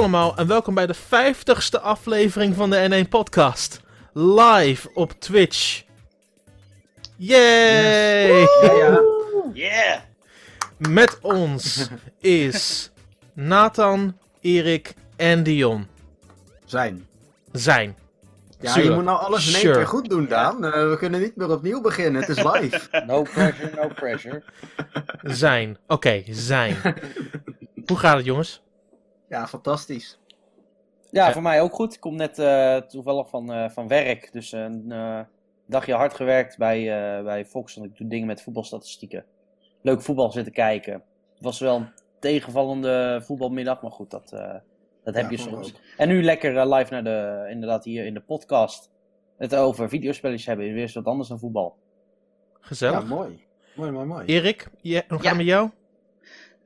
Hallo allemaal en welkom bij de 50ste aflevering van de N1 Podcast. Live op Twitch. Yay! Ja, ja. Yeah! Met ons is Nathan, Erik en Dion. Zijn. Zijn. Ja, je moet nou alles in één Sure. keer goed doen, Daan. Eh, we kunnen niet meer opnieuw beginnen. Het is live. No pressure, no pressure. Zijn. Oké, zijn. Hoe gaat het jongens? Ja, fantastisch. Ja, voor mij ook goed. Ik kom net eh, toevallig van, eh, van werk. Dus een eh, dagje hard gewerkt bij, eh, bij Fox. Want ik doe dingen met voetbalstatistieken. Leuk voetbal zitten kijken. Het was wel een tegenvallende voetbalmiddag. Maar goed, dat, eh, dat heb Ja, je soms. ook. En nu lekker live naar de, inderdaad hier in de podcast. Het over videospelletjes hebben. Weer eens wat anders dan voetbal. Gezellig. Ja, mooi. Mooi, mooi, mooi. Erik, je, hoe gaat met jou?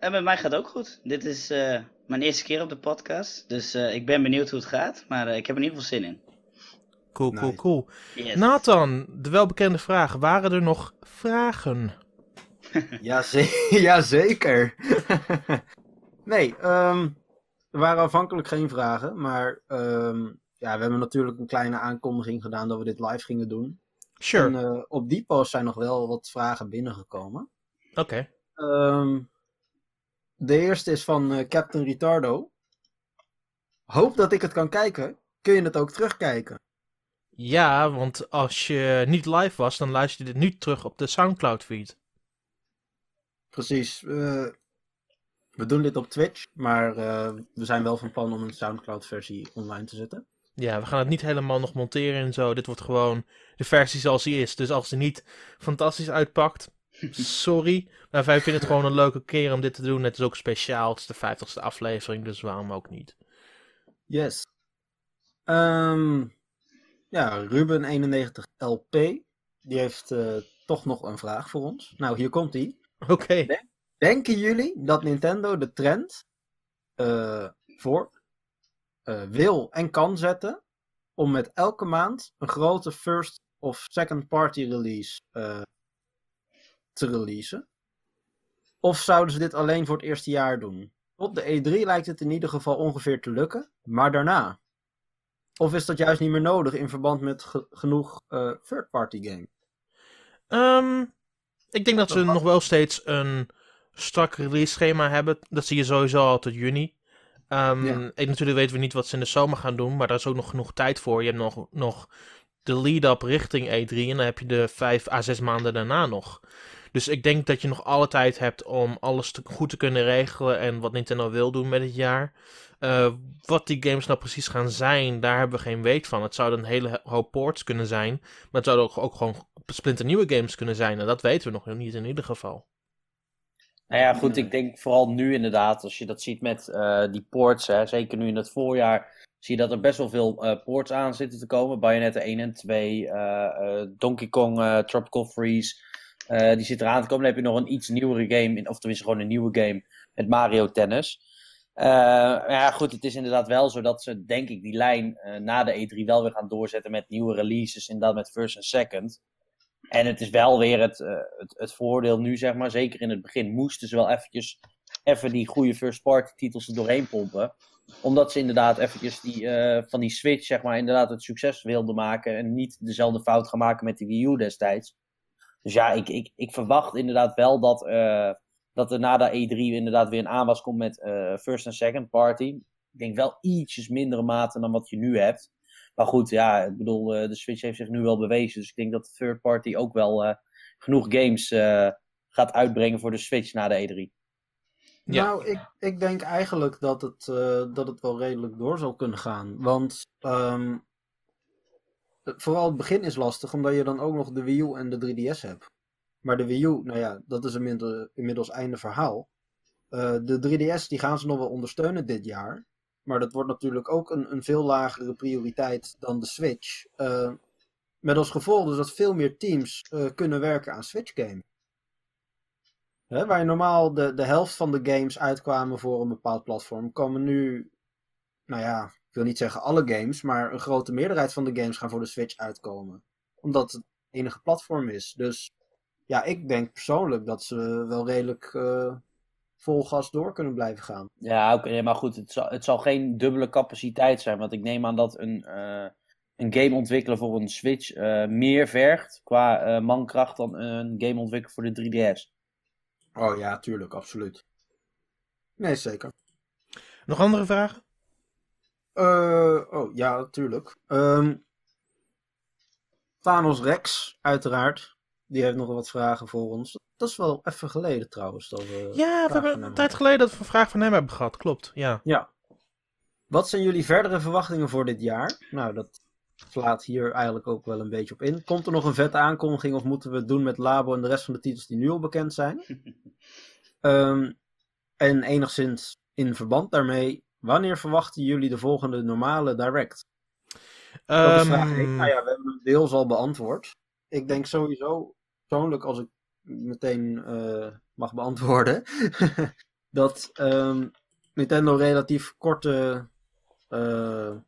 En met mij gaat het ook goed. Dit is eh, mijn eerste keer op de podcast. Dus eh, ik ben benieuwd hoe het gaat. Maar eh, ik heb er in ieder geval zin in. Cool, cool, Nice. cool. Yes. Nathan, de welbekende vraag. Waren er nog vragen? Ja, ze- ja, zeker. nee, ehm, er waren aanvankelijk geen vragen. Maar ehm, ja, we hebben natuurlijk een kleine aankondiging gedaan dat we dit live gingen doen. Sure. En eh, op die post zijn nog wel wat vragen binnengekomen. Oké. Ehm, de eerste is van eh, Captain Ritardo. Hoop dat ik het kan kijken. Kun je het ook terugkijken? Ja, want als je niet live was, dan luister je dit nu terug op de Soundcloud feed. Precies. eh, we doen dit op Twitch, maar eh, we zijn wel van plan om een Soundcloud-versie online te zetten. Ja, we gaan het niet helemaal nog monteren en zo. Dit wordt gewoon de versie zoals die is. Dus als die niet fantastisch uitpakt, sorry. Maar wij vinden het gewoon een leuke keer om dit te doen. Het is ook speciaal. Het is de 50ste aflevering, dus waarom ook niet? Yes. Ehm, ja, Ruben91LP. Die heeft eh, toch nog een vraag voor ons. Nou, hier komt hij. Oké. Denken jullie dat Nintendo de trend eh, voor eh, wil en kan zetten om met elke maand een grote first of second party release te releasen? Of zouden ze dit alleen voor het eerste jaar doen? Op de E3 lijkt het in ieder geval ongeveer te lukken, maar daarna? Of is dat juist niet meer nodig in verband met ge- genoeg eh, third party games? Ehm, ik denk dat ze nog wel steeds een strak release schema hebben. Dat zie je sowieso al tot juni. Ehm, Ja. en natuurlijk weten we niet wat ze in de zomer gaan doen, maar daar is ook nog genoeg tijd voor. Je hebt nog, nog de lead-up richting E3 en dan heb je de vijf à zes maanden daarna nog. Dus ik denk dat je nog alle tijd hebt om alles goed te kunnen regelen en wat Nintendo wil doen met het jaar. Eh, wat die games nou precies gaan zijn, daar hebben we geen weet van. Het zouden een hele hoop ports kunnen zijn, maar het zouden ook, ook gewoon splinternieuwe games kunnen zijn. En dat weten we nog niet in ieder geval. Nou ja, goed, ik denk vooral nu inderdaad, als je dat ziet met eh, die ports, hè, zeker nu in het voorjaar, zie je dat er best wel veel eh, ports aan zitten te komen. Bayonetta 1 en 2, eh, eh, Donkey Kong, Tropical Freeze, eh, die zit eraan te komen. Dan heb je nog een iets nieuwere game, of tenminste gewoon een nieuwe game, met Mario Tennis. Maar ja, goed, het is inderdaad wel zo dat ze, denk ik, die lijn eh, na de E3 wel weer gaan doorzetten met nieuwe releases, inderdaad met first en second. En het is wel weer het, het, het voordeel nu, zeg maar. Zeker in het begin moesten ze wel eventjes even die goede first-party titels er doorheen pompen. Omdat ze inderdaad eventjes die, van die Switch, zeg maar, inderdaad het succes wilden maken. En niet dezelfde fout gaan maken met die Wii U destijds. Dus ja, ik, ik, ik verwacht inderdaad wel dat, eh, dat er na de E3 inderdaad weer een aanwas komt met eh, first en second party. Ik denk wel ietsjes mindere mate dan wat je nu hebt. Maar goed, ja, ik bedoel, eh, de Switch heeft zich nu wel bewezen. Dus ik denk dat de third party ook wel eh, genoeg games eh, gaat uitbrengen voor de Switch na de E3. Ja. Nou, ik, ik denk eigenlijk dat het, eh, dat het wel redelijk door zal kunnen gaan. Want ehm, vooral het begin is lastig, omdat je dan ook nog de Wii U en de 3DS hebt. Maar de Wii U, nou ja, dat is inmiddels, inmiddels einde verhaal. Eh, de 3DS die gaan ze nog wel ondersteunen dit jaar. Maar dat wordt natuurlijk ook een, een veel lagere prioriteit dan de Switch. Eh, met als gevolg dus dat veel meer teams eh, kunnen werken aan Switch games. Hè, waar je normaal de, de helft van de games uitkwamen voor een bepaald platform, komen nu, nou ja, ik wil niet zeggen alle games, maar een grote meerderheid van de games gaan voor de Switch uitkomen. Omdat het enige platform is. Dus ja, ik denk persoonlijk dat ze wel redelijk eh, vol gas door kunnen blijven gaan. Ja, oké, maar goed, het zal, het zal geen dubbele capaciteit zijn. Want ik neem aan dat een, eh, een game ontwikkelen voor een Switch eh, meer vergt qua eh, mankracht dan een game ontwikkelen voor de 3DS. Oh ja, tuurlijk, absoluut. Nee, zeker. Nog andere vragen? Eh, oh ja, natuurlijk. Ehm, Thanos Rex, uiteraard. Die heeft nog wat vragen voor ons. Dat is wel even geleden trouwens. Dat we Ja, we hebben een tijd geleden dat we een vraag van hem hebben gehad. Klopt, ja. Ja. Wat zijn jullie verdere verwachtingen voor dit jaar? Nou, dat slaat hier eigenlijk ook wel een beetje op in. Komt er nog een vette aankondiging of moeten we het doen met Labo en de rest van de titels die nu al bekend zijn? Ehm, en enigszins in verband daarmee, wanneer verwachten jullie de volgende normale direct? Dat is Ehm, vraag één. Nou ja, we hebben hem deels al beantwoord. Ik denk sowieso, persoonlijk, als ik meteen eh, mag beantwoorden, dat ehm, Nintendo relatief korte, hoe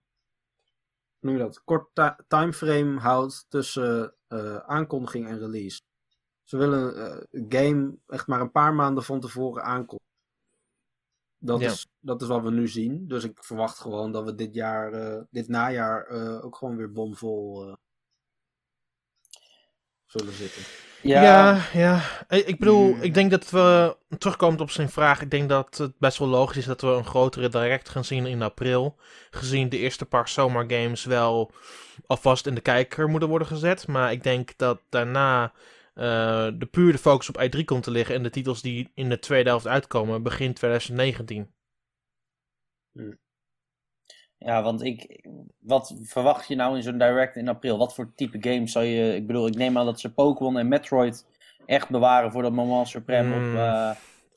noem je dat, kort ti- timeframe houdt tussen eh, aankondiging en release. Ze willen een game echt maar een paar maanden van tevoren aankondigen. Dat, Ja. is, dat is wat we nu zien. Dus ik verwacht gewoon dat we dit jaar, eh, dit najaar, eh, ook gewoon weer bomvol eh, zullen zitten. Ja, ja. Ik ik bedoel, ik denk dat we, terugkomend op zijn vraag, ik denk dat het best wel logisch is dat we een grotere direct gaan zien in april. Gezien de eerste paar zomergames wel alvast in de kijker moeten worden gezet. Maar ik denk dat daarna de puur de focus op i3 komt te liggen en de titels die in de tweede helft uitkomen begin 2019. Ja, want ik, wat verwacht je nou in zo'n direct in april? Wat voor type games zou je, ik bedoel, ik neem aan dat ze Pokémon en Metroid echt bewaren voor dat moment supreme Hmm. op, eh,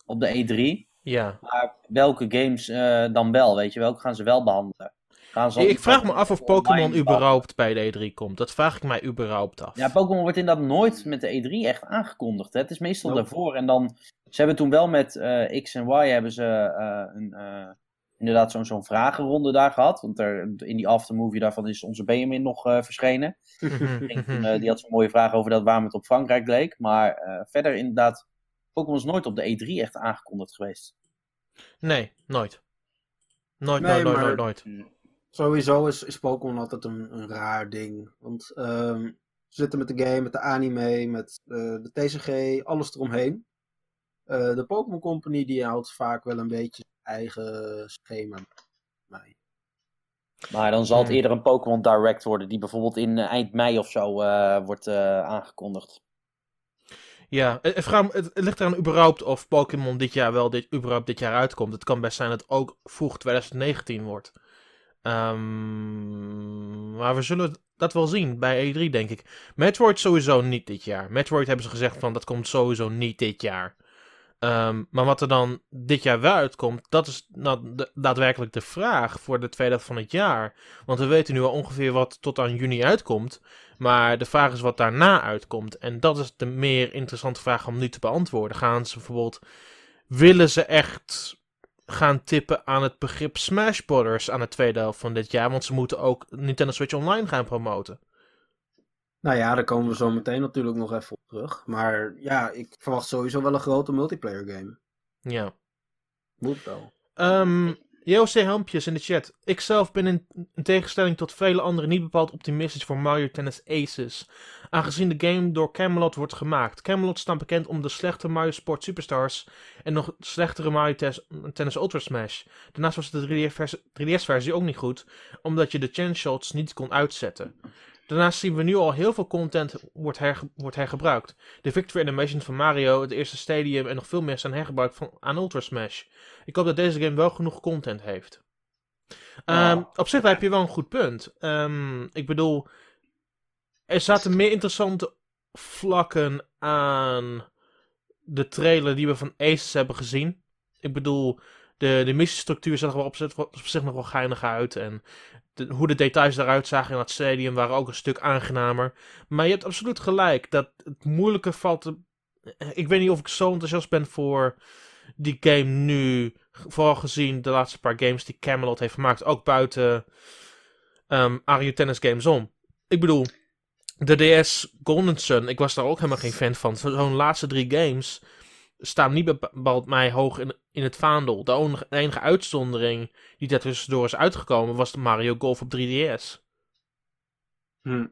op de E3. Ja. Maar welke games eh, dan wel, weet je? Welke gaan ze wel behandelen? Gaan ze al Ik vraag me af of Pokémon überhaupt bij de E3 komt. Dat vraag ik mij überhaupt af. Ja, Pokémon wordt inderdaad nooit met de E3 echt aangekondigd. Hè? Het is meestal Nope. daarvoor. En dan, ze hebben toen wel met eh, X en Y hebben ze eh, een, eh, inderdaad zo'n zo'n vragenronde daar gehad. Want er, in die aftermovie daarvan is onze Benjamin nog eh, verschenen. Die had zo'n mooie vraag over dat waarom het op Frankrijk leek. Maar eh, verder inderdaad, Pokémon is nooit op de E3 echt aangekondigd geweest. Nee, nooit. Nooit, Nee, nooit, nooit, maar- nooit, nooit. Sowieso is, is Pokémon altijd een, een raar ding. Want ehm, ze zitten met de game, met de anime, met eh, de TCG, alles eromheen. Eh, de Pokémon Company die houdt vaak wel een beetje zijn eigen schema. Maar dan zal het eerder een Pokémon Direct worden, die bijvoorbeeld in eh, eind mei of zo eh, wordt eh, aangekondigd. Ja, het, het ligt eraan überhaupt of Pokémon dit jaar wel dit, überhaupt dit jaar uitkomt. Het kan best zijn dat het ook vroeg 2019 wordt. Ehm, maar we zullen dat wel zien bij E3, denk ik. Metroid sowieso niet dit jaar. Metroid hebben ze gezegd van dat komt sowieso niet dit jaar. Ehm, maar wat er dan dit jaar wel uitkomt, dat is nou daadwerkelijk de vraag voor de tweede helft van het jaar. Want we weten nu al ongeveer wat tot aan juni uitkomt. Maar de vraag is wat daarna uitkomt. En dat is de meer interessante vraag om nu te beantwoorden. Gaan ze bijvoorbeeld. Willen ze echt gaan tippen aan het begrip Smash Brothers aan de tweede helft van dit jaar? Want ze moeten ook Nintendo Switch Online gaan promoten. Nou ja, daar komen we zo meteen natuurlijk nog even op terug. Maar ja, ik verwacht sowieso wel een grote multiplayer game. Ja. Moet wel. Ehm JOC Helmpjes in de chat. Ik zelf ben in, in tegenstelling tot vele anderen niet bepaald optimistisch voor Mario Tennis Aces. Aangezien de game door Camelot wordt gemaakt. Camelot staat bekend om de slechte Mario Sport Superstars en nog slechtere Mario Tes- Tennis Ultra Smash. Daarnaast was de 3DS-versie 3DS-versie ook niet goed, omdat je de chance shots niet kon uitzetten. Daarnaast zien we nu al heel veel content wordt, herge- wordt hergebruikt. De Victory Animations van Mario, het eerste stadium en nog veel meer zijn hergebruikt van, aan Ultra Smash. Ik hoop dat deze game wel genoeg content heeft. Ehm, op zich heb je wel een goed punt. Ehm, ik bedoel, er zaten meer interessante vlakken aan de trailer die we van Aces hebben gezien. Ik bedoel, de, de missiestructuur zag er wel op, zich- op zich nog wel geinig uit. En hoe de details eruit zagen in dat stadium waren ook een stuk aangenamer. Maar je hebt absoluut gelijk dat het moeilijke valt. te- Ik weet niet of ik zo enthousiast ben voor die game nu. Vooral gezien de laatste paar games die Camelot heeft gemaakt. Ook buiten Mario Tennis games om. Ik bedoel, de DS Golden Sun. Ik was daar ook helemaal geen fan van. Zo- Zo'n laatste drie games. Staan niet bepaald mij hoog in, in het vaandel. De enige, de enige uitzondering die daartussendoor is uitgekomen was de Mario Golf op 3DS. Hm.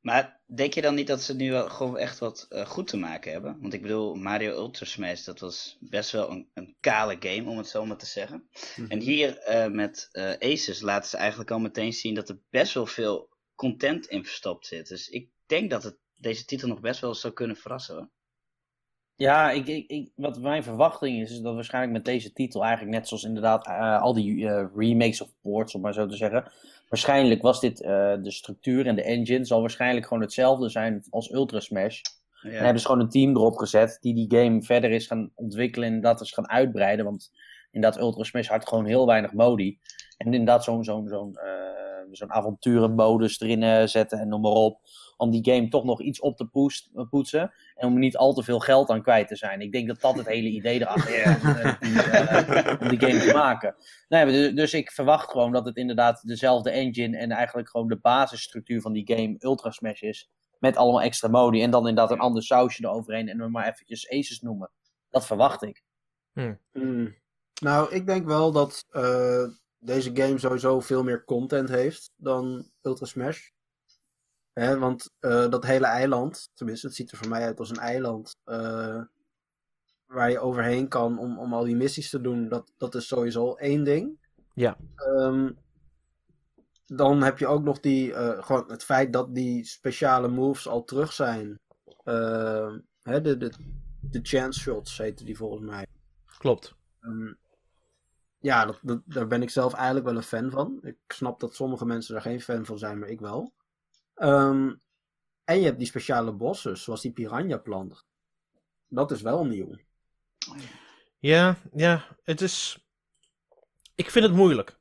Maar denk je dan niet dat ze nu wel gewoon echt wat eh, goed te maken hebben? Want ik bedoel, Mario Ultra Smash, dat was best wel een, een kale game, om het zo maar te zeggen. Mhm. En hier eh, met eh, Aces laten ze eigenlijk al meteen zien dat er best wel veel content in verstopt zit. Dus ik denk dat het, deze titel nog best wel zou kunnen verrassen. Hoor. Ja, ik, ik, ik, wat mijn verwachting is, is dat waarschijnlijk met deze titel eigenlijk net zoals inderdaad eh, al die eh, remakes of ports, om maar zo te zeggen. Waarschijnlijk was dit eh, de structuur en de engine zal waarschijnlijk gewoon hetzelfde zijn als Ultra Smash. Ja. En hebben ze gewoon een team erop gezet die die game verder is gaan ontwikkelen en dat is gaan uitbreiden. Want inderdaad, Ultra Smash had gewoon heel weinig modi. En inderdaad zo'n zo'n zo'n zo'n avonturenmodus erin eh, zetten en noem maar op. Om die game toch nog iets op te poest- eh, poetsen. En om er niet al te veel geld aan kwijt te zijn. Ik denk dat dat het hele idee erachter is. eh, om die game te maken. Nee, dus, dus ik verwacht gewoon dat het inderdaad dezelfde engine en eigenlijk gewoon de basisstructuur van die game Ultra Smash is. Met allemaal extra modi. En dan inderdaad een ander sausje eroverheen. En we maar eventjes Aces noemen. Dat verwacht ik. Hmm. Nou, ik denk wel dat eh, deze game sowieso veel meer content heeft dan Ultra Smash. Hè, want eh, dat hele eiland, tenminste, het ziet er voor mij uit als een eiland. eh, waar je overheen kan om, om al die missies te doen, dat, dat is sowieso één ding. Ja. Ehm, dan heb je ook nog die, eh, gewoon het feit dat die speciale moves al terug zijn. Ehm, hè, de, de, de chance shots heten die volgens mij. Klopt. Ehm, ja, daar ben ik zelf eigenlijk wel een fan van. Ik snap dat sommige mensen daar geen fan van zijn, maar ik wel. Ehm, en je hebt die speciale bossen, zoals die piranha plant. Dat is wel nieuw. Ja, ja, het is. Ik vind het moeilijk.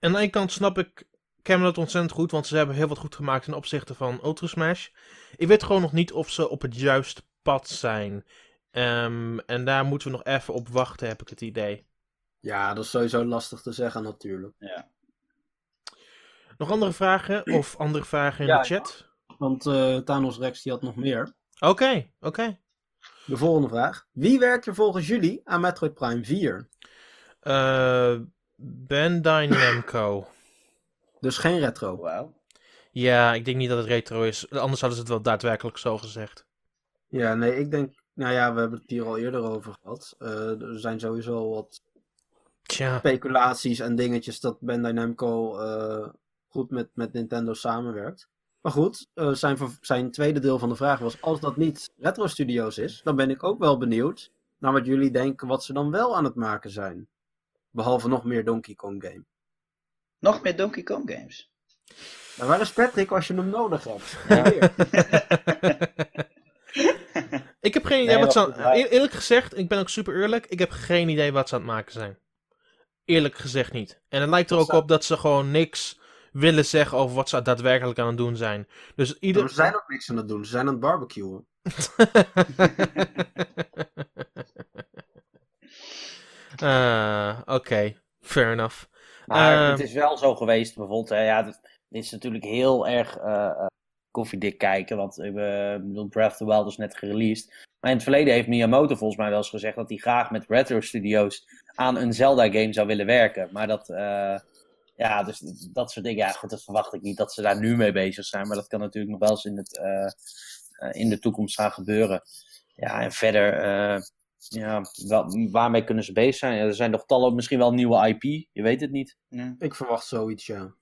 Aan de ene kant snap ik Camelot ontzettend goed, want ze hebben heel wat goed gemaakt ten opzichte van Ultra Smash. Ik weet gewoon nog niet of ze op het juiste pad zijn. Ehm, en daar moeten we nog even op wachten, heb ik het idee. Ja, dat is sowieso lastig te zeggen natuurlijk. Ja. Nog andere vragen of andere vragen in Ja, de chat? Want eh, Thanos Rex die had nog meer. Oké, oké. De volgende vraag. Wie werkt er volgens jullie aan Metroid Prime 4? Eh, Bandai Namco. Dus geen retro. Wauw. Ja, ik denk niet dat het retro is. Anders hadden ze het wel daadwerkelijk zo gezegd. Ja, nee, ik denk... Nou ja, we hebben het hier al eerder over gehad. Eh, er zijn sowieso wat Tja. speculaties en dingetjes dat Bandai Namco eh, goed met, met Nintendo samenwerkt. Maar goed, eh, zijn, zijn tweede deel van de vraag was: als dat niet Retro Studios is, dan ben ik ook wel benieuwd naar wat jullie denken wat ze dan wel aan het maken zijn. Behalve nog meer Donkey Kong game. Nog meer Donkey Kong games. Nou, waar is Patrick als je hem nodig hebt? Ja. Hier. Ik heb geen idee Nee, wat ze maar aan... goed, wij- eer- Eerlijk gezegd, ik ben ook super eerlijk. Ik heb geen idee wat ze aan het maken zijn. Eerlijk gezegd niet. En het lijkt er ook op dat ze gewoon niks willen zeggen over wat ze daadwerkelijk aan het doen zijn. Dus ieder... Ze zijn ook niks aan het doen, ze zijn aan het barbecuen. Ah, Oké, fair enough. Maar Eh, het is wel zo geweest, bijvoorbeeld, hè, ja, dit, dit is natuurlijk heel erg eh, eh, koffiedik kijken, want ik eh, bedoel, Breath of the Wild is net gereleased. Maar in het verleden heeft Miyamoto volgens mij wel eens gezegd dat hij graag met retro studios aan een Zelda-game zou willen werken. Maar dat, eh, ja, dus dat soort dingen, ja, goed, dat verwacht ik niet dat ze daar nu mee bezig zijn. Maar dat kan natuurlijk nog wel eens in, het, eh, eh, in de toekomst gaan gebeuren. Ja, en verder, eh, ja, wel, waarmee kunnen ze bezig zijn? Ja, er zijn nog tallen, misschien wel nieuwe IP, je weet het niet. Ja. Ik verwacht zoiets, ja.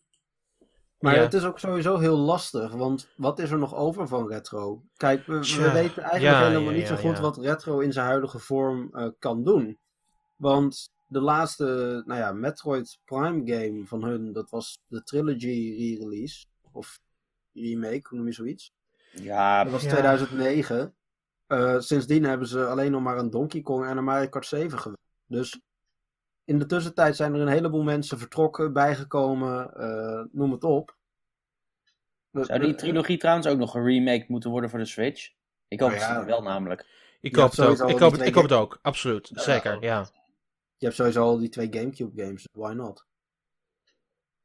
Maar Ja. het is ook sowieso heel lastig, want wat is er nog over van retro? Kijk, we, weten eigenlijk ja, helemaal ja, niet zo goed ja. wat retro in zijn huidige vorm eh, kan doen. Want de laatste, nou ja, Metroid Prime game van hun, dat was de Trilogy re-release. Of remake, hoe noem je zoiets? Ja, Dat was Ja. 2009. Eh, sindsdien hebben ze alleen nog maar een Donkey Kong en een Mario Kart 7 gewerkt. Dus in de tussentijd zijn er een heleboel mensen vertrokken, bijgekomen, eh, noem het op. Zou die trilogie trouwens ook nog geremake moeten worden voor de Switch? Ik hoop Nou ja. het wel namelijk. Ik hoop het ook. Ik hoop het, ik hoop het ook. Absoluut. Zeker, ja. Je hebt sowieso al die twee Gamecube games, dus why not?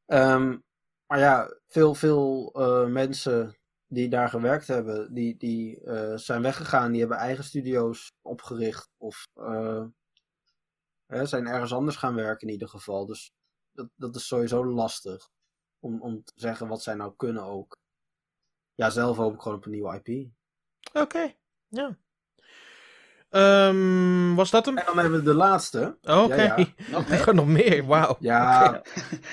Ehm, maar ja, veel, veel eh, mensen die daar gewerkt hebben, die, die eh, zijn weggegaan. Die hebben eigen studio's opgericht. Of eh, hè, zijn ergens anders gaan werken in ieder geval. Dus dat, dat is sowieso lastig. Om, om te zeggen wat zij nou kunnen ook. Ja, zelf hoop ik gewoon op een nieuwe IP. Oké, ja. Ehm, was dat hem? En dan hebben we de laatste. Oké. Ja, ja. Nog nog meer, wauw. Ja,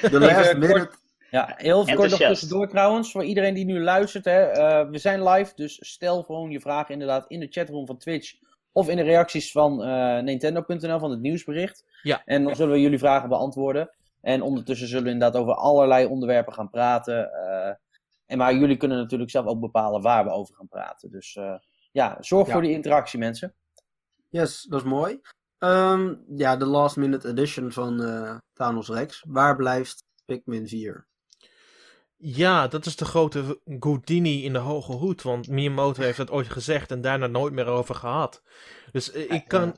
de last Even minute. Ja, heel kort nog tussendoor trouwens, voor iedereen die nu luistert. Hè, eh, we zijn live, dus stel gewoon je vragen inderdaad in de chatroom van Twitch. Of in de reacties van eh, Nintendo.nl, van het nieuwsbericht. Ja. En dan zullen we jullie vragen beantwoorden. En ondertussen zullen we inderdaad over allerlei onderwerpen gaan praten. eh, en maar jullie kunnen natuurlijk zelf ook bepalen waar we over gaan praten. Dus eh, ja, zorg Ja. voor die interactie mensen. Yes, dat is mooi. Ehm, ja, de last minute edition van eh Thanos Rex. Waar blijft Pikmin 4? Ja, dat is de grote Houdini in de hoge hoed. Want Miyamoto heeft dat ooit gezegd en daarna nooit meer over gehad. Dus eh, ik kan.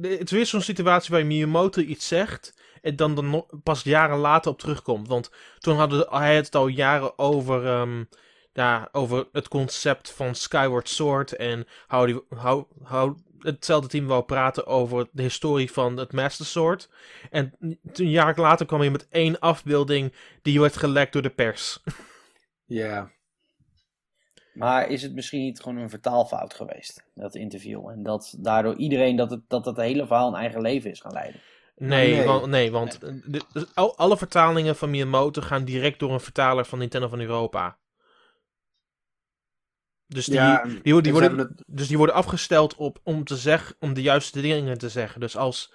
Het is weer zo'n situatie waar Miyamoto iets zegt. En dan, dan pas jaren later op terugkomt. Want toen hadden hij het al jaren over. ehm, ja, over het concept van Skyward Sword. En how die, how, how hetzelfde team wou praten over de historie van het Master Sword. En toen jaren later kwam hij met één afbeelding die werd gelekt door de pers. Ja. Maar is het misschien niet gewoon een vertaalfout geweest, dat interview? En dat daardoor iedereen dat het, dat het hele verhaal een eigen leven is gaan leiden? Nee, nee. Want, nee want de- de- al- alle vertalingen van Miyamoto gaan direct door een vertaler van Nintendo van Europa. Dus die, ja, die, die worden, het- dus die worden afgesteld op, om, te zeg, om de juiste dingen te zeggen. Dus als,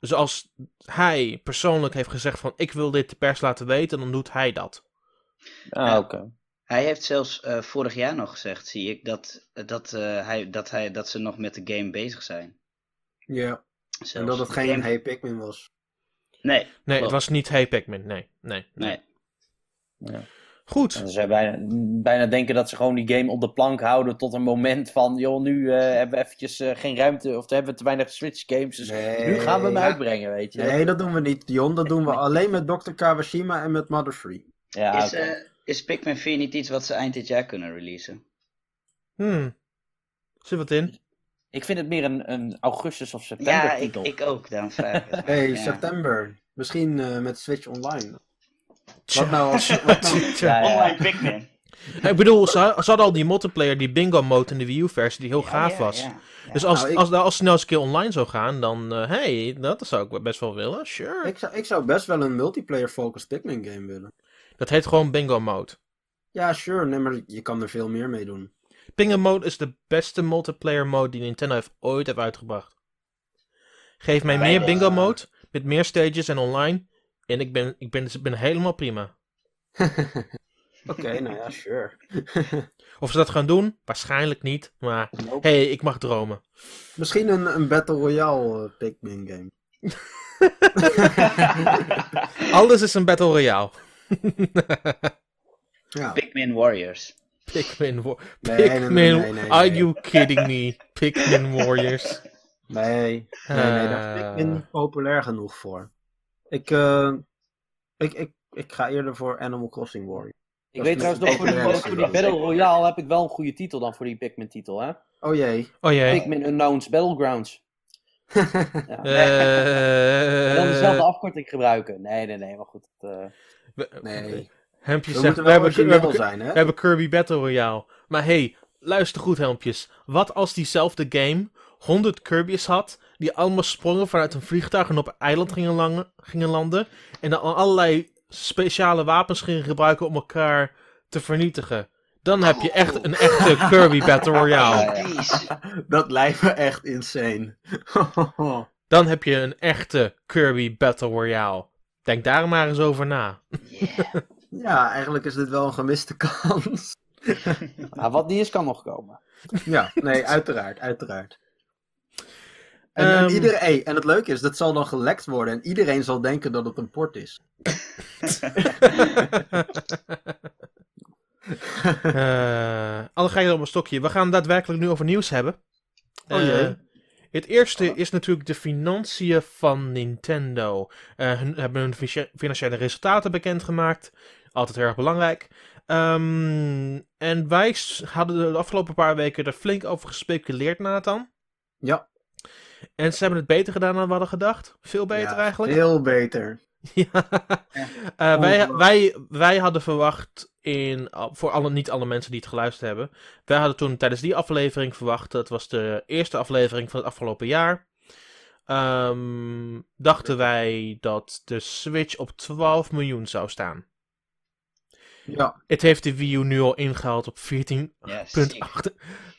dus als hij persoonlijk heeft gezegd van ik wil dit de pers laten weten, dan doet hij dat. Ah, oké. Hij heeft zelfs eh, vorig jaar nog gezegd, zie ik, dat, dat, eh, hij, dat, hij, dat ze nog met de game bezig zijn. ja. Zelfs. En dat het geen game- Hey Pikmin was. Nee, Nee, het was niet Hey Pikmin. Nee, nee, nee. nee. Ja. Goed. En ze bijna, bijna denken dat ze gewoon die game op de plank houden tot een moment van, joh, nu eh, hebben we eventjes eh, geen ruimte of hebben we te weinig Switch games, dus Nee. nu gaan we hem Ja. uitbrengen, weet je. Nee, dat doen we niet, Dion. Dat doen we alleen met Dr. Kawashima en met Mother Free. Ja, Is, oké. eh, is Pikmin 4 niet iets wat ze eind dit jaar kunnen releasen? Hmm. Zit wat in? Ik vind het meer een, een augustus of september Ja, ik, titel. ik ook, daarom vraag ik het. Hey, Ja. september. Misschien eh, met Switch Online. Wat nou als... Wat nou... Ja, ja. Online Pikmin. Ik bedoel, ze, ze hadden al die multiplayer, die bingo mode in de Wii U-versie, die heel Ja, gaaf ja, was. ja. Ja. Dus als, Nou, ik- als, als, ze nou eens een keer online zou gaan, dan, eh hey, dat zou ik best wel willen, sure. ik, zou, ik zou best wel een multiplayer-focused Pikmin game willen. Dat heet gewoon bingo mode. Ja, sure. Nee, maar je kan er veel meer mee doen. Bingo mode is de beste multiplayer mode die Nintendo heeft ooit heeft uitgebracht. Geef mij meer bingo mode, met meer stages en online, en ik ben, ik ben, ik ben helemaal prima. Oké, nou ja, sure. Of ze dat gaan doen? Waarschijnlijk niet, maar Nope. hey, ik mag dromen. Misschien een, een Battle Royale eh, Pikmin game. Alles is een Battle Royale. Ja. Pikmin Warriors. Pikmin, War- Nee, nee, nee, Pikmin, nee, nee, nee. are you kidding me? Pikmin Warriors. Nee, nee, nee, daar is Eh. Pikmin niet populair genoeg voor. Ik, eh, ik, ik, ik ga eerder voor Animal Crossing Warrior. Ik Dat weet trouwens nog, voor die, voor Battle Royale heb ik wel een goede titel dan voor die Pikmin titel, hè? Oh jee. Oh jee. Pikmin Unknowns Battlegrounds. Ja. Eh, En dan dezelfde afkorting gebruiken. Nee, nee, nee, maar goed. eh, we- Nee. Hempjes We zegt, we wel hebben, we, hebben, zijn, hè? we hebben Kirby Battle Royale. Maar hey, luister goed Helmpjes. Wat als diezelfde game 100 Kirby's had, die allemaal sprongen vanuit een vliegtuig en op een eiland gingen, langen- gingen landen, en dan allerlei speciale wapens gingen gebruiken om elkaar te vernietigen. Dan heb je echt een echte Kirby Battle Royale. Dat lijkt me echt insane. Dan heb je een echte Kirby Battle Royale. Denk daar maar eens over na. Yeah. ja, eigenlijk is dit wel een gemiste kans. maar wat niet is, kan nog komen. ja, nee, uiteraard, uiteraard. En, en, Ehm. iedereen, hey, en het leuke is, dat zal dan gelekt worden en iedereen zal denken dat het een port is. Eh alle ga je op een stokje. We gaan daadwerkelijk nu over nieuws hebben. Oh jee. Eh, het eerste is natuurlijk de financiën van Nintendo. Eh hun hebben hun financiële resultaten bekendgemaakt. Altijd heel erg belangrijk. Ehm, en wij hadden de afgelopen paar weken er flink over gespeculeerd, Nathan. Ja. En ze hebben het beter gedaan dan we hadden gedacht. Veel beter Ja, eigenlijk. Veel beter. Ja. Eh, wij, Ongelooflijk. wij, wij hadden verwacht, in, voor alle, niet alle mensen die het geluisterd hebben. Wij hadden toen tijdens die aflevering verwacht, dat was de eerste aflevering van het afgelopen jaar. ehm, dachten wij dat de Switch op 12 miljoen zou staan. Ja. Het heeft de Wii U nu al ingehaald op 14,86 Ja, sick.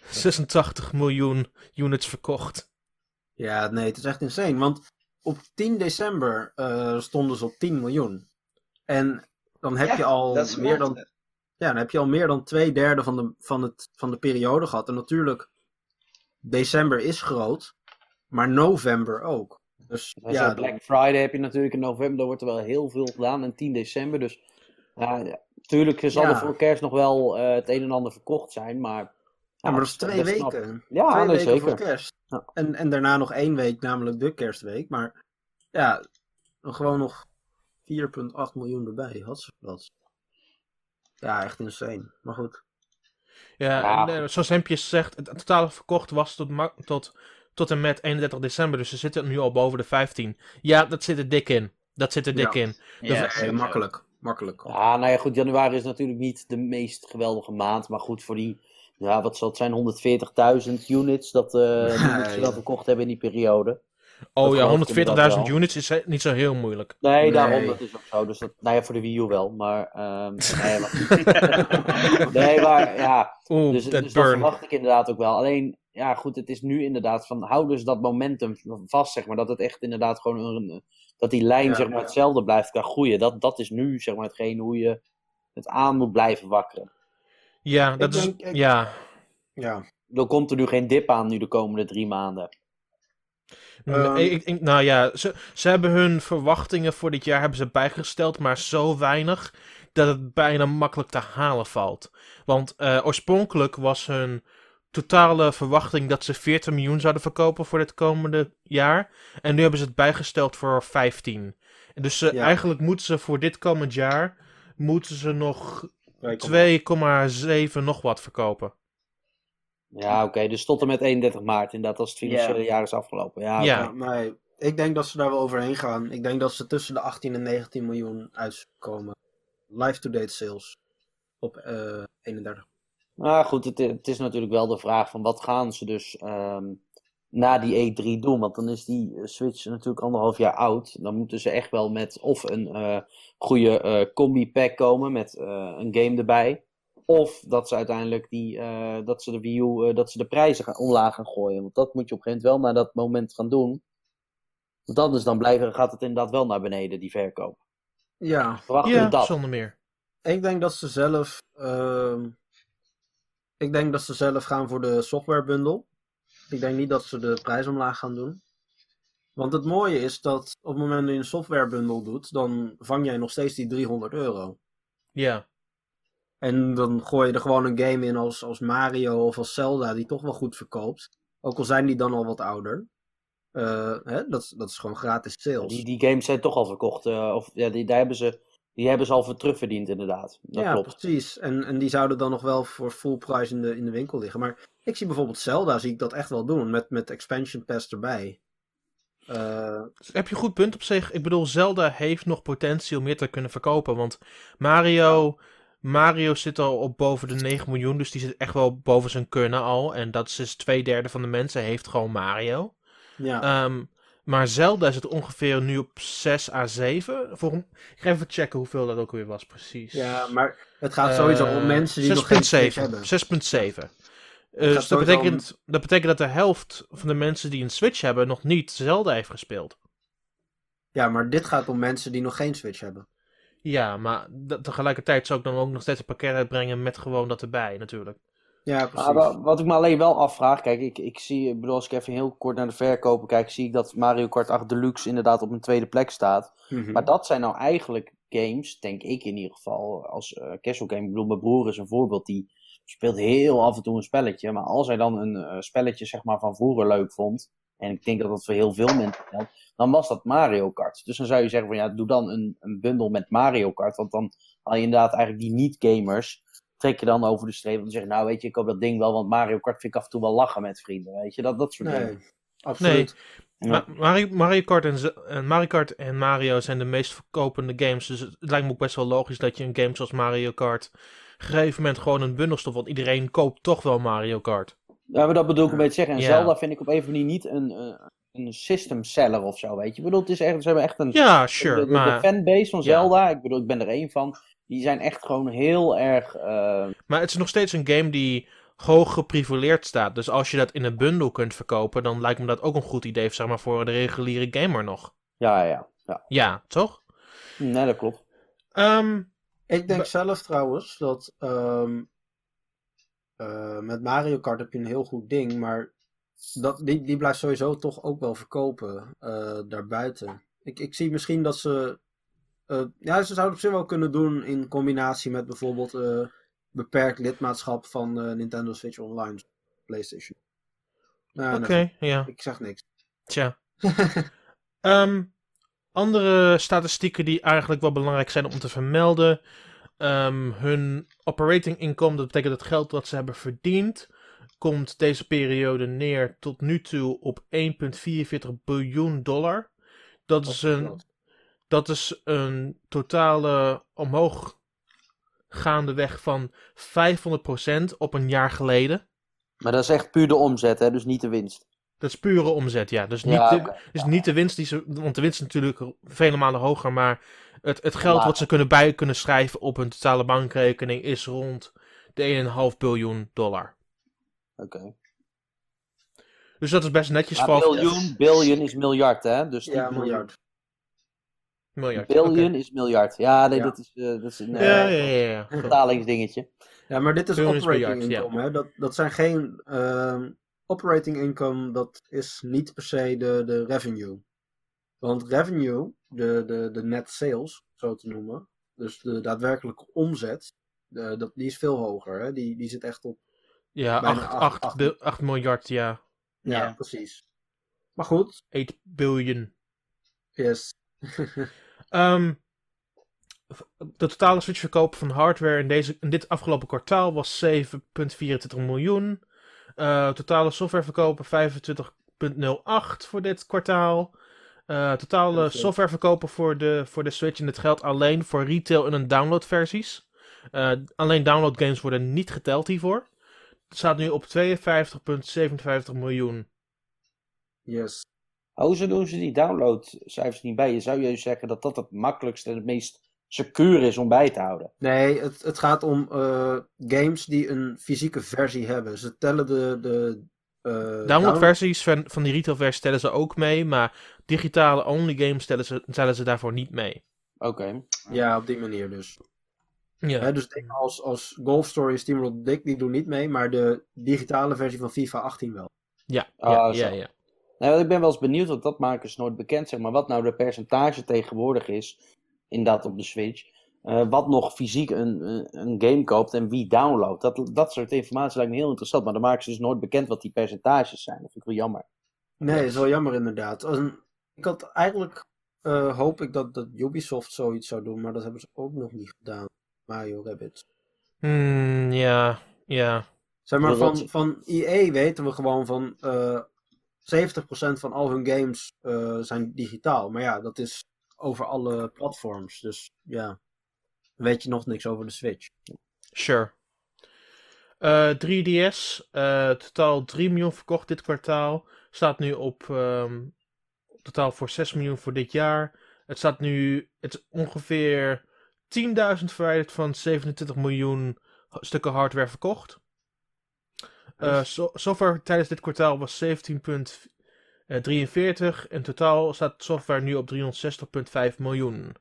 86 miljoen units verkocht. Ja, nee, het is echt insane. Want op 10 december eh, stonden ze op 10 miljoen. En dan heb Ja, je al meer dan Ja, dan heb je al meer dan twee derde van de, van, het, van de periode gehad. En natuurlijk, december is groot, maar november ook. Dus Ja, ja, Black Friday heb je natuurlijk in november, daar wordt er wel heel veel gedaan. En 10 december, dus ja, ja, natuurlijk zal Ja. er voor kerst nog wel eh, het een en ander verkocht zijn, maar... ja, maar dat is twee best knap. weken. Ja, twee nee, weken zeker. voor kerst. Ja. En, en daarna nog één week, namelijk de kerstweek. Maar ja, dan gewoon nog 4,8 miljoen erbij. Had ze dat. Ja, echt insane. Maar goed. Ja, Ja. en, eh, zoals Hempje zegt, het totale verkocht was tot, ma- tot, tot en met 31 december. Dus ze zitten nu al boven de 15. Ja, dat zit er dik in. Dat zit er dik Ja. in. Ja, sowieso. makkelijk. Makkelijk. Ja, nou ja, goed, januari is natuurlijk niet de meest geweldige maand. Maar goed, voor die, ja, wat zal het zijn, 140.000 units dat, die moeten ze dan verkocht hebben in die periode. Oh ja, geloof ik 140.000 inderdaad wel. units is niet zo heel moeilijk. Nee, Nee. daarom, dat is ook zo. Dus dat, nou ja, voor de Wii U wel, maar... ehm, nee, maar, nee, maar ja, Oeh, dus, dus dat burn. verwacht ik inderdaad ook wel. Alleen, ja goed, het is nu inderdaad van, hou dus dat momentum vast, zeg maar. Dat het echt inderdaad gewoon een, dat die lijn, Ja, zeg maar, hetzelfde blijft gaan groeien. Dat, dat is nu, zeg maar, hetgeen hoe je het aan moet blijven wakkeren. Ja, dat Ik is... denk- ik- Ja. Ja. Er komt er nu geen dip aan nu de komende drie maanden. Ehm. Nee, ik, ik- nou ja, ze, ze hebben hun verwachtingen voor dit jaar hebben ze bijgesteld, maar zo weinig dat het bijna makkelijk te halen valt. Want eh, oorspronkelijk was hun totale verwachting dat ze 40 miljoen zouden verkopen voor dit komende jaar. En nu hebben ze het bijgesteld voor 15. En dus ze, Ja. eigenlijk moeten ze voor dit komend jaar moeten ze nog 2,7 nog wat verkopen. Ja, oké, dus tot en met 31 maart, inderdaad, als het financiële Ja. jaar is afgelopen. Ja, Ja. nee, ik denk dat ze daar wel overheen gaan. Ik denk dat ze tussen de 18 en 19 miljoen uitkomen. Live-to-date sales op eh 31. Nou goed, het, het is natuurlijk wel de vraag van wat gaan ze dus ehm, na die E3 doen? Want dan is die eh, Switch natuurlijk anderhalf jaar oud. Dan moeten ze echt wel met of een eh, goede eh, combi-pack komen met eh, een game erbij. Of dat ze uiteindelijk die, eh, dat ze de Wii U, dat ze de prijzen gaan, omlaag gaan gooien. Want dat moet je op een gegeven moment wel naar dat moment gaan doen. Want anders dan blijven, gaat het inderdaad wel naar beneden, die verkoop. Ja, Ja, dat? zonder meer. ik denk dat ze zelf. ehm, ik denk dat ze zelf gaan voor de software bundle. Ik denk niet dat ze de prijs omlaag gaan doen. Want het mooie is dat op het moment dat je een software bundle doet, dan vang jij nog steeds die 300 euro. Ja. En dan gooi je er gewoon een game in als, als Mario of als Zelda, die toch wel goed verkoopt. Ook al zijn die dan al wat ouder. Eh, hè, dat, is- dat is gewoon gratis sales. Die, die games zijn toch al verkocht. eh, of ja, die, daar hebben ze, die hebben ze al voor terugverdiend, inderdaad. Dat ja, klopt. precies. En, en die zouden dan nog wel voor full price in de, in de winkel liggen. Maar ik zie bijvoorbeeld Zelda, zie ik dat echt wel doen. Met, met expansion pass erbij. Eh, Dus heb je een goed punt op zich. Ik bedoel, Zelda heeft nog potentie om meer te kunnen verkopen. Want Mario, Mario zit al op boven de 9 miljoen. Dus die zit echt wel boven zijn kunnen al. En dat is dus twee derde van de mensen heeft gewoon Mario. ja. Ehm, maar Zelda is het ongeveer nu op 6 à 7. Voor, ik ga even checken hoeveel dat ook weer was, precies. ja, maar het gaat sowieso om Eh, mensen die nog geen Switch hebben. 6,7. gaat Dus dat betekent, dat betekent dat de helft van de mensen die een Switch hebben nog niet Zelda heeft gespeeld. Ja, maar dit gaat om mensen die nog geen Switch hebben. Ja, maar tegelijkertijd zou ik dan ook nog steeds een pakket uitbrengen met gewoon dat erbij natuurlijk. Ja, precies. Maar wa- wat ik me alleen wel afvraag, kijk, ik, ik zie, ik bedoel, als ik even heel kort naar de verkopen kijk, zie ik dat Mario Kart 8 Deluxe inderdaad op een tweede plek staat. Mhm. Maar dat zijn nou eigenlijk games, denk ik in ieder geval, als eh casual game. Ik bedoel, mijn broer is een voorbeeld, die speelt heel af en toe een spelletje. Maar als hij dan een eh, spelletje, zeg maar, van vroeger leuk vond, en ik denk dat dat voor heel veel mensen geldt, dan was dat Mario Kart. Dus dan zou je zeggen van, ja, doe dan een, een bundel met Mario Kart, want dan Al je inderdaad eigenlijk die niet-gamers trek je dan over de streep. Want zeggen, nou weet je, ik koop dat ding wel, want Mario Kart vind ik af en toe wel lachen met vrienden. Weet je, dat, dat soort dingen. Nee, absoluut. Ja. Ma- Mario, Mario, Kart en, ze- en Mario Kart en Mario zijn de meest verkopende games. Dus het lijkt me ook best wel logisch dat je een game zoals Mario Kart. op een gegeven moment gewoon een bundel stopt. Want iedereen koopt toch wel Mario Kart. Ja, maar dat bedoel ik een beetje zeggen. En Ja. Zelda vind ik op een of andere manier niet een, eh, een system seller of zo, weet je. Ik bedoel, het is echt, ze hebben echt een... Ja, sure. de, de, maar, de fanbase van Ja. Zelda, ik bedoel, ik ben er één van. Die zijn echt gewoon heel erg... eh, maar het is nog steeds een game die hoog geprivileerd staat. Dus als je dat in een bundel kunt verkopen. dan lijkt me dat ook een goed idee. Zeg maar voor de reguliere gamer nog. ja, ja, ja. Ja, toch? Nee, dat klopt. Ehm, Ik denk zelf trouwens dat ehm, eh, met Mario Kart heb je een heel goed ding, maar dat, die, die blijft sowieso toch ook wel verkopen eh, daarbuiten. Ik, ik zie misschien dat ze. Eh, ja, ze zouden op zich wel kunnen doen in combinatie met bijvoorbeeld eh, beperkt lidmaatschap van eh, Nintendo Switch Online, PlayStation. Nou, Oké, ja. ik zeg niks. Tja. Ehm, andere statistieken die eigenlijk wel belangrijk zijn om te vermelden. Ehm, hun operating income, dat betekent het geld wat ze hebben verdiend, komt deze periode neer tot nu toe op 1,44 biljoen dollar. Dat is een, dat is een totale omhooggaande weg van 500% op een jaar geleden. Maar dat is echt puur de omzet, hè, dus niet de winst. Dat is pure omzet, ja. Dus niet, Ja, de, dus niet de winst die ze. Want de winst is natuurlijk vele malen hoger. Maar het, het geld wat ze kunnen bij kunnen schrijven op hun totale bankrekening is rond de 1,5 biljoen dollar. Oké. Dus dat is best netjes Maar voor. biljoen, biljoen is miljard, hè? Dus Ja, miljard. Miljard. Oké. is miljard. Ja, nee, Ja. dat is, eh, dat is een Ja, eh, ja, ja. ja. vertalingsdingetje. Ja, maar dit is operating miljard, income. Hè? Dat, dat zijn geen. ehm, operating income, dat is niet per se de, de revenue. Want revenue, de, de, de net sales, zo te noemen. Dus de daadwerkelijke omzet, de, dat, die is veel hoger. Hè? Die, die zit echt op. Ja, Bijna 8, acht- 8, acht- 8 miljard, ja. Ja, Ja. precies. Maar goed, 8 biljoen. yes. Ehm, de totale Switch-verkoop van hardware in, deze, in dit afgelopen kwartaal was 7,24 miljoen. Eh, totale softwareverkopen 25,08 voor dit kwartaal. Eh, totale softwareverkopen voor de, voor de Switch. En dit geldt alleen voor retail en een downloadversies. Eh alleen download games worden niet geteld hiervoor. Het staat nu op 52,57 miljoen. Yes. Hoezo doen ze die downloadcijfers niet bij? Je zou juist zeggen dat dat het makkelijkste en het meest secuur is om bij te houden. Nee, het, het gaat om eh, games die een fysieke versie hebben. Ze tellen de. de eh, download- Downloadversies van, van die retailversies tellen ze ook mee. Maar digitale only games tellen ze, tellen ze daarvoor niet mee. Oké. Ja, op die manier dus. Ja. Hè, dus dingen als, als Golf Story en Steamroll Dick, die doen niet mee, maar de digitale versie van FIFA 18 wel. Ja, Ah, ja, zo. ja, ja. Nou, ik ben wel eens benieuwd, want dat maken ze nooit bekend, zeg maar, wat nou de percentage tegenwoordig is, inderdaad op de Switch, eh, wat nog fysiek een, een- game koopt en wie downloadt. Dat, dat soort informatie lijkt me heel interessant, maar dan maken ze dus nooit bekend wat die percentages zijn. Dat vind ik wel jammer. Nee, dat is wel jammer inderdaad. Als een- ik had eigenlijk, eh, hoop ik dat, dat Ubisoft zoiets zou doen, maar dat hebben ze ook nog niet gedaan. Mario Rabbit. Hmm, ja, ja. Zeg maar, van, van EA weten we gewoon van eh 70% van al hun games eh, zijn digitaal. Maar ja, dat is over alle platforms. Dus ja, weet je nog niks over de Switch. Sure. Eh, 3DS, eh, totaal 3 miljoen verkocht dit kwartaal. Staat nu op ehm, totaal voor 6 miljoen voor dit jaar. Het staat nu, het is ongeveer 10.000 verwijderd van 27 miljoen stukken hardware verkocht. Eh so- software tijdens dit kwartaal was 17,43. In totaal staat software nu op 360,5 miljoen.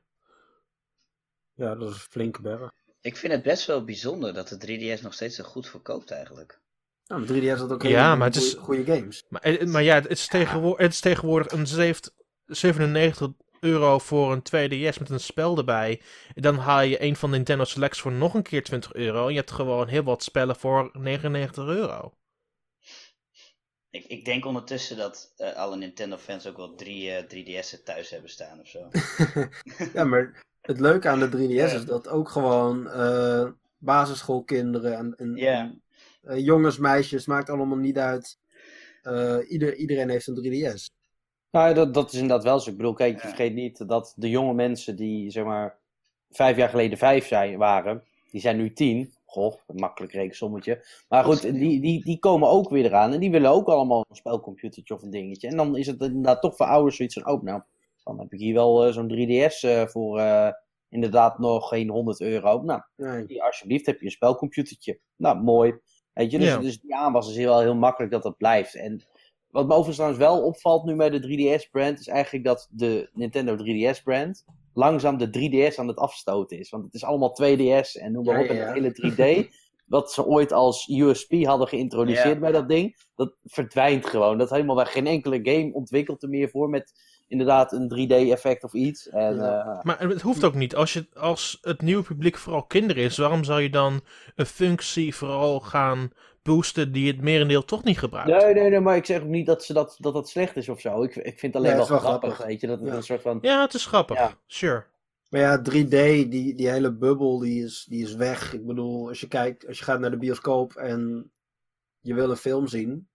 Ja, dat is een flinke berg. Ik vind het best wel bijzonder dat de 3DS nog steeds zo goed verkoopt eigenlijk. Nou, met 3DS had ook Ja, hele maar het is- goede, games. Maar, eh, maar ja, het is, tegenwoordig, het is tegenwoordig een zeeft- 97 euro voor een 2DS met een spel erbij. En dan haal je een van de Nintendo Selects voor nog een keer 20 euro. En je hebt gewoon heel wat spellen voor 99 euro. Ik, ik denk ondertussen dat eh, alle Nintendo-fans ook wel drie eh, 3DS'en thuis hebben staan of zo. ja, maar het leuke aan de 3DS is dat ook gewoon eh, basisschoolkinderen en, en, Ja. en, eh, jongens, meisjes, maakt allemaal niet uit. Eh, ieder, iedereen heeft een 3DS. Nou, dat, dat is inderdaad wel zo. Ik bedoel, kijk, Ja. vergeet niet dat de jonge mensen die, zeg maar, vijf jaar geleden vijf zijn, waren, die zijn nu tien. Goh, een makkelijk rekensommetje. Maar goed, die, die, die komen ook weer eraan en die willen ook allemaal een spelcomputertje of een dingetje. En dan is het inderdaad toch voor ouders zoiets van, oh, nou, dan heb ik hier wel eh, zo'n 3DS eh, voor eh, inderdaad nog geen 100 euro. Nou, Nee. alsjeblieft heb je een spelcomputertje. Nou, mooi. Weet je, dus, Ja. dus die aanwas is wel heel makkelijk dat dat blijft. En wat me overigens trouwens wel opvalt nu bij de 3DS-brand, is eigenlijk dat de Nintendo 3DS-brand langzaam de 3DS aan het afstoten is. Want het is allemaal 2DS en noem maar op. En het hele 3D, wat ze ooit als USP hadden geïntroduceerd bij dat ding, dat verdwijnt gewoon. Dat helemaal waar geen enkele game ontwikkelt er meer voor met inderdaad een 3D-effect of iets. En, Ja. eh, Maar het hoeft ook niet. Als, je, als het nieuwe publiek vooral kinderen is, waarom zou je dan een functie vooral gaan boosten die het merendeel toch niet gebruikt? Nee, nee, nee, maar ik zeg ook niet dat ze dat, dat, dat slecht is of zo. Ik, ik vind het alleen Nee, wel, het is wel grappig, grappig. weet je. Dat het Ja. een soort van... Ja, het is grappig. Ja. Sure. Maar ja, 3D, die, die hele bubbel, die is, die is weg. Ik bedoel, als je kijkt, als je gaat naar de bioscoop en je wil een film zien.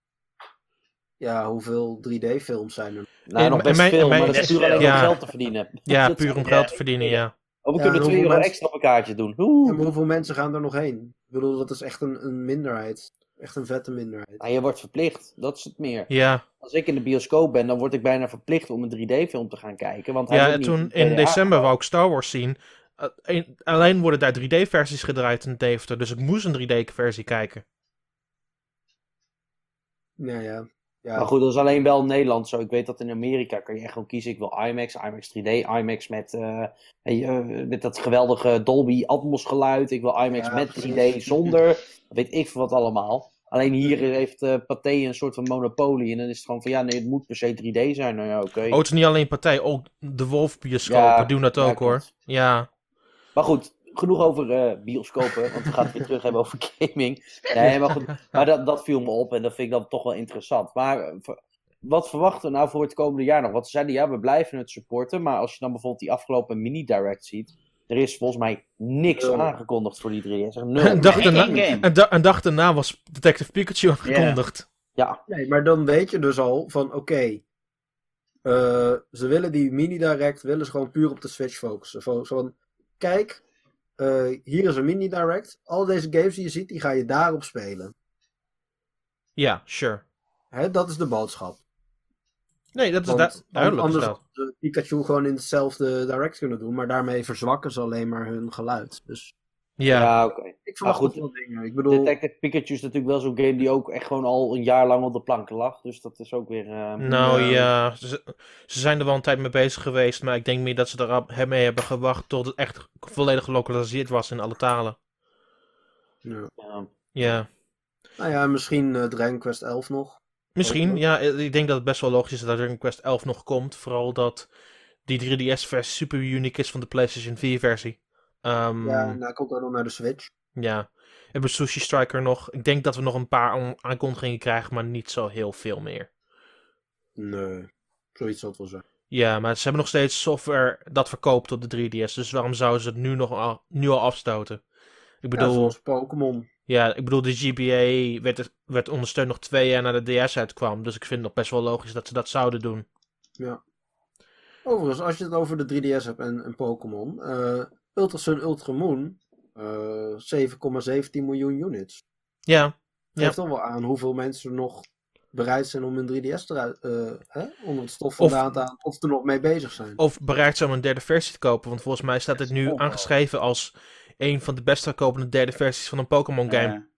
Ja, hoeveel 3D-films zijn er? Nou, En- nog en best mijn- veel, en maar dat is puur alleen ja. om geld te verdienen. Ja, puur om geld te verdienen, ja. Oh, we Ja, kunnen en 2 hoeveel euro mensen- extra op een kaartje doen. Ja, maar hoeveel mensen gaan er nog heen? Ik bedoel, dat is echt een, een minderheid. Echt een vette minderheid. Nou, je wordt verplicht, dat is het meer. Ja, Als ik in de bioscoop ben, dan word ik bijna verplicht om een 3D-film te gaan kijken. Want hij ja en toen in december wou ik Star Wars zien. Een- alleen worden daar 3D-versies gedraaid in Deventer, dus ik moest een 3D-versie kijken. Ja, ja. Ja. Maar goed, dat is alleen wel Nederland zo. Ik weet dat in Amerika kan je echt gewoon kiezen. Ik wil IMAX, IMAX 3D, IMAX met, eh, eh, met dat geweldige Dolby Atmos geluid. Ik wil IMAX Ja, met precies. 3D, zonder. Weet ik veel wat allemaal. Alleen hier heeft eh Pathé een soort van monopolie. En dan is het gewoon van ja, nee, het moet per se 3D zijn. Nou ja, oké. Oh, het is niet alleen partij, ook de Wolf-bioscopen Ja, doen dat ja, ook hoor. Ja, Maar goed, genoeg over eh, bioscopen, want we gaan het weer terug hebben over gaming. Nee, maar goed, maar dat, dat viel me op en dat vind ik dan toch wel interessant. Maar eh, wat verwachten we nou voor het komende jaar nog? Want ze zeiden ja, we blijven het supporten, maar als je dan bijvoorbeeld die afgelopen mini-direct ziet, er is volgens mij niks aangekondigd voor die 3DS. Echt Nul. Een dag, daarna, game. een, da- een dag daarna was Detective Pikachu aangekondigd. Ja, Nee, maar dan weet je dus al van oké. eh, ze willen die mini-direct, willen ze gewoon puur op de Switch focussen. Zo van, kijk, eh, hier is een mini-direct. Al deze games die je ziet, die ga je daarop spelen. Ja, sure. Hè, dat is de boodschap. Nee, dat is Want du- duidelijk. anders had de Pikachu gewoon in hetzelfde direct kunnen doen, maar daarmee verzwakken ze alleen maar hun geluid. Dus Ja. ja. oké. ik verwacht goed, goed, wel dingen. Ik bedoel, Detective Pikachu is natuurlijk wel zo'n game die ook echt gewoon al een jaar lang op de plank lag. Dus dat is ook weer... eh, Nou Ja. ja, ze, ze zijn er wel een tijd mee bezig geweest, maar ik denk meer dat ze er mee hebben gewacht tot het echt volledig gelokaliseerd was in alle talen. ja. ja. Ja, Nou ja, misschien eh Dragon Quest 11 nog. misschien. Ja, ik denk dat het best wel logisch is dat Dragon Quest 11 nog komt. Vooral dat die 3DS-versie super unique is van de PlayStation 4-versie. Ehm, Ja, ja, nou komt ook nog naar de Switch. We hebben Sushi Striker nog. Ik denk dat we nog een paar aan- aankondigingen krijgen, maar niet zo heel veel meer. Nee, zoiets zal het wel zijn. Ja, maar ze hebben nog steeds software dat verkoopt op de 3DS. Dus waarom zouden ze het nu, nog al, nu al afstoten? Ik Ja, bedoel, zoals Pokémon. Ja, ik bedoel, de GBA werd, werd ondersteund nog twee jaar nadat de DS uitkwam. Dus ik vind het nog best wel logisch dat ze dat zouden doen. Ja. Overigens, als je het over de 3DS hebt en, en Pokémon. eh Ultra Sun Ultra Moon. eh 7,17 miljoen units. Ja, Ja. Geeft toch wel aan hoeveel mensen nog bereid zijn om hun 3DS eruit, eh, hè, onder het stof Of- vandaan te halen. Of er nog mee bezig zijn. of bereid zijn om een derde versie te kopen. Want volgens mij staat dit nu Oh. aangeschreven als een van de best verkopende derde versies van een Pokémon game. Ja.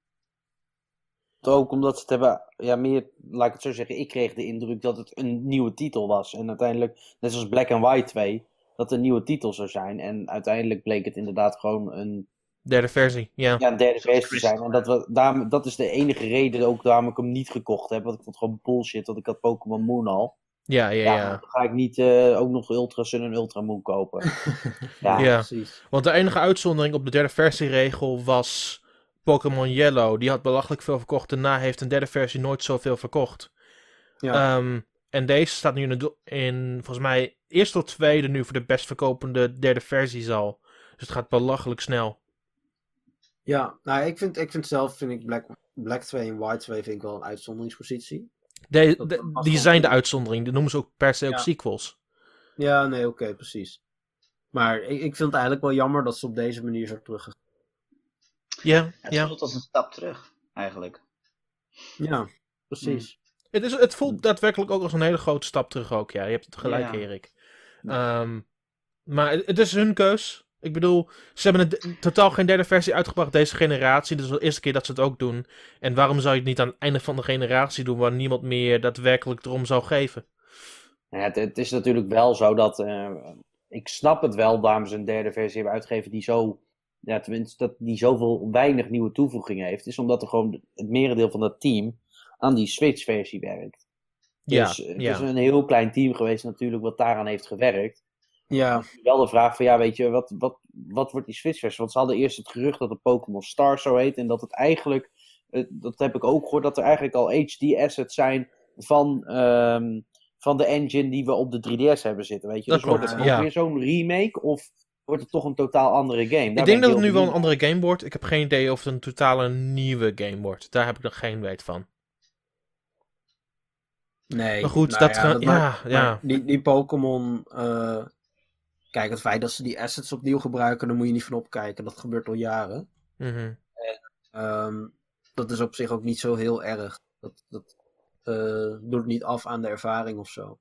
Ook omdat ze het hebben, ja, meer, laat ik het zo zeggen, ik kreeg de indruk dat het een nieuwe titel was. En uiteindelijk, net zoals Black and White 2, dat een nieuwe titel zou zijn. En uiteindelijk bleek het inderdaad gewoon een, Derde versie, ja. ja, een derde versie te zijn. En dat, we, daarom, dat is de enige reden ook waarom ik hem niet gekocht heb. Want ik vond het gewoon bullshit, want ik had Pokémon Moon al. Ja, ja, Ja, ja. dan ga ik niet eh, ook nog Ultra Sun en Ultra Moon kopen. ja, Ja. precies. Want de enige uitzondering op de derde versieregel was Pokémon Yellow. Die had belachelijk veel verkocht. Daarna heeft een derde versie nooit zoveel verkocht. Ja. Ehm, En deze staat nu in, de, in volgens mij eerst tot tweede nu voor de best verkopende derde versie zal. Dus het gaat belachelijk snel. Ja, nou ik vind, ik vind zelf vind ik Black, Black 2 en White 2 vind ik wel een uitzonderingspositie. De, de- die zijn de uitzondering. Die noemen ze ook per se ook sequels. Ja, nee, oké, precies. Maar ik, ik vind het eigenlijk wel jammer dat ze op deze manier zo terug Ja, Het ja. voelt als een stap terug, eigenlijk. Ja, precies. Het, is, het voelt daadwerkelijk ook als een hele grote stap terug ook. Ja, je hebt het gelijk, Ja. Erik. Ehm, maar het, het is hun keus. Ik bedoel, ze hebben totaal geen derde versie uitgebracht deze generatie. Dit is de eerste keer dat ze het ook doen. En waarom zou je het niet aan het einde van de generatie doen, waar niemand meer daadwerkelijk erom zou geven? Ja, het, het is natuurlijk wel zo dat. eh, ik snap het wel waarom ze een derde versie hebben uitgegeven die zo. Ja, tenminste, dat die zoveel weinig nieuwe toevoegingen heeft. Is omdat er gewoon het merendeel van dat team aan die Switch-versie werkt. Ja, Dus het ja. is een heel klein team geweest natuurlijk wat daaraan heeft gewerkt. Ja, Wel de vraag van ja, weet je, wat, wat, wat wordt die Switch-versie? Want ze hadden eerst het gerucht dat het Pokémon Stars zo heet. En dat het eigenlijk, eh, dat heb ik ook gehoord, dat er eigenlijk al HD-assets zijn van, ehm, van de engine die we op de 3DS hebben zitten. Weet je? Dat dus wordt klopt, het ook ja. weer zo'n remake of wordt het toch een totaal andere game? Daar ik denk dat het nu wel een andere game wordt. Ik heb geen idee of het een totale nieuwe game wordt. Daar heb ik nog geen weet van. Nee. Maar goed, nou dat ja, dat ja, maakt- ja. maar Die, die Pokémon. eh, kijk, het feit dat ze die assets opnieuw gebruiken, daar moet je niet van opkijken. Dat gebeurt al jaren. Mhm. Ehm, dat is op zich ook niet zo heel erg. Dat, dat eh, doet niet af aan de ervaring of zo.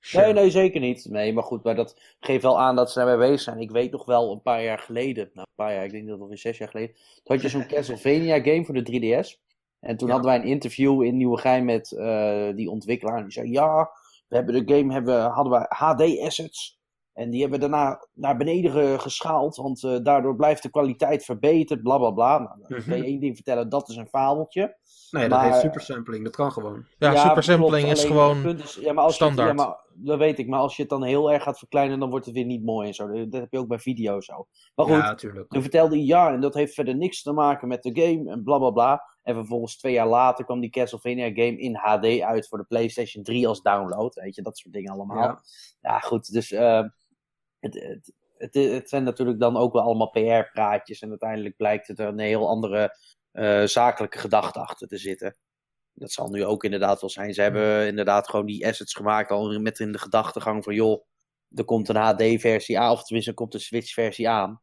Sure. Nee, nee, zeker niet. Nee, maar goed, maar dat geeft wel aan dat ze daarmee bezig zijn. Ik weet nog wel een paar jaar geleden, nou een paar jaar, ik denk dat het alweer zes jaar geleden, toen had je zo'n Castlevania game voor de 3DS. En toen Ja. hadden wij een interview in Nieuwegein met eh, die ontwikkelaar. En die zei, ja, we hebben de game, hebben, hadden we HD assets. En die hebben we daarna naar beneden ge- geschaald, want eh, daardoor blijft de kwaliteit verbeterd, bla bla bla. Nou, dan Mhm. kan je één ding vertellen, dat is een fabeltje. Nee, dat Maar- heeft supersampling. Dat kan gewoon. ja, Ja, supersampling klopt, is gewoon is- ja, maar als standaard. Je, ja, maar, dat weet ik, maar als je het dan heel erg gaat verkleinen, dan wordt het weer niet mooi en zo. Dat heb je ook bij video zo. Maar goed, Ja, natuurlijk. toen vertelde hij ja, en dat heeft verder niks te maken met de game en bla bla bla. En vervolgens twee jaar later kwam die Castlevania game in HD uit voor de PlayStation 3 als download. Weet je, dat soort dingen allemaal. Ja, Ja. goed, dus eh, het, het, het, het zijn natuurlijk dan ook wel allemaal PR-praatjes. En uiteindelijk blijkt het er een heel andere eh, zakelijke gedachte achter te zitten. Dat zal nu ook inderdaad wel zijn. Ze hebben inderdaad gewoon die assets gemaakt al met in de gedachtegang van joh, er komt een HD-versie aan, of tenminste er komt een Switch-versie aan.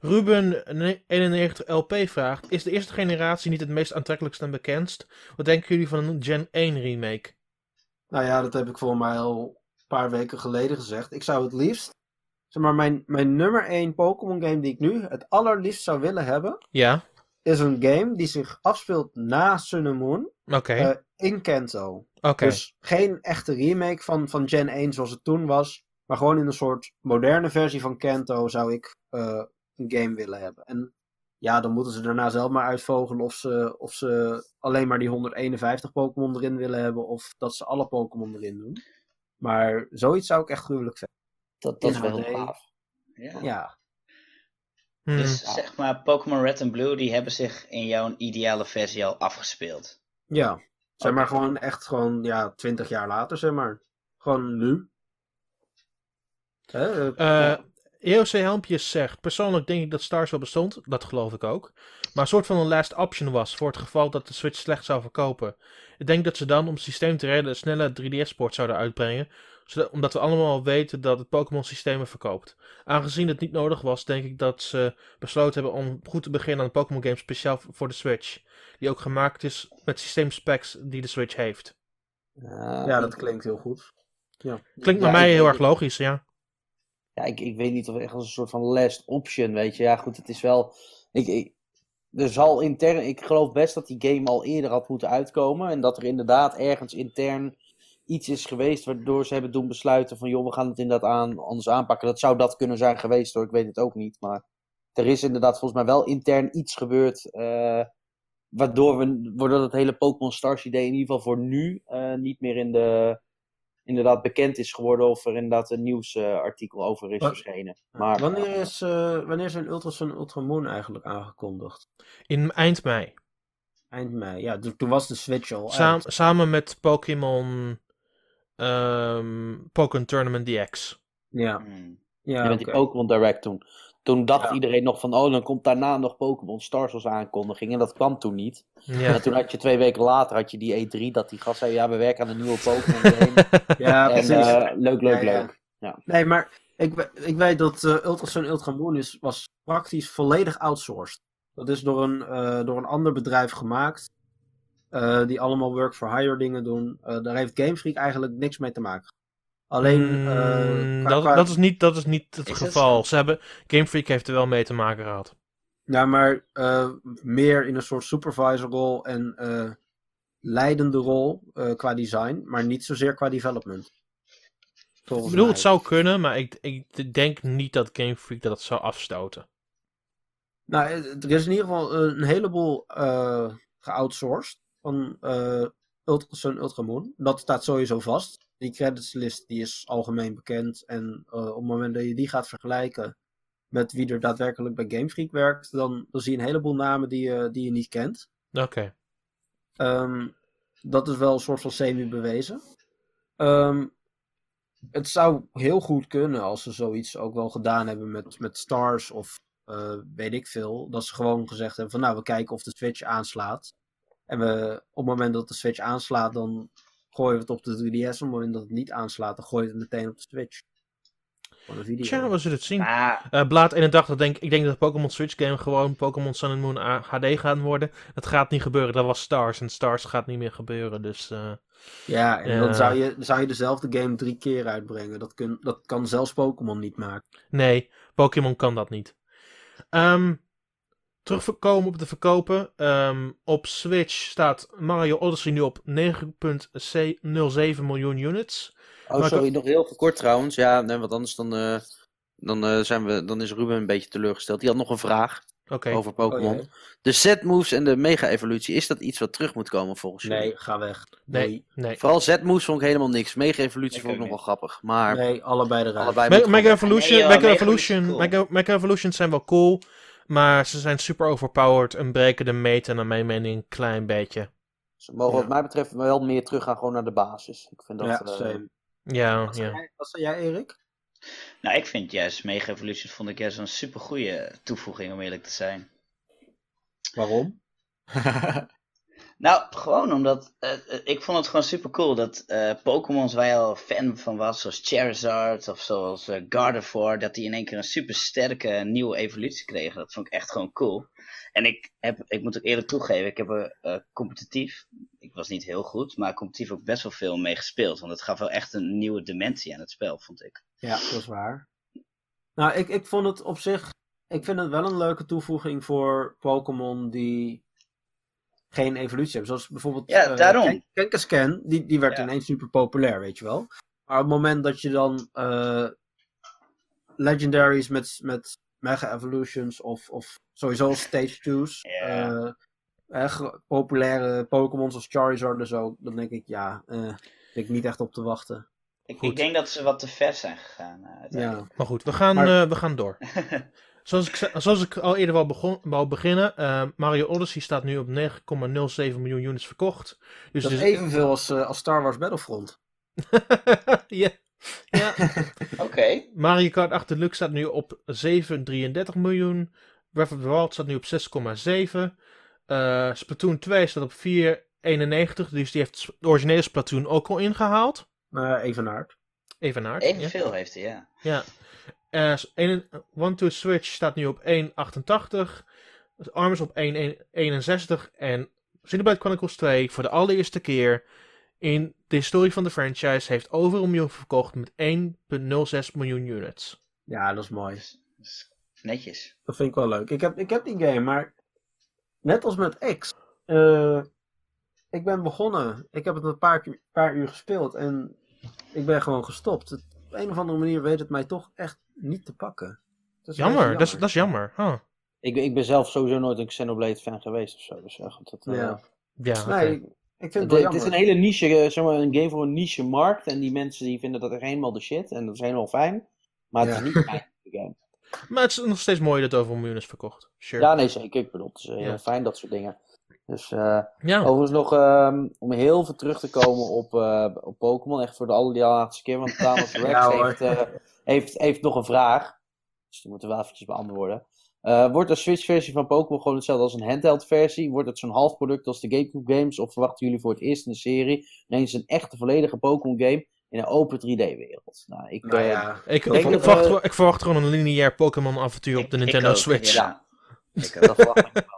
Ruben 91 LP vraagt: Is de eerste generatie niet het meest aantrekkelijkst en bekendst? Wat denken jullie van een Gen 1 remake? Nou ja, dat heb ik voor mij al een paar weken geleden gezegd. Ik zou het liefst. Zeg maar, mijn, mijn nummer 1 Pokémon game die ik nu het allerliefst zou willen hebben. Ja, Is een game die zich afspeelt na Sun and Moon. oké. eh, in Kanto. Oké. Dus geen echte remake van, van Gen 1 zoals het toen was. Maar gewoon in een soort moderne versie van Kanto zou ik eh, een game willen hebben. En ja, dan moeten ze daarna zelf maar uitvogelen of ze, of ze alleen maar die 151 Pokémon erin willen hebben. Of dat ze alle Pokémon erin doen. Maar zoiets zou ik echt gruwelijk vinden. Dat, dat is wel heel gaaf. Ja. Ja, Hmm. Dus zeg maar, Pokémon Red en Blue, die hebben zich in jouw ideale versie al afgespeeld. ja. Zeg maar gewoon echt gewoon, ja, 20 jaar later, zeg maar. Gewoon nu. Hè, eh, Eh EOC Helmpjes zegt: Persoonlijk denk ik dat Stars wel bestond. Dat geloof ik ook. Maar een soort van een last option was voor het geval dat de Switch slecht zou verkopen. Ik denk dat ze dan, om het systeem te redden, een snelle 3DS-port zouden uitbrengen. Zodat, omdat we allemaal weten dat het Pokémon-systeem er verkoopt. Aangezien het niet nodig was, denk ik dat ze besloten hebben om goed te beginnen aan een Pokémon-game speciaal voor de Switch. Die ook gemaakt is met systeemspecs die de Switch heeft. ja, dat klinkt heel goed. Ja. Klinkt Ja, bij mij heel erg logisch, ja. Ja, ik, ik weet niet of echt als een soort van last option, weet je. Ja, goed, het is wel... Ik, er zal intern... Ik geloof best dat die game al eerder had moeten uitkomen. En dat er inderdaad ergens intern iets is geweest waardoor ze hebben doen besluiten van... joh, we gaan het inderdaad aan, anders aanpakken. Dat zou dat kunnen zijn geweest hoor, ik weet het ook niet. Maar er is inderdaad volgens mij wel intern iets gebeurd... eh, waardoor, we, waardoor het hele Pokémon Stars idee in ieder geval voor nu eh, niet meer in de... Inderdaad bekend is geworden of er inderdaad een nieuwsartikel over is Wat- verschenen. Maar, Wanneer, is, eh, wanneer zijn Ultra Sun en Ultra Moon eigenlijk aangekondigd? In eind mei. Eind mei. Ja, toen was de Switch al Saam- uit. samen met Pokémon ehm Pokémon Tournament DX. Ja, Hmm. ja, Ja, met die oké. Pokémon Direct toen. Toen dacht Ja. iedereen nog van, oh, dan komt daarna nog Pokémon Stars als aankondiging. En dat kwam toen niet. Ja. En toen had je twee weken later had je die E3, dat die gast zei, ja, we werken aan een nieuwe Pokémon game. Ja, en precies. eh, leuk, leuk, Ja, ja. leuk. Nee, maar ik, ik weet dat eh Ultra Sun Ultra Moon is, was praktisch volledig outsourced. Dat is door een, eh, door een ander bedrijf gemaakt. eh, die allemaal work for hire dingen doen. Eh, daar heeft Game Freak eigenlijk niks mee te maken. Alleen. eh, Mm, qua- dat, qua- dat, is niet, dat is niet het Is geval. Ze hebben, Game Freak heeft er wel mee te maken gehad. Ja, maar eh, meer in een soort supervisor-rol en eh, leidende rol eh, qua design, maar niet zozeer qua development. Ik Volgens bedoel, mij. het zou kunnen, maar ik, ik denk niet dat Game Freak dat zou afstoten. Nou, er is in ieder geval een heleboel eh geoutsourced van eh Ultra Sun Ultra Moon. Dat staat sowieso vast. Die creditslist die is algemeen bekend. En eh, op het moment dat je die gaat vergelijken met wie er daadwerkelijk bij Game Freak werkt, dan, dan zie je een heleboel namen die je, die je niet kent. Oké. Ehm, dat is wel een soort van semi-bewezen. Ehm, het zou heel goed kunnen als ze zoiets ook wel gedaan hebben met, met Stars of eh, weet ik veel. Dat ze gewoon gezegd hebben van nou, we kijken of de Switch aanslaat. En we, op het moment dat de Switch aanslaat, dan gooien we het op de 3DS. Op het moment dat het niet aanslaat, dan gooi je het meteen op de Switch. Een video. Tja, we zullen het zien. Maar Eh Blaad 81, denk, ik denk dat de Pokémon Switch game gewoon Pokémon Sun and Moon HD gaat worden. Dat gaat niet gebeuren, dat was Stars. En Stars gaat niet meer gebeuren, dus... eh, Ja, en dan zou je, zou je dezelfde game drie keer uitbrengen. Dat, kun, dat kan zelfs Pokémon niet maken. Nee, Pokémon kan dat niet. Ehm terugkomen op de verkopen. Ehm, op Switch staat Mario Odyssey nu op 9,07 miljoen units. Oh, Maar sorry, nog heel kort trouwens. Ja, nee, want anders dan, eh, dan, eh, zijn we, dan is Ruben een beetje teleurgesteld. Die had nog een vraag over Pokémon. Oh, de Z-moves en de mega-evolutie, is dat iets wat terug moet komen volgens jullie? Nee, ga weg. nee, Nee, nee. Vooral Z-moves vond ik helemaal niks. Mega-evolutie vond ik nog wel grappig. Maar nee allebei eruit. allebei Me- moet Mega Evolutions zijn wel cool. Maar ze zijn super overpowered en breken de meten naar mijn mening een klein beetje. Ze mogen Ja. wat mij betreft wel meer teruggaan gewoon naar de basis. Ik vind dat... ja, eh, same. Ja, Wat zei ja. jij- Wat zei jij, Erik? nou, ik vind juist Mega Evolution vond ik juist een super goede toevoeging om eerlijk te zijn. Waarom? Nou, gewoon omdat eh, eh, ik vond het gewoon super cool dat eh Pokémons waar je al fan van was, zoals Charizard of zoals Gardevoir, dat die in één keer een super sterke nieuwe evolutie kregen. Dat vond ik echt gewoon cool. En ik, heb, ik moet ook eerlijk toegeven, ik heb er competitief, ik was niet heel goed, maar competitief ook best wel veel mee gespeeld. Want het gaf wel echt een nieuwe dimensie aan het spel, vond ik. Ja, dat is waar. Nou, ik, ik vond het op zich... Ik vind het wel een leuke toevoeging voor Pokémon die geen evolutie hebben. Zoals bijvoorbeeld... Ja, eh, daarom. Ken- die, die werd Ja. ineens super populair, weet je wel. Maar op het moment dat je dan eh, legendaries met, met mega evolutions of, of sowieso stage 2's, Ja. eh, eh, populaire Pokémon zoals Charizard en zo, dan denk ik, ja, eh vind ik niet echt op te wachten. Ik, ik denk dat ze wat te ver zijn gegaan. Ja. Maar goed, we gaan, Maar- eh, we gaan door. Zoals ik, ze- zoals ik al eerder wou, begon, wou beginnen, eh, Mario Odyssey staat nu op 9,07 miljoen units verkocht. Dus Dat is evenveel als, eh, als Star Wars Battlefront. ja. ja. Oké. Mario Kart 8 Deluxe staat nu op 7,33 miljoen. Breath of the Wild staat nu op 6,7. Eh, Splatoon 2 staat op 4,91. Dus die heeft de originele Splatoon ook al ingehaald. Uh, Evenaard. Evenaard. ja. Evenveel heeft hij, ja. Ja. Eh, One to Switch staat nu op 1,88. Arm is op 1,61. En Xenoblade Chronicles 2 voor de allereerste keer in de historie van de franchise heeft over een miljoen verkocht met 1,06 miljoen units. Ja, dat is mooi. Netjes. Dat vind ik wel leuk. Ik heb, ik heb die game, maar net als met X. eh, ik ben begonnen. Ik heb het een paar, keer- paar uur gespeeld en ik ben gewoon gestopt. Het- een of andere manier weet het mij toch echt niet te pakken. Dat is Jammer, dat is, dat is jammer. Huh. Ik, ik ben zelf sowieso nooit een Xenoblade fan geweest of zo. Dus ja, goed, dat, eh, Ja. Ja, oké. Nee, ik, ik vind het Het, is een hele niche, eh, zeg maar, een game voor een niche markt. En die mensen die vinden dat echt helemaal de shit. En dat is helemaal fijn. Maar het Ja. is niet mijn game. Maar het is nog steeds mooi dat het over miljoen is verkocht. Sure. Ja, nee, zeker. Ik bedoel, het is eh, heel Ja. fijn, dat soort dingen. Dus uh, Ja. overigens nog ehm, om heel veel terug te komen op, eh, op Pokémon, echt voor de allerlaatste keer, want Thanos Rex Ja, heeft, eh, heeft, heeft nog een vraag. Dus die moeten we wel eventjes beantwoorden. Eh, wordt de Switch-versie van Pokémon gewoon hetzelfde als een handheld-versie? Wordt het zo'n half product als de GameCube games? Of verwachten jullie voor het eerst in de serie ineens een echte volledige Pokémon-game in een open 3D-wereld? Nou, ik, Nou eh, ja, Ik, denk ik, verwacht, eh, gewoon- ik verwacht gewoon een lineair Pokémon avontuur op de Nintendo ook, Switch. Ja. Ik dat verwacht ik wel.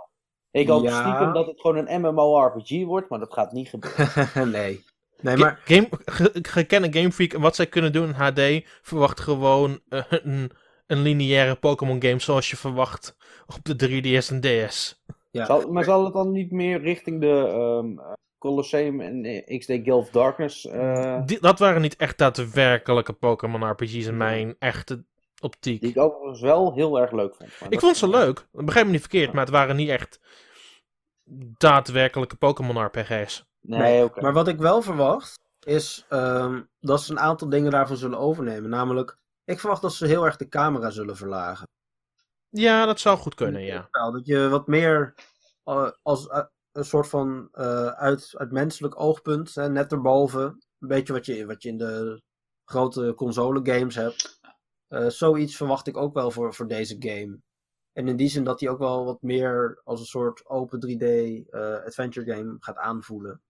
Ik hoop Ja. stiekem dat het gewoon een MMORPG wordt, maar dat gaat niet gebeuren. nee. Nee, maar Game, ge- gekende Game Freak en wat zij kunnen doen in HD verwacht gewoon eh, een, een lineaire Pokémon game zoals je verwacht op de 3DS en DS. ja, Zal, maar zal het dan niet meer richting de ehm, Colosseum en eh, XD Gulf Darkness? eh, Die- dat waren niet echt daadwerkelijke Pokémon RPG's in mijn echte optiek. die ik overigens wel heel erg leuk vond. Maar Ik vond ze leuk. Begrijp me niet verkeerd, maar het waren niet echt daadwerkelijke Pokémon RPG's. Nee, oké. Maar wat ik wel verwacht, is ehm, dat ze een aantal dingen daarvan zullen overnemen. Namelijk, ik verwacht dat ze heel erg de camera zullen verlagen. Ja, dat zou goed kunnen, ja. Nou, dat je wat meer eh, als eh, een soort van eh, uit, uit menselijk oogpunt, hè, net erboven, een beetje wat je, wat je in de grote console games hebt. Eh, zoiets verwacht ik ook wel voor, voor deze game. En in die zin dat hij ook wel wat meer als een soort open 3D eh, adventure game gaat aanvoelen.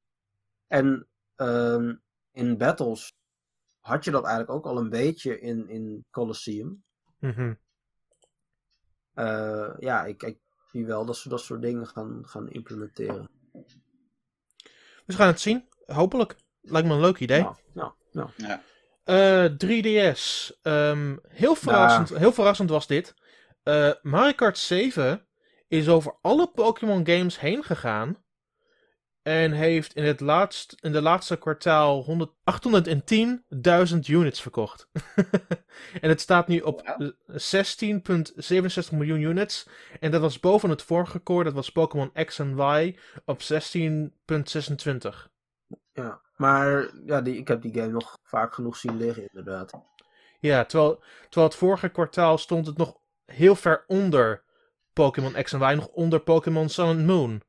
En ehm, in battles had je dat eigenlijk ook al een beetje in, in Colosseum. Mhm. Eh, ja, ik, ik zie wel dat ze dat soort dingen gaan, gaan implementeren. We gaan het zien. Hopelijk. Lijkt me een leuk idee. Ja, ja, ja. Eh, 3DS. Ehm, heel, verrassend, heel verrassend was dit. Eh, Mario Kart 7 is over alle Pokémon games heen gegaan. En heeft in, het laatst, in de laatste kwartaal 100 810.000 units verkocht. en het staat nu op Wauw. eh, 16,67 miljoen units. En dat was boven het vorige record. Dat was Pokémon X en Y op 16,26. ja. Maar ja, die, ik heb die game nog vaak genoeg zien liggen, inderdaad. Ja, terwijl, terwijl het vorige kwartaal stond het nog heel ver onder Pokémon X en Y, nog onder Pokémon Sun and Moon.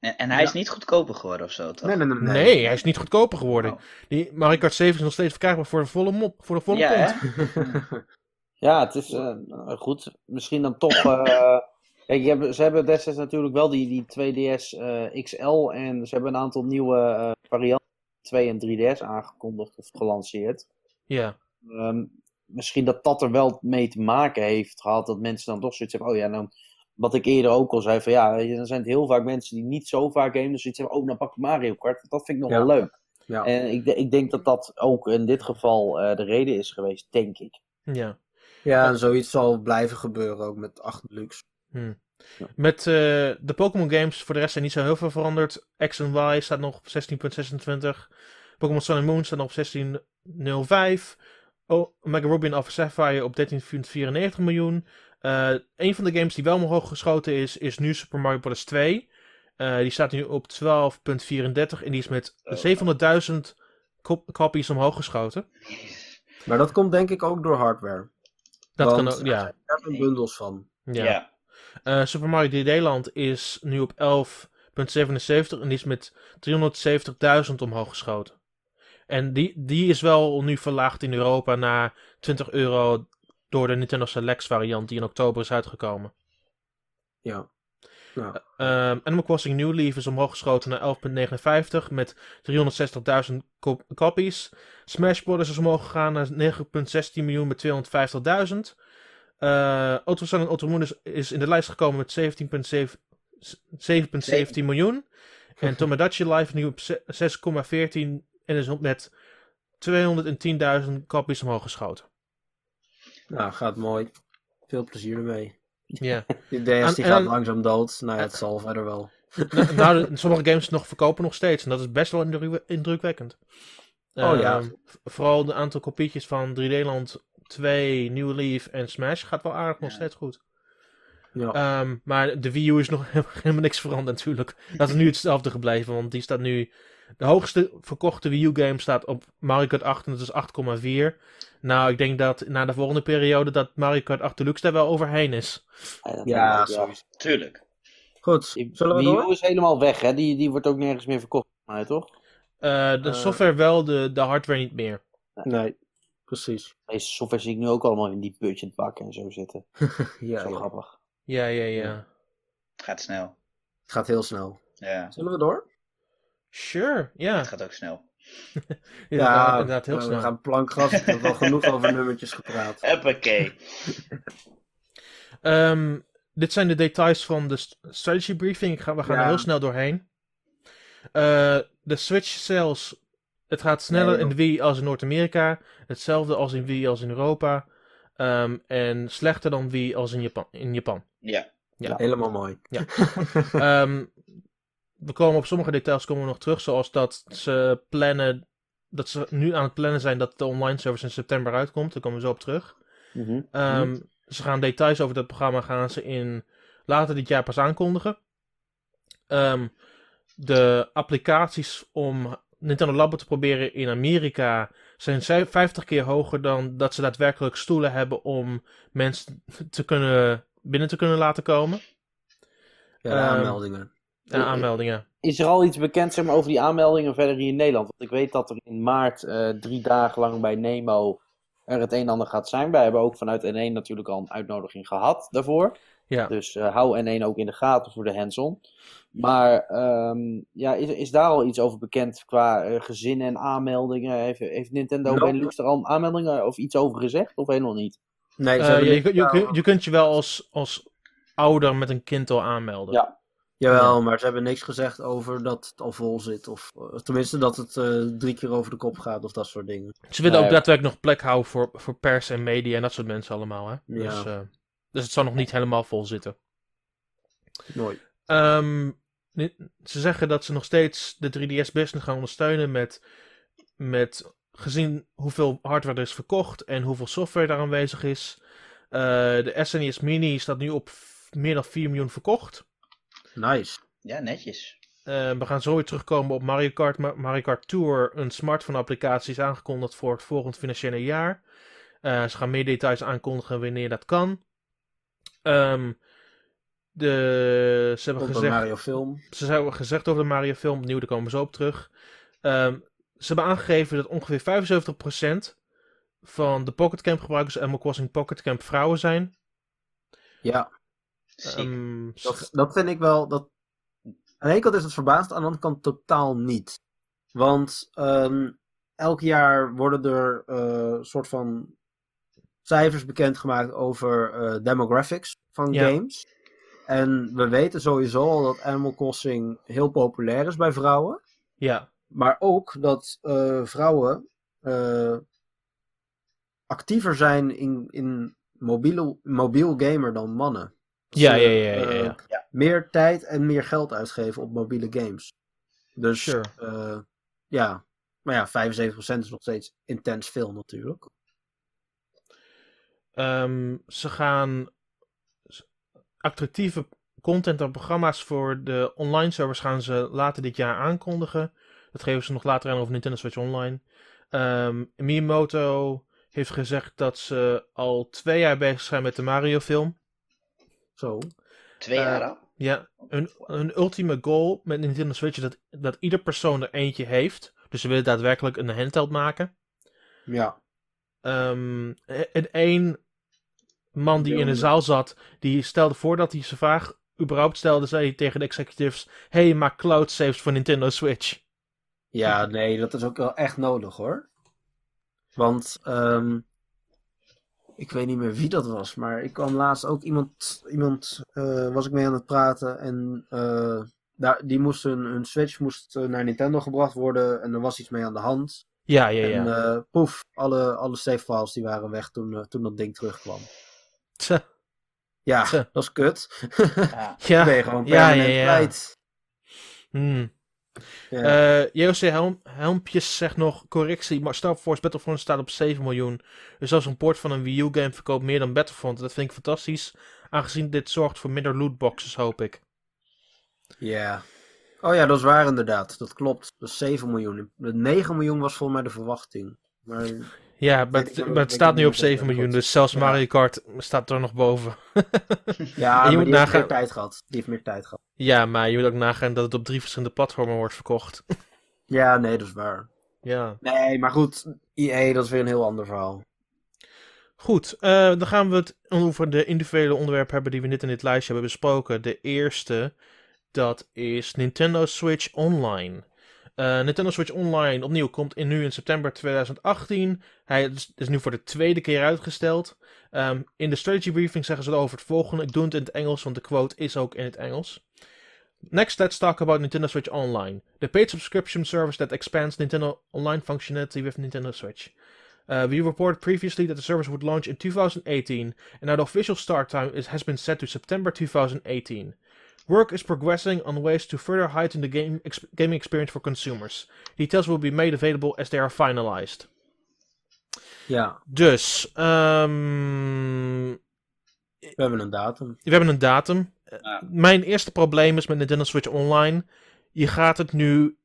En, en hij is niet goedkoper geworden of zo, toch? Nee, nee, nee. Nee, hij is niet goedkoper geworden. Oh. Die Mario Kart 7 is nog steeds verkrijgbaar voor de volle mop, voor de volle Ja, pond. Ja, het is eh, goed. Misschien dan toch. eh, kijk, ze hebben destijds natuurlijk wel die, die 2DS eh, XL en ze hebben een aantal nieuwe eh, varianten 2 en 3DS aangekondigd of gelanceerd. Ja. Ehm, misschien dat dat er wel mee te maken heeft gehad dat mensen dan toch zoiets hebben. Oh ja, nou, wat ik eerder ook al zei, van ja, weet je, dan zijn het heel vaak mensen die niet zo vaak gamen, dus zoiets hebben. Oh, dan pak ik Mario Kart. Dat vind ik nog Ja. wel leuk. ja. En ik, ik denk dat dat ook in dit geval eh, de reden is geweest, denk ik. ja. ja, en zoiets zal blijven gebeuren ook met 8 Deluxe. Hm. Met eh, de Pokémon games voor de rest zijn niet zo heel veel veranderd. X en Y staat nog op 16.26. Pokémon Sun and Moon staat nog op 16.05. Oh, Mega Ruby of Sapphire op 13.94 miljoen. Eh een van de games die wel omhoog geschoten is, is nu Super Mario Bros. 2. Eh, die staat nu op 12.34 en die is met 700.000 kop- copies omhoog geschoten. Maar dat komt denk ik ook door hardware. Dat Want kan ook, ja. Er zijn bundels van. ja. Ja. Eh, Super Mario 3D Land is nu op 11.77 en die is met 370.000 omhoog geschoten. En die, die is wel nu verlaagd in Europa naar 20 euro door de Nintendo Select variant die in oktober is uitgekomen. Ja. ja. Ehm Animal Crossing New Leaf is omhoog geschoten naar 11.59 met 360.000 kop- copies. Smash Bros. is omhoog gegaan naar 9.16 miljoen met 250.000. Eh Auto Sun en Auto Moon is, is in de lijst gekomen met 17,7 7,17 miljoen. En Tomodachi Live nu op ze- 6,14 en is op met 210.000 copies omhoog geschoten. Nou, gaat mooi. Veel plezier ermee. Ja. Die DS die gaat langzaam dood. Nou ja, het zal verder wel. Nou, nou, sommige games nog verkopen nog steeds. En dat is best wel indruk- indrukwekkend. Oh, ja. Ehm, vooral de aantal kopietjes van 3D Land 2, New Leaf en Smash gaat wel aardig nog steeds goed. Ja. Ehm, maar de Wii U is nog helemaal niks veranderd natuurlijk. Dat is nu hetzelfde gebleven, want die staat nu... De hoogste verkochte Wii U game staat op Mario Kart 8 en dat is 8,4. Nou, ik denk dat na de volgende periode dat Mario Kart 8 Deluxe daar wel overheen is. Ja, ja, sowieso. Tuurlijk. Goed, Die zullen we Wii U is helemaal weg, hè? Die, die wordt ook nergens meer verkocht, mij, toch? Eh, de Eh. software wel, de, de hardware niet meer. Nee, precies. Deze software zie ik nu ook allemaal in die budgetbakken en zo zitten. Ja, zo ja. grappig. Ja, ja, ja. Gaat snel. Het gaat heel snel. Ja, Zullen we door? Sure, ja. het gaat ook snel. Ja, inderdaad, heel we snel. gaan plankgas. Ik heb wel genoeg over nummertjes gepraat. Huppakee. Ehm, dit zijn de details van de st- strategy briefing. Ik ga, we gaan Ja. er heel snel doorheen. Eh, de Switch sales. Het gaat sneller Nee, in de. Wii als in Noord-Amerika. Hetzelfde als in Wii als in Europa. Ehm, en slechter dan Wii als in Japan. In Japan. Ja. Ja. Helemaal mooi. Ehm, we komen op sommige details komen we nog terug. Zoals dat ze plannen. Dat ze nu aan het plannen zijn dat de online service in september uitkomt. Daar komen we zo op terug. Mhm. Ehm, Ze gaan details over dat programma gaan ze in later dit jaar pas aankondigen. Ehm, de applicaties om Nintendo Labo te proberen in Amerika zijn zij- 50 keer hoger dan dat ze daadwerkelijk stoelen hebben om mensen te kunnen, binnen te kunnen laten komen. Ja, de Ehm, aanmeldingen. Ja, aanmeldingen. Is er al iets bekend zeg maar, over die aanmeldingen verder hier in Nederland? Want ik weet dat er in maart eh, drie dagen lang bij Nemo er het een en ander gaat zijn. Wij hebben ook vanuit N1 natuurlijk al een uitnodiging gehad daarvoor. Ja. Dus eh, hou N1 ook in de gaten voor de hands-on. Maar ehm, ja, is, is daar al iets over bekend qua eh, gezinnen en aanmeldingen? Heeft, heeft Nintendo Nou, Benelux er al aanmeldingen of iets over gezegd? Of helemaal niet? Nee, ze Eh, hebben je, je, je, je kunt je wel als, als ouder met een kind al aanmelden. Ja. Jawel, maar ze hebben niks gezegd over dat het al vol zit. Of eh, tenminste dat het eh, drie keer over de kop gaat of dat soort dingen. Ze willen Nee. ook daadwerkelijk nog plek houden voor, voor pers en media en dat soort mensen allemaal. Hè? Ja. Dus, eh, dus het zal nog niet helemaal vol zitten. Mooi. Ehm, ze zeggen dat ze nog steeds de 3DS business gaan ondersteunen met, met gezien hoeveel hardware er is verkocht en hoeveel software daar aanwezig is. Eh, de SNES Mini staat nu op meer dan 4 miljoen verkocht. Nice. Ja, netjes. Eh, we gaan zo weer terugkomen op Mario Kart. Ma- Mario Kart Tour, een smartphone applicatie, is aangekondigd voor het volgend financiële jaar. Eh, ze gaan meer details aankondigen wanneer dat kan. Ehm, de, ze hebben een gezegd, Mario film. ze hebben gezegd over de Mario film, opnieuw, daar komen we zo op terug. Ehm, ze hebben aangegeven dat ongeveer 75% van de Pocket Camp gebruikers Animal Crossing Pocket Camp vrouwen zijn. Ja, Ehm, dat, dat vind ik wel. Dat... Aan de ene kant is het verbaasd, aan de andere kant totaal niet. Want ehm, elk jaar worden er eh soort van cijfers bekendgemaakt over eh, demographics van Ja. games. En we weten sowieso al dat Animal Crossing heel populair is bij vrouwen. ja, Maar ook dat eh, vrouwen eh, actiever zijn in, in mobiel, mobiel gamer dan mannen. Ja, ja, ja, ja, eh, ja. Meer tijd en meer geld uitgeven op mobiele games. Dus Sure. eh, ja, maar ja, 75% is nog steeds intens veel natuurlijk. Ehm, ze gaan attractieve content en programma's voor de online servers gaan ze later dit jaar aankondigen. Dat geven ze nog later aan over Nintendo Switch Online. Ehm Miyamoto heeft gezegd dat ze al twee jaar bezig zijn met de Mario film. Zo. Twee eh, jaar al? Ja, hun, hun ultieme goal met Nintendo Switch is dat, dat ieder persoon er eentje heeft. Dus ze willen daadwerkelijk een handheld maken. Ja. Ehm, en één man die in de zaal zat, die stelde voor dat hij zijn vraag überhaupt stelde, zei hij tegen de executives: Hey, maak cloud saves voor Nintendo Switch. Ja, nee, dat is ook wel echt nodig hoor. Want ehm, ik weet niet meer wie dat was, maar ik kwam laatst ook iemand, iemand eh, was ik mee aan het praten en eh, daar, die moest hun, hun Switch moest eh, naar Nintendo gebracht worden en er was iets mee aan de hand. Ja, ja, En ja. eh, poef, alle, alle save files die waren weg toen, eh, toen dat ding terugkwam. Ja, dat is kut. Ja. ja. ben je gewoon ja, permanent ja, ja. kwijt. Hmm. Ja. Eh, JOC Helm, Helmpjes zegt nog correctie, maar Star Force Battlefront staat op 7 miljoen. Dus als een port van een Wii U game verkoopt meer dan Battlefront. Dat vind ik fantastisch, aangezien dit zorgt voor minder lootboxes, hoop ik. Ja. Oh ja, dat is waar inderdaad. Dat klopt. Dat is 7 miljoen. De 9 miljoen was volgens mij de verwachting. Maar Ja, maar het, maar staat nu op of dat 7 miljoen, dus zelfs Ja. Mario Kart staat er nog boven. Ja, je moet die heeft nagaan- meer tijd gehad. Die heeft meer tijd gehad. Ja, maar je moet ook nagaan dat het op drie verschillende platformen wordt verkocht. Ja, nee, dat is waar. ja. Nee, maar goed, EA, dat is weer een heel ander verhaal. Goed, eh, dan gaan we het over de individuele onderwerpen hebben die we net in dit lijstje hebben besproken. De eerste, dat is Nintendo Switch Online. Eh, Nintendo Switch Online opnieuw komt in, nu in september 2018. Hij is, nu voor de tweede keer uitgesteld. Ehm, in de strategy briefing zeggen ze over het volgende. Ik doe het in het Engels, want de quote is ook in het Engels. Next, let's talk about Nintendo Switch Online. The paid subscription service that expands Nintendo Online functionality with Nintendo Switch. Uh, we reported previously that the service would launch in 2018, and now the official start time has been set to September 2018. Work is progressing on ways to further heighten the game ex- gaming experience for consumers. Details will be made available as they are finalized. Ja, Dus, ehm, we hebben een datum. we hebben een datum. Ja. Mijn eerste probleem is met Nintendo Switch Online. Je gaat het nu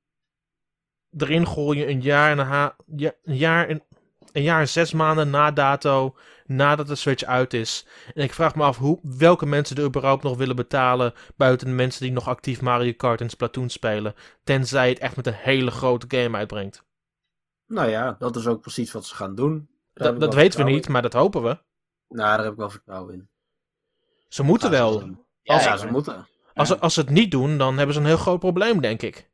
erin gooien een jaar en een, ha- ja, een jaar en een jaar en zes maanden na dato, nadat de Switch uit is. En ik vraag me af hoe, welke mensen er überhaupt nog willen betalen, buiten de mensen die nog actief Mario Kart en Splatoon spelen, tenzij het echt met een hele grote game uitbrengt. Nou ja, dat is ook precies wat ze gaan doen. Dat, dat weten we niet, maar dat hopen we. Nou, daar heb ik wel vertrouwen in. Ze moeten ze wel. Ja, Als ja, ze moeten. Als, ze- als ze het niet doen, dan hebben ze een heel groot probleem, denk ik.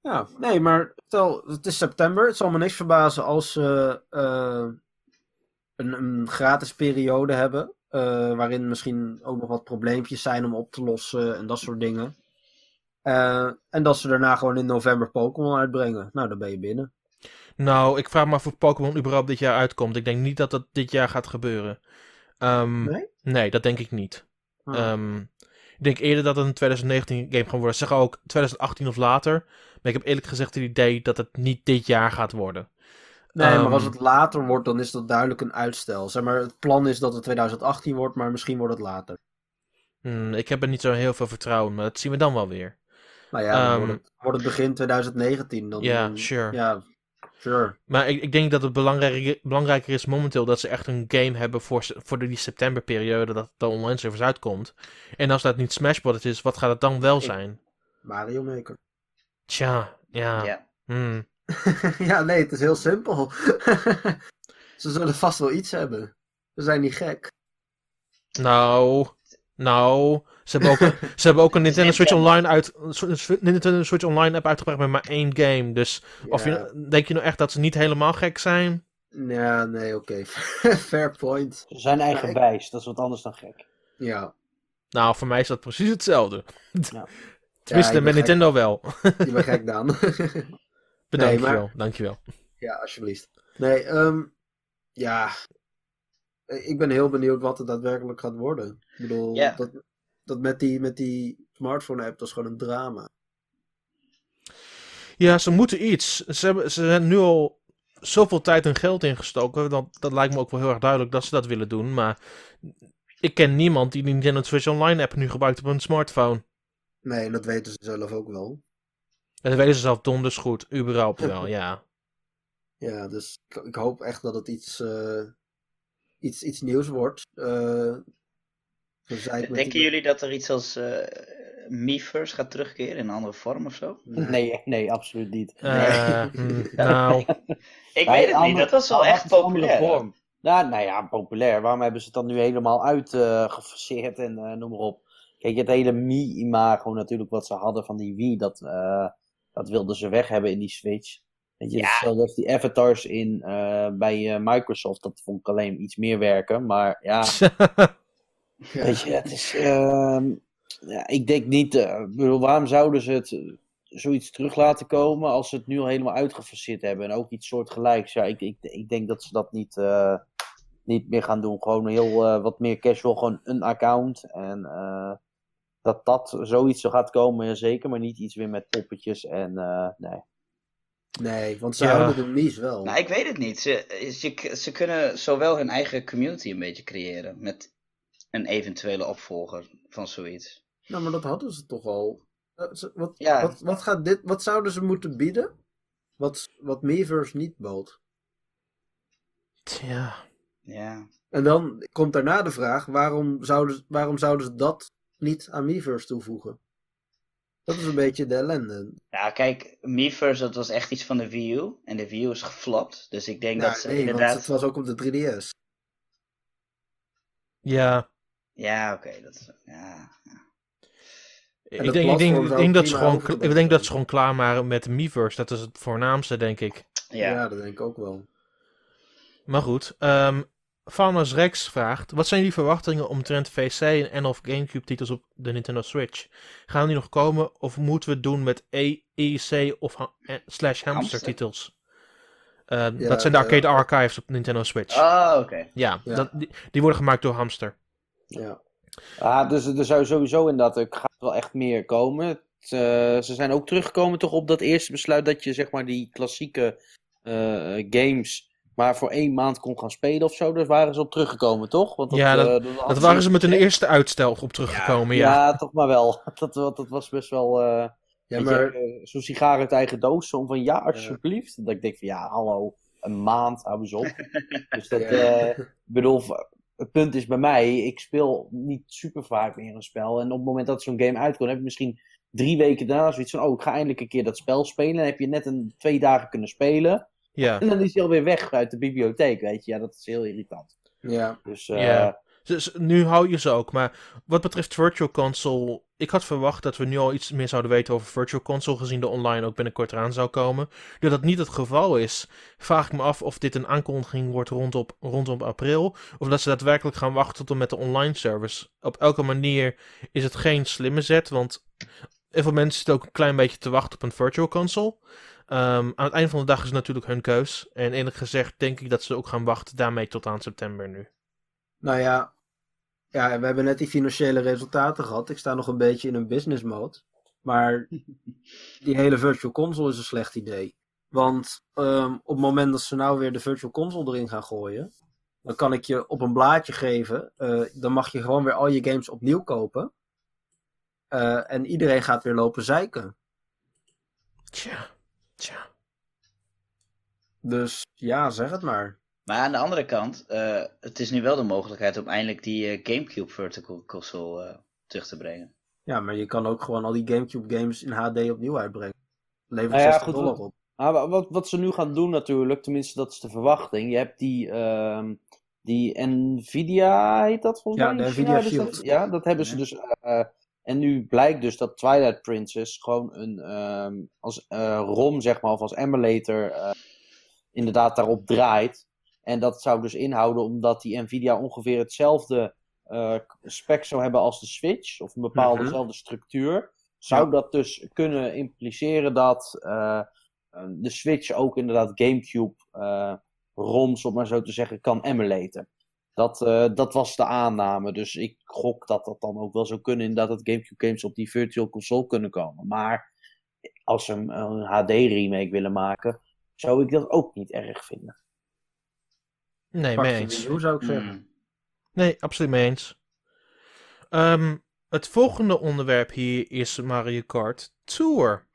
Ja, nee, maar stel, het is september. Het zal me niks verbazen als ze eh, een, een gratis periode hebben. eh, waarin misschien ook nog wat probleempjes zijn om op te lossen en dat soort dingen. Eh, en dat ze daarna gewoon in november Pokémon uitbrengen. Nou, dan ben je binnen. Nou, ik vraag me af of Pokémon überhaupt dit jaar uitkomt. Ik denk niet dat dat dit jaar gaat gebeuren. Ehm, Nee? Nee, dat denk ik niet. Ah. Ehm, ik denk eerder dat het een 2019 game gaat worden. Ze zeggen ook 2018 of later. Maar ik heb eerlijk gezegd het idee dat het niet dit jaar gaat worden. Nee, ehm, maar als het later wordt, dan is dat duidelijk een uitstel. Zeg maar, het plan is dat het 2018 wordt, maar misschien wordt het later. Hmm, ik heb er niet zo heel veel vertrouwen, maar dat zien we dan wel weer. Nou ja, dan Ehm, wordt, het, wordt het begin 2019. Dan, Ja, dan- sure. Ja, sure. Maar ik, ik denk dat het belangrijker, belangrijker is momenteel dat ze echt een game hebben voor, voor die septemberperiode dat de online service uitkomt. En als dat niet Smash Bros. is, wat gaat het dan wel zijn? Mario Maker. Tja, ja. Ja. hmm. ja, nee, het is heel simpel. Ze zullen vast wel iets hebben. Ze zijn niet gek. Nou, nou, ze hebben ook, ze hebben ook een Nintendo Switch Online uit, Nintendo Switch Online app uitgebracht met maar één game. Dus of je, denk je nou echt dat ze niet helemaal gek zijn? Ja, nee, oké. Fair point. Ze zijn Ja, eigenwijs, dat is wat anders dan gek. Ja. Nou, voor mij is dat precies hetzelfde. Ja. Tenminste, Ja, met Nintendo wel. Je bent gek, Daan. Bedankt maar- wel, dankjewel. ja, alsjeblieft. Nee, ehm ja. Ik ben heel benieuwd wat het daadwerkelijk gaat worden. Ik bedoel, dat, dat met die, met die smartphone-app, dat is gewoon een drama. Ja, ze moeten iets. Ze hebben, ze hebben nu al zoveel tijd en geld ingestoken. Dat, dat lijkt me ook wel heel erg duidelijk dat ze dat willen doen. Maar ik ken niemand die de Nintendo Switch Online app nu gebruikt op een smartphone. Nee, dat weten ze zelf ook wel. En dat weten ze zelf donders goed. Überhaupt wel, ja. Ja, dus ik, hoop echt dat het iets, eh, iets, iets nieuws wordt. Eh, Denken die- jullie dat er iets als eh Miiverse gaat terugkeren in een andere vorm of zo? Nee, nee, absoluut niet. Eh, hm, nou, Ik Nee, weet het niet, dat was wel echt populair. vorm. Nou, nou ja, populair. Waarom hebben ze het dan nu helemaal uitgefaseerd en eh, noem maar op. Kijk, het hele Mii-imago natuurlijk wat ze hadden van die Wii, dat, eh, dat wilden ze weg hebben in die Switch. Weet je, Ja. als die avatars in, eh, bij eh, Microsoft, dat vond ik alleen iets meer werken. Maar ja, Ja. Weet je, het is. ehm, ja, ik denk niet. eh, bedoel, waarom zouden ze het zoiets terug laten komen als ze het nu al helemaal uitgefaseerd hebben en ook iets soortgelijks? Ja, ik, ik, ik denk dat ze dat niet, eh, niet meer gaan doen. Gewoon heel eh, wat meer casual, gewoon een account. En eh, dat dat zoiets zo gaat komen, ja, zeker, maar niet iets weer met poppetjes en. eh, nee. Nee, want ze Ja. houden de mies wel. Nou, ik weet het niet. Ze, ze, ze kunnen zowel hun eigen community een beetje creëren met een eventuele opvolger van zoiets. Nou, maar dat hadden ze toch al. Eh, Wat, Ja. wat, wat, gaat dit, wat zouden ze moeten bieden? Wat, wat Miiverse niet bood. Tja. Ja. En dan komt daarna de vraag, waarom zouden, waarom zouden ze dat niet aan Miiverse toevoegen? Dat is een beetje de ellende. Ja, kijk, Miiverse, dat was echt iets van de Wii U. En de Wii U is geflopt. Dus ik denk Ja, dat ze nee, inderdaad... want het was ook op de 3DS. Ja. Ja, oké. dat is... Ja. Ik denk, ik, denk, ik, denk dat ze gewoon, ik denk dat ze gewoon klaar waren met de Miiverse. Dat is het voornaamste, denk ik. Ja. Ja. dat denk ik ook wel. Maar goed. ehm Faunus Rex vraagt: Wat zijn jullie verwachtingen omtrent VC en of Gamecube titels op de Nintendo Switch? Gaan die nog komen of moeten we het doen met E, EC of ha- eh, slash hamster titels? Ehm, Ja, dat zijn de eh, arcade archives op Nintendo Switch. Oh, oké. ja, ja. Dat, die, die worden gemaakt door Hamster. Ja. Ah, dus er zou sowieso inderdaad, er gaat wel echt meer komen. Het, eh, ze zijn ook teruggekomen toch op dat eerste besluit dat je zeg maar die klassieke eh, games maar voor één maand kon gaan spelen of zo. Daar waren ze op teruggekomen, toch? Want Ja, eh, Dat hadden waren ze met een eerste uitstel op teruggekomen, ja. Ja, toch maar wel. Dat, dat, dat was best wel... eh, Ja, maar eh, Zo'n sigaar uit eigen doos, zo van ja, alsjeblieft. Dat ik denk van ja, hallo, een maand, hou eens op. dus dat, Ja. eh, ik bedoel, het punt is bij mij, ik speel niet super vaak meer een spel. En op het moment dat zo'n game uitkomt, heb je misschien drie weken daarna zoiets van, oh, ik ga eindelijk een keer dat spel spelen. Dan heb je net een twee dagen kunnen spelen. Ja. En dan is hij alweer weg uit de bibliotheek, weet je. Ja, dat is heel irritant. ja, Dus eh, Ja. Dus nu hou je ze ook. Maar wat betreft Virtual Console, ik had verwacht dat we nu al iets meer zouden weten over Virtual Console, gezien de online ook binnenkort eraan zou komen. Nu dat niet het geval is, vraag ik me af of dit een aankondiging wordt rondom, rondom april, of dat ze daadwerkelijk gaan wachten tot en met de online service. Op elke manier is het geen slimme zet, want heel veel mensen zitten ook een klein beetje te wachten op een Virtual Console. Ehm, aan het einde van de dag is het natuurlijk hun keus. En eerlijk gezegd denk ik dat ze ook gaan wachten daarmee tot aan september nu. nou ja. Ja, we hebben net die financiële resultaten gehad. Ik sta nog een beetje in een business mode. Maar die hele virtual console is een slecht idee. Want ehm, op het moment dat ze nou weer de virtual console erin gaan gooien, dan kan ik je op een blaadje geven. eh, dan mag je gewoon weer al je games opnieuw kopen. Eh, en iedereen gaat weer lopen zeiken. Tja, tja. Dus ja, zeg het maar. Maar aan de andere kant, eh, het is nu wel de mogelijkheid om eindelijk die eh, Gamecube Vertical Console eh, terug te brengen. Ja, maar je kan ook gewoon al die Gamecube games in HD opnieuw uitbrengen. Levert Nou ja, 60 goed, dollar op. Ah, wa- wat, wat ze nu gaan doen natuurlijk, tenminste dat is de verwachting. Je hebt die, ehm, die Nvidia, heet dat volgens Ja, mij? de? Nvidia dat- Shield. ja, dat hebben ze Ja. dus. En nu blijkt dus dat Twilight Princess gewoon een, ehm, als eh, ROM, zeg maar, of als emulator, eh, inderdaad daarop draait. En dat zou dus inhouden omdat die Nvidia ongeveer hetzelfde eh, spec zou hebben als de Switch, of een bepaalde Mhm. dezelfde structuur. Zou Ja. dat dus kunnen impliceren dat de Switch ook inderdaad Gamecube ROMs, om maar zo te zeggen, kan emulaten. Dat, eh, dat was de aanname. Dus ik gok dat dat dan ook wel zou kunnen. Inderdaad, dat Gamecube games op die virtual console kunnen komen. Maar als ze een, een HD remake willen maken, zou ik dat ook niet erg vinden. Nee, mee eens. U, zou ik zeggen. Hmm. Nee, absoluut mee eens. Ehm, het volgende onderwerp hier is Mario Kart Tour.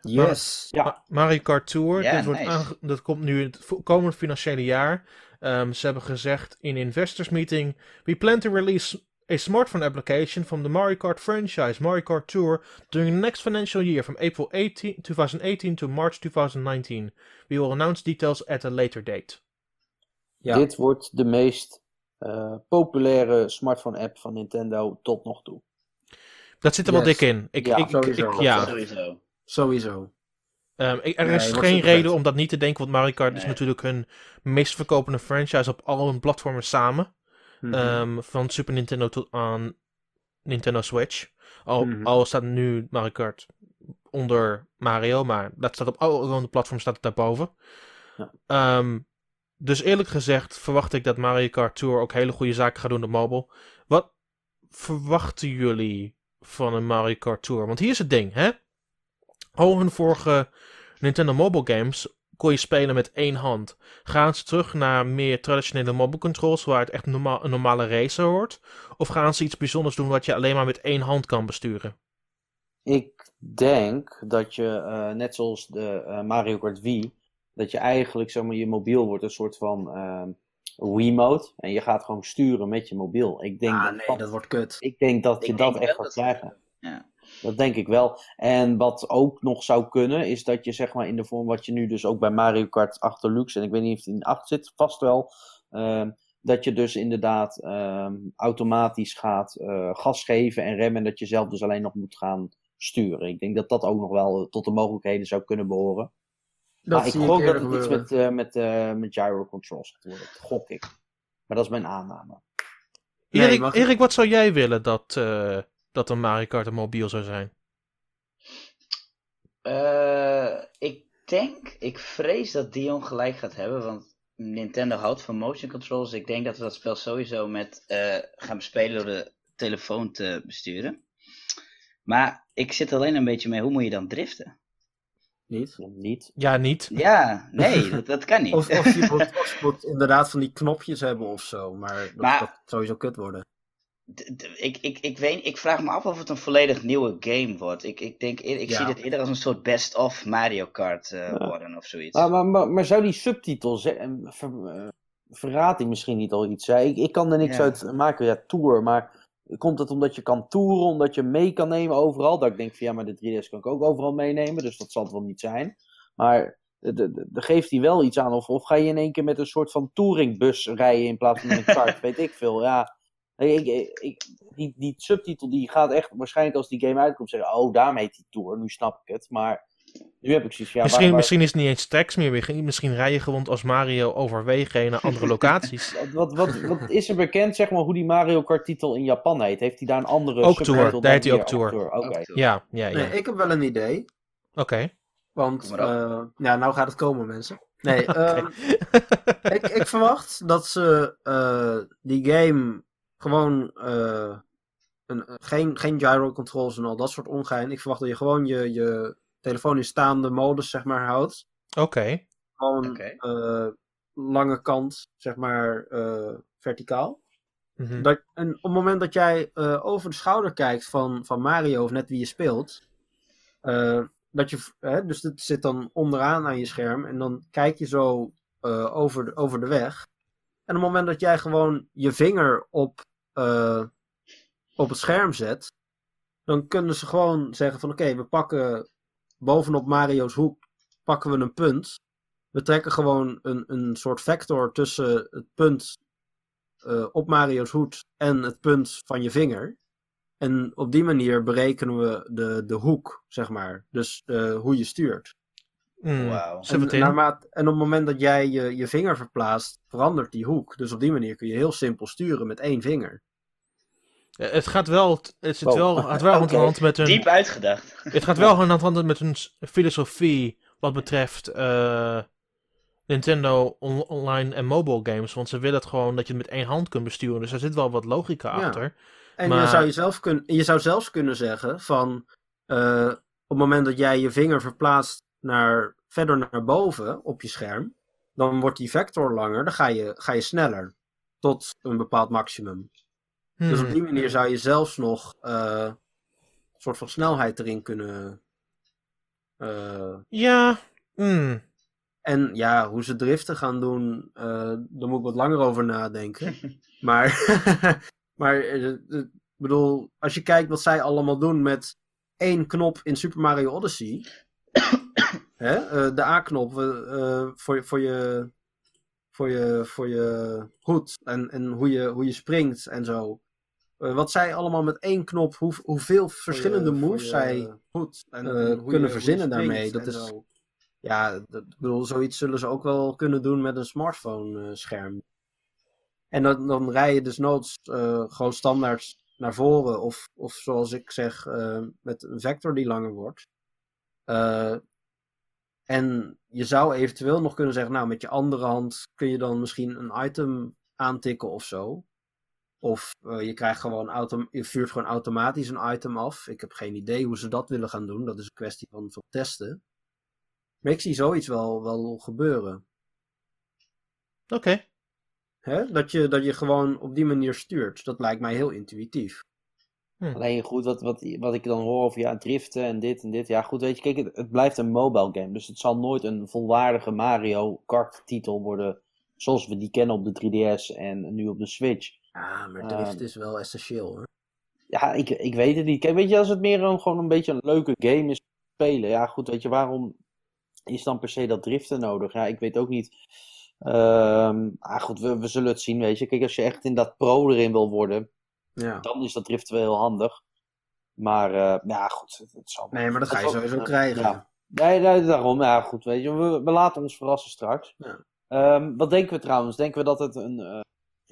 Yes. Ja. Ma- Mario Kart Tour, Ja, dit wordt nice. dat komt nu het vo- komende financiële jaar. Ehm, ze hebben gezegd in investors meeting: We plan to release a smartphone application from the Mario Kart franchise, Mario Kart Tour, during the next financial year from April 18, 2018 to March 2019. We will announce details at a later date. Ja. Dit wordt de meest eh, populaire smartphone app van Nintendo tot nog toe. Dat zit er wel dik in. Ik, Ja, ik, ik, sowieso. ik- ja. Sowieso. Sowieso. Ehm, er is geen reden om dat niet te denken, want Mario Kart is natuurlijk hun meest verkopende franchise op al hun platformen samen. Mhm. Ehm, van Super Nintendo tot aan Nintendo Switch. Al, Mhm. al staat nu Mario Kart onder Mario, maar dat staat op alle platforms staat het daarboven. Ja. Ehm, dus eerlijk gezegd verwacht ik dat Mario Kart Tour ook hele goede zaken gaat doen op mobile. Wat verwachten jullie van een Mario Kart Tour? Want hier is het ding, hè? Al hun vorige Nintendo mobile games kon je spelen met één hand. Gaan ze terug naar meer traditionele mobile controls, waar het echt normaal, een normale racer wordt? Of gaan ze iets bijzonders doen wat je alleen maar met één hand kan besturen? Ik denk dat je, eh, net zoals de eh, Mario Kart Wii, dat je eigenlijk, zeg maar, je mobiel wordt een soort van ehm Wiimote. En je gaat gewoon sturen met je mobiel. Ik denk Ah, dat, nee, dat, dat wordt kut. ik denk dat je dat echt gaat dat- krijgen. Ja. Dat denk ik wel. En wat ook nog zou kunnen, is dat je zeg maar in de vorm wat je nu dus ook bij Mario Kart 8 Deluxe, en ik weet niet of het in 8 zit, vast wel, ehm, dat je dus inderdaad ehm, automatisch gaat eh, gas geven en remmen, en dat je zelf dus alleen nog moet gaan sturen. Ik denk dat dat ook nog wel tot de mogelijkheden zou kunnen behoren. Dat maar ik zie ik gok dat het iets met, eh, met, eh, met gyro controls gaat worden. Dat gok ik. Maar dat is mijn aanname. Nee, Erik, mag- Erik, wat zou jij willen dat, eh, dat een Mario Kart een mobiel zou zijn? Eh, ik denk, ik vrees dat Dion gelijk gaat hebben, want Nintendo houdt van motion controls. Ik denk dat we dat spel sowieso met eh, gaan spelen door de telefoon te besturen. Maar ik zit alleen een beetje mee, hoe moet je dan driften? Niet. Niet. Ja, niet. Ja, nee, dat, dat kan niet. Of, of, je moet, of je moet inderdaad van die knopjes hebben of zo. Maar dat, Maar- dat sowieso kut worden. Ik, ik, ik, weet, ik vraag me af of het een volledig nieuwe game wordt. Ik, ik, denk, ik Ja. zie dit eerder als een soort best-of Mario Kart eh, Ja. worden of zoiets. Maar, maar, maar, maar zou die subtitels, hè, ver, eh, verraadt hij misschien niet al iets? Hè? Ik, ik kan er niks Ja. uit maken, ja, tour, maar komt het omdat je kan toeren, omdat je mee kan nemen overal? Dat ik denk van ja, maar de 3DS kan ik ook overal meenemen, dus dat zal het wel niet zijn. Maar de- de- de- de geeft hij wel iets aan, of, of ga je in één keer met een soort van touringbus rijden in plaats van een kart, weet ik veel. Ja, ik, ik, ik- die, die subtitel die gaat echt waarschijnlijk als die game uitkomt zeggen, oh, daarom heet die tour, nu snap ik het. Maar nu heb ik zoiets van, ja, misschien, waar- waar- misschien is het niet eens tracks meer. Misschien- Misschien rij je gewoon als Mario overwegen heen naar andere locaties. Wat, wat, wat is er bekend, zeg maar, hoe die Mario Kart titel in Japan heet? Heeft hij daar een andere Ook subtitel Tour, daar heet hij hier? ook Tour. Oké. Ja, ja, ja. Nee, ik heb wel een idee. Oké. Want, eh, ja, nou gaat het komen, mensen. Nee, ehm, ik, ik verwacht dat ze eh, die game gewoon eh, een, geen, geen gyro controls en al dat soort ongein. Ik verwacht dat je gewoon je, je telefoon in staande modus, zeg maar, houdt. Oké. Gewoon eh, lange kant, zeg maar, eh, verticaal. Mhm. Dat, en op het moment dat jij eh, over de schouder kijkt van, van Mario of net wie je speelt, eh, dat je, hè, dus het zit dan onderaan aan je scherm en dan kijk je zo eh, over, de, over de weg. En op het moment dat jij gewoon je vinger op, eh, op het scherm zet, dan kunnen ze gewoon zeggen van oké, we pakken bovenop Mario's hoek pakken we een punt. We trekken gewoon een, een soort vector tussen het punt eh, op Mario's hoed en het punt van je vinger. En op die manier berekenen we de, de hoek, zeg maar. Dus eh, hoe je stuurt. Mm. Wauw. Zet het En, naarmate- en op het moment dat jij je, je vinger verplaatst, verandert die hoek. Dus op die manier kun je heel simpel sturen met één vinger. Eh, Het gaat wel, het zit Oh. wel, het gaat wel Oké. hand met hun, Diep uitgedacht. het gaat wel hand hand met hun filosofie wat betreft eh, Nintendo on- online en mobile games. Want ze willen het gewoon dat je het met één hand kunt besturen. Dus er zit wel wat logica Ja. achter. En Maar- je, zou jezelf kun, je zou zelfs kunnen zeggen van eh, op het moment dat jij je vinger verplaatst naar, verder naar boven op je scherm, dan wordt die vector langer, dan ga je, ga je sneller tot een bepaald maximum. Dus op Hmm. die manier zou je zelfs nog eh, een soort van snelheid erin kunnen. eh, Ja, mm. en ja, hoe ze driften gaan doen, eh daar moet ik wat langer over nadenken. maar, maar ik bedoel, als je kijkt wat zij allemaal doen met één knop in Super Mario Odyssey. hè, de A-knop voor, voor, je, voor, je, voor je hoed en, en hoe, je, hoe je springt en zo. Eh, wat zij allemaal met één knop, hoe, hoeveel verschillende moves zij Goed. En, eh, en hoe je- kunnen je verzinnen daarmee. Dat is, ja, dat, ik bedoel, zoiets zullen ze ook wel kunnen doen met een smartphone-scherm. en dan, dan rij je dus noods eh, gewoon standaard naar voren. Of, of zoals ik zeg, eh, met een vector die langer wordt. Eh, en je zou eventueel nog kunnen zeggen, nou, met je andere hand kun je dan misschien een item aantikken of zo. Of eh, je krijgt gewoon autom je vuurt gewoon automatisch een item af. Ik heb geen idee hoe ze dat willen gaan doen. Dat is een kwestie van, van testen. Maar ik zie zoiets wel, wel gebeuren. oké. Hè? Dat, je, dat je gewoon op die manier stuurt. Dat lijkt mij heel intuïtief. Hm. Alleen goed, wat, wat, wat ik dan hoor over ja, driften en dit en dit. Ja, goed, weet je, kijk, het, het blijft een mobile game. Dus het zal nooit een volwaardige Mario Kart titel worden. Zoals we die kennen op de 3DS en nu op de Switch. Ja, maar Ehm. drift is wel essentieel hoor. Ja, ik, ik weet het niet. Kijk, weet je, als het meer een, gewoon een beetje een leuke game is spelen. Ja, goed, weet je, waarom is dan per se dat driften nodig? Ja, ik weet ook niet. Ehm ah, goed, we, we zullen het zien, weet je. Kijk, als je echt in dat pro erin wil worden, Ja. dan is dat driften wel heel handig. Maar, eh, ja, goed, het, het zal Nee, maar dat ga je sowieso krijgen. Ja. Nee, nee, daarom. Ja, goed, weet je. We, we laten ons verrassen straks. Ja. Ehm, wat denken we trouwens? Denken we dat het een eh,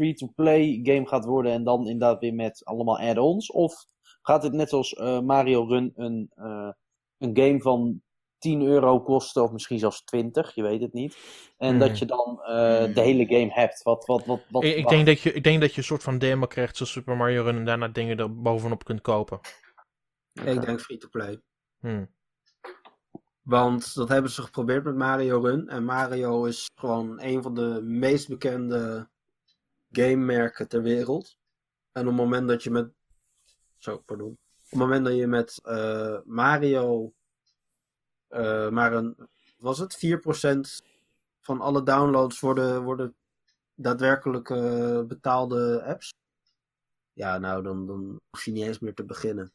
free-to-play game gaat worden en dan inderdaad weer met allemaal add-ons? Of gaat het net zoals eh, Mario Run een, eh, een game van 10 euro kosten, of misschien zelfs 20, je weet het niet. En Hmm. dat je dan eh, de hele game hebt. Wat, wat, wat, wat, Ik, denk dat je, ik denk dat je een soort van demo krijgt zoals Super Mario Run en daarna dingen er bovenop kunt kopen. Ik denk free-to-play. Hm. Want dat hebben ze geprobeerd met Mario Run. En Mario is gewoon een van de meest bekende gamemerken ter wereld. En op het moment dat je met. Zo, pardon. Op het moment dat je met eh, Mario. eh, maar een. Was het 4% van alle downloads worden, worden daadwerkelijk eh, betaalde apps? Ja, nou, dan, dan hoef je niet eens meer te beginnen.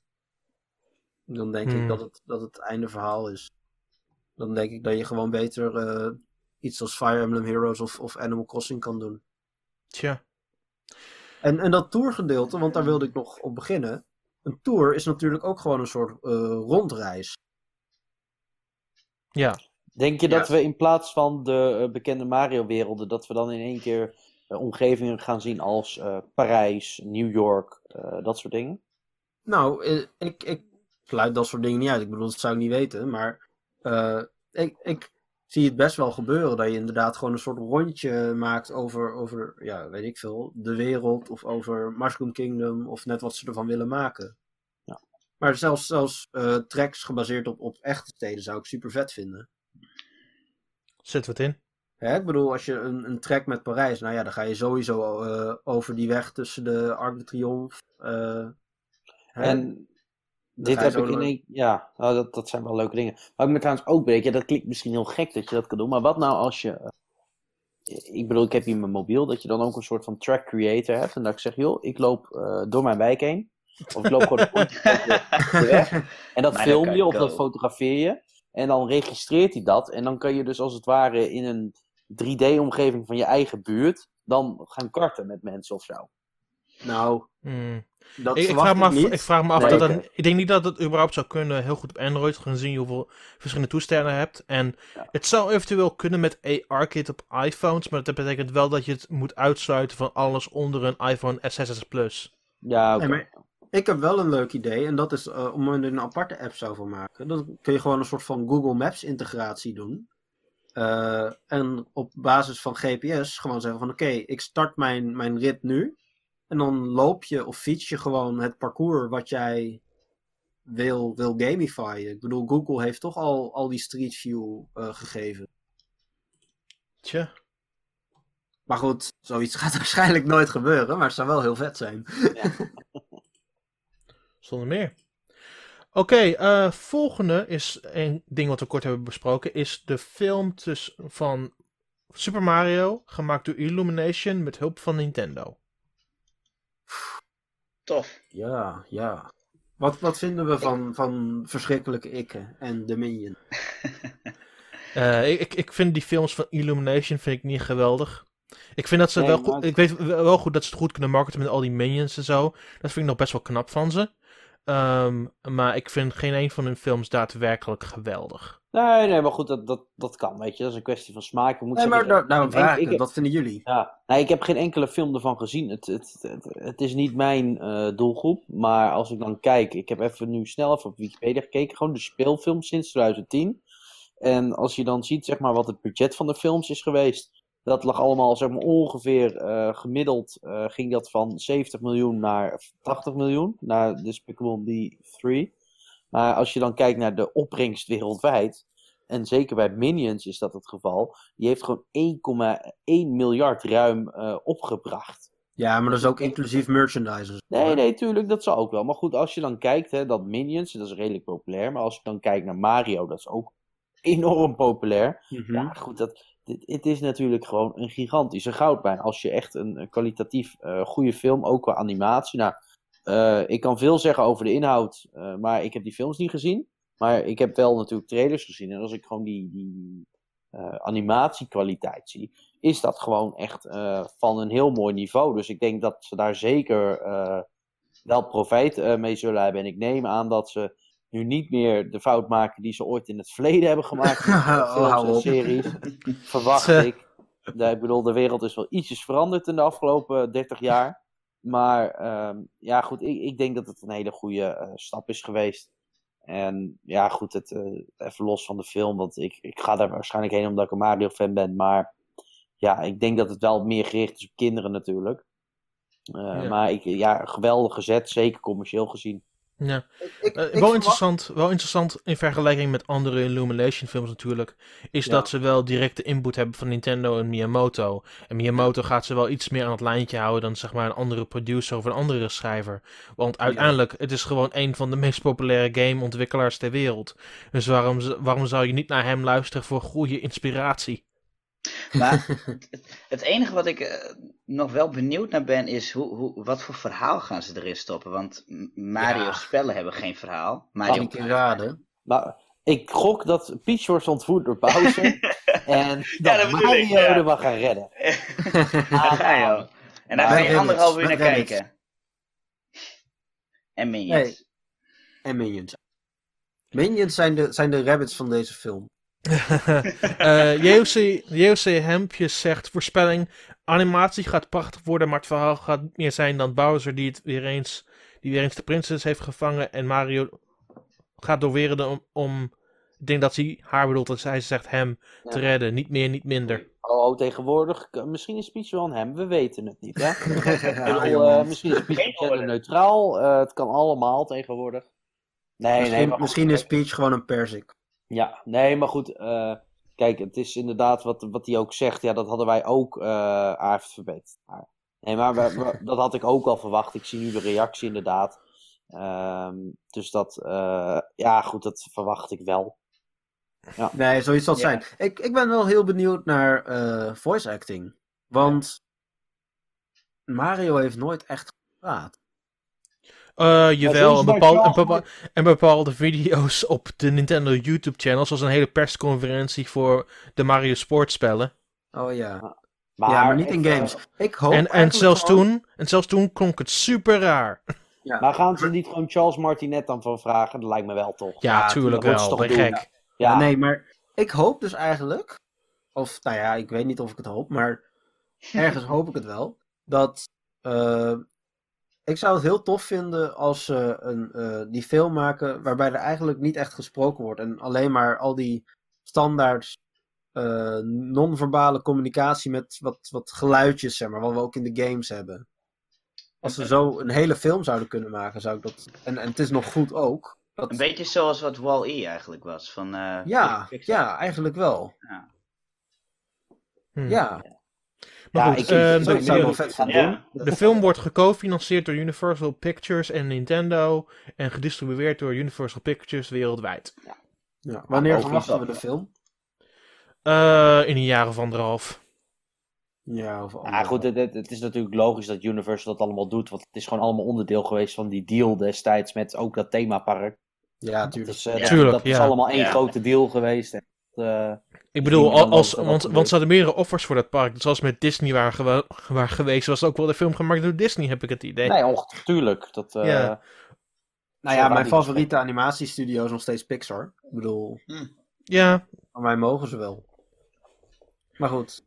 Dan denk Hmm. ik dat het, dat het einde verhaal is. Dan denk ik dat je gewoon beter iets als Fire Emblem Heroes of, of Animal Crossing kan doen. Tja. En, en dat tourgedeelte, want daar wilde ik nog op beginnen. Een tour is natuurlijk ook gewoon een soort eh, rondreis. Ja. Denk je Ja. dat we in plaats van de eh, bekende Mario-werelden, dat we dan in één keer eh, omgevingen gaan zien als eh, Parijs, New York, eh, dat soort dingen? Nou, ik, ik sluit dat soort dingen niet uit. Ik bedoel, dat zou ik niet weten. Maar eh, ik, ik zie het best wel gebeuren. Dat je inderdaad gewoon een soort rondje maakt over, over ja, weet ik veel, de wereld. Of over Mushroom Kingdom. Of net wat ze ervan willen maken. Ja. Maar zelfs, zelfs eh, tracks gebaseerd op, op echte steden zou ik super vet vinden. Zet wat in. Hè, ik bedoel, als je een, een track met Parijs, nou ja, dan ga je sowieso eh, over die weg tussen de Arc de Triomphe. eh, En dit heb ik in één... Ja, nou, dat, dat zijn wel leuke dingen. Wat ik me trouwens ook weet, ja, dat klinkt misschien heel gek dat je dat kan doen, maar wat nou als je... eh, ik bedoel, ik heb hier mijn mobiel, dat je dan ook een soort van track creator hebt. En dat ik zeg, joh, ik loop eh, door mijn wijk heen. Of ik loop gewoon de weg. En dat film je of dat fotografeer je. En dan registreert hij dat. En dan kan je dus als het ware in een 3D-omgeving van je eigen buurt... dan gaan karten met mensen of zo. Nou, Hm. dat Ik, ik, vraag me af, niet. ik vraag me af Nee, dat dat- Ik denk niet dat het überhaupt zou kunnen, heel goed op Android, gezien je hoeveel verschillende toestellen hebt. En Ja. het zou eventueel kunnen met AR-kit op iPhones, maar dat betekent wel dat je het moet uitsluiten van alles onder een iPhone S6 Plus. Ja, oké. Ik heb wel een leuk idee. En dat is eh, om er een aparte app zou van maken. Dan kun je gewoon een soort van Google Maps integratie doen. Eh, en op basis van GPS gewoon zeggen van oké, ik start mijn, mijn rit nu. En dan loop je of fiets je gewoon het parcours wat jij wil, wil gamifyen. Ik bedoel, Google heeft toch al, al die Street View eh, gegeven. Tja. Maar goed, zoiets gaat waarschijnlijk nooit gebeuren. Maar het zou wel heel vet zijn. Zonder meer. Oké, eh, volgende is een ding wat we kort hebben besproken. Is de film van Super Mario, gemaakt door Illumination met hulp van Nintendo. Tof. Ja, ja. Wat, wat vinden we van, van verschrikkelijke Ikke en Dominion? Eh, ik, ik- ik vind die films van Illumination vind ik niet geweldig. Ik vind dat ze Nee, wel goed, ik weet wel goed dat ze het goed kunnen marketen met al die minions en zo. Dat vind ik nog best wel knap van ze. Ehm, maar ik vind geen een van hun films daadwerkelijk geweldig. Nee, nee, maar goed, dat, dat, dat kan, weet je. Dat is een kwestie van smaak. Nee, maar zeggen, daar, daarom ik- vraag wat vinden jullie? Ja, nee, ik heb geen enkele film ervan gezien. Het, het, het, het is niet mijn eh, doelgroep. Maar als ik dan kijk, ik heb even nu snel even op Wikipedia gekeken. Gewoon de speelfilm sinds 2010. En als je dan ziet, zeg maar, wat het budget van de films is geweest. Dat lag allemaal, zeg maar, ongeveer eh, gemiddeld eh, ging dat van 70 miljoen naar 80 miljoen. Naar Despicable Me 3. Maar als je dan kijkt naar de opbrengst wereldwijd. En zeker bij Minions is dat het geval. Die heeft gewoon 1,1 miljard ruim eh, opgebracht. Ja, maar dat is ook inclusief merchandise. Nee, nee, tuurlijk, dat zal ook wel. Maar goed, als je dan kijkt, hè, dat Minions, dat is redelijk populair. Maar als je dan kijkt naar Mario, dat is ook enorm populair. Mhm. Ja, goed, dat, dit, het is natuurlijk gewoon een gigantische goudmijn. Als je echt een, een kwalitatief eh, goede film, ook qua animatie. Nou, eh, ik kan veel zeggen over de inhoud, eh, maar ik heb die films niet gezien. Maar ik heb wel natuurlijk trailers gezien. En als ik gewoon die, die eh, animatiekwaliteit zie, is dat gewoon echt van een heel mooi niveau. Dus ik denk dat ze daar zeker wel profijt mee zullen hebben. En ik neem aan dat ze nu niet meer de fout maken die ze ooit in het verleden hebben gemaakt. Oh, films en series. Verwacht ik. Ik bedoel, de wereld is wel ietsjes veranderd in de afgelopen 30 jaar. Maar ehm, ja, goed, ik, ik denk dat het een hele goede eh, stap is geweest. En ja, goed, het, eh, even los van de film, want ik, ik ga daar waarschijnlijk heen omdat ik een Mario-fan ben. Maar ja, ik denk dat het wel meer gericht is op kinderen natuurlijk. Eh, Ja. Maar ik, ja, geweldig gezet, zeker commercieel gezien. Ja. Ik, ik, Eh, wel, verwacht- interessant, wel interessant in vergelijking met andere Illumination films natuurlijk, is Ja. dat ze wel directe input hebben van Nintendo en Miyamoto. En Miyamoto gaat ze wel iets meer aan het lijntje houden dan zeg maar een andere producer of een andere schrijver. Want uiteindelijk, het is gewoon een van de meest populaire gameontwikkelaars ter wereld. Dus waarom, waarom zou je niet naar hem luisteren voor goede inspiratie? Maar het, enige wat ik eh, nog wel benieuwd naar ben, is hoe, hoe, wat voor verhaal gaan ze erin stoppen? Want M- Mario Ja. spellen hebben geen verhaal. Mario Kan ik je raden? Maar ik gok dat Peach wordt ontvoerd door Bowser. en dat, Mario ik, ja. er wel gaan redden. Daar ga je al. En daar ga je anderhalf uur naar kijken. En Minions. Nee. En Minions. Minions zijn de, zijn de rabbits van deze film. Eh JOC, JOC Hempjes zegt voorspelling: animatie gaat prachtig worden, maar het verhaal gaat meer zijn dan Bowser die het weer eens, die weer eens de prinses heeft gevangen en Mario gaat doorweren om, om ik denk dat hij haar bedoelt, dat zij zegt hem te redden, niet meer, niet minder. Oh, oh, tegenwoordig, misschien is Peach wel een hem, we weten het niet. Hè? Ik Ja, bedoel, jongen. eh, misschien is Peach orde. neutraal, eh, het kan allemaal tegenwoordig. Nee, nee, misschien goed, misschien is Peach gewoon een perzik. Ja, nee, maar goed. eh, kijk, het is inderdaad wat, wat hij ook zegt. Ja, dat hadden wij ook uh, heeft verbeterd. Maar, nee, maar we- we- dat had ik ook al verwacht. Ik zie nu de reactie inderdaad. Ehm, dus dat, eh, ja, goed, dat verwacht ik wel. Nee, zoiets zal het Ja. zijn. Ik, ik ben wel heel benieuwd naar eh, voice acting. Want Mario heeft nooit echt gepraat. Eh, jawel, is een, bij bepaal, een, Charles bepaal- en bepaalde video's op de Nintendo YouTube channel, zoals een hele persconferentie voor de Mario Sports spellen. Oh ja. Maar, ja, maar niet in games. Ik hoop En, en, zelfs gewoon- toen, en zelfs toen klonk het super raar. Maar gaan ze niet gewoon Charles Martinet dan van vragen? Dat lijkt me wel toch. Ja, Ja, tuurlijk dat wel. toch gek. Ja, Ja, nee, maar ik hoop dus eigenlijk, of nou ja, ik weet niet of ik het hoop, maar ergens hoop ik het wel, dat eh, ik zou het heel tof vinden als ze een, eh, die film maken waarbij er eigenlijk niet echt gesproken wordt en alleen maar al die standaard eh, non-verbale communicatie met wat, wat geluidjes, zeg maar, wat we ook in de games hebben. Als ze zo een hele film zouden kunnen maken, zou ik dat. En, en het is nog goed ook. Dat... Een beetje zoals wat Wall-E eigenlijk was. Van, eh, Ja, ja, eigenlijk wel. Ja. Ja, Maar Ja, goed, ik- eh, de, zou ik wel de, vet vinden. Ja. de film wordt gecofinancierd door Universal Pictures en Nintendo en gedistribueerd door Universal Pictures wereldwijd. Ja. Wanneer ook verwachten we de film? Eh, in een jaar of anderhalf. Ja, of Ja, goed, het, is natuurlijk logisch dat Universal dat allemaal doet, want het is gewoon allemaal onderdeel geweest van die deal destijds met ook dat themapark. Ja, Dat tuurlijk. is, eh, dat- Tuurlijk, dat is ja. allemaal één Ja. grote deal geweest. En, eh, Ik bedoel, als, want, want ze hadden meerdere offers voor dat park. Dus als met Disney waren, geweest, was ook wel de film gemaakt door Disney, heb ik het idee. nee, ongetuurlijk. Dat, eh, Ja. Nou ja, mijn favoriete animatiestudio is nog steeds Pixar. Ik bedoel, Ja, van mij mogen ze wel. Maar goed.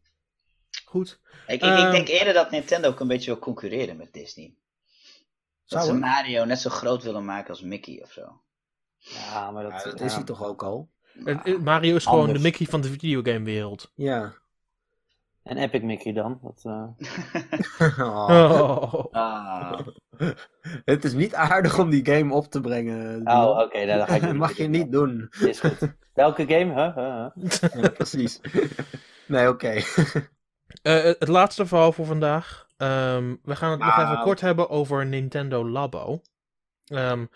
goed. Ik, ik, Ehm. ik denk eerder dat Nintendo ook een beetje wil concurreren met Disney. Dat Zou ze? Mario net zo groot willen maken als Mickey of zo. ja, maar dat, Ja, dat ja. is hij toch ook al? Mario is gewoon Anders. de Mickey van de videogamewereld. Ja. En Epic Mickey dan? Dat, eh, Oh. Oh. Ah. Het is niet aardig om die game op te brengen. Oh, oké, nou, dan ga ik Dat mag je niet doen. Is goed. Welke game? Huh? Huh? Huh? Ja, precies. Nee, oké. Eh, het laatste verhaal voor vandaag. Ehm, we gaan het nog even kort hebben over Nintendo Labo. Ehm,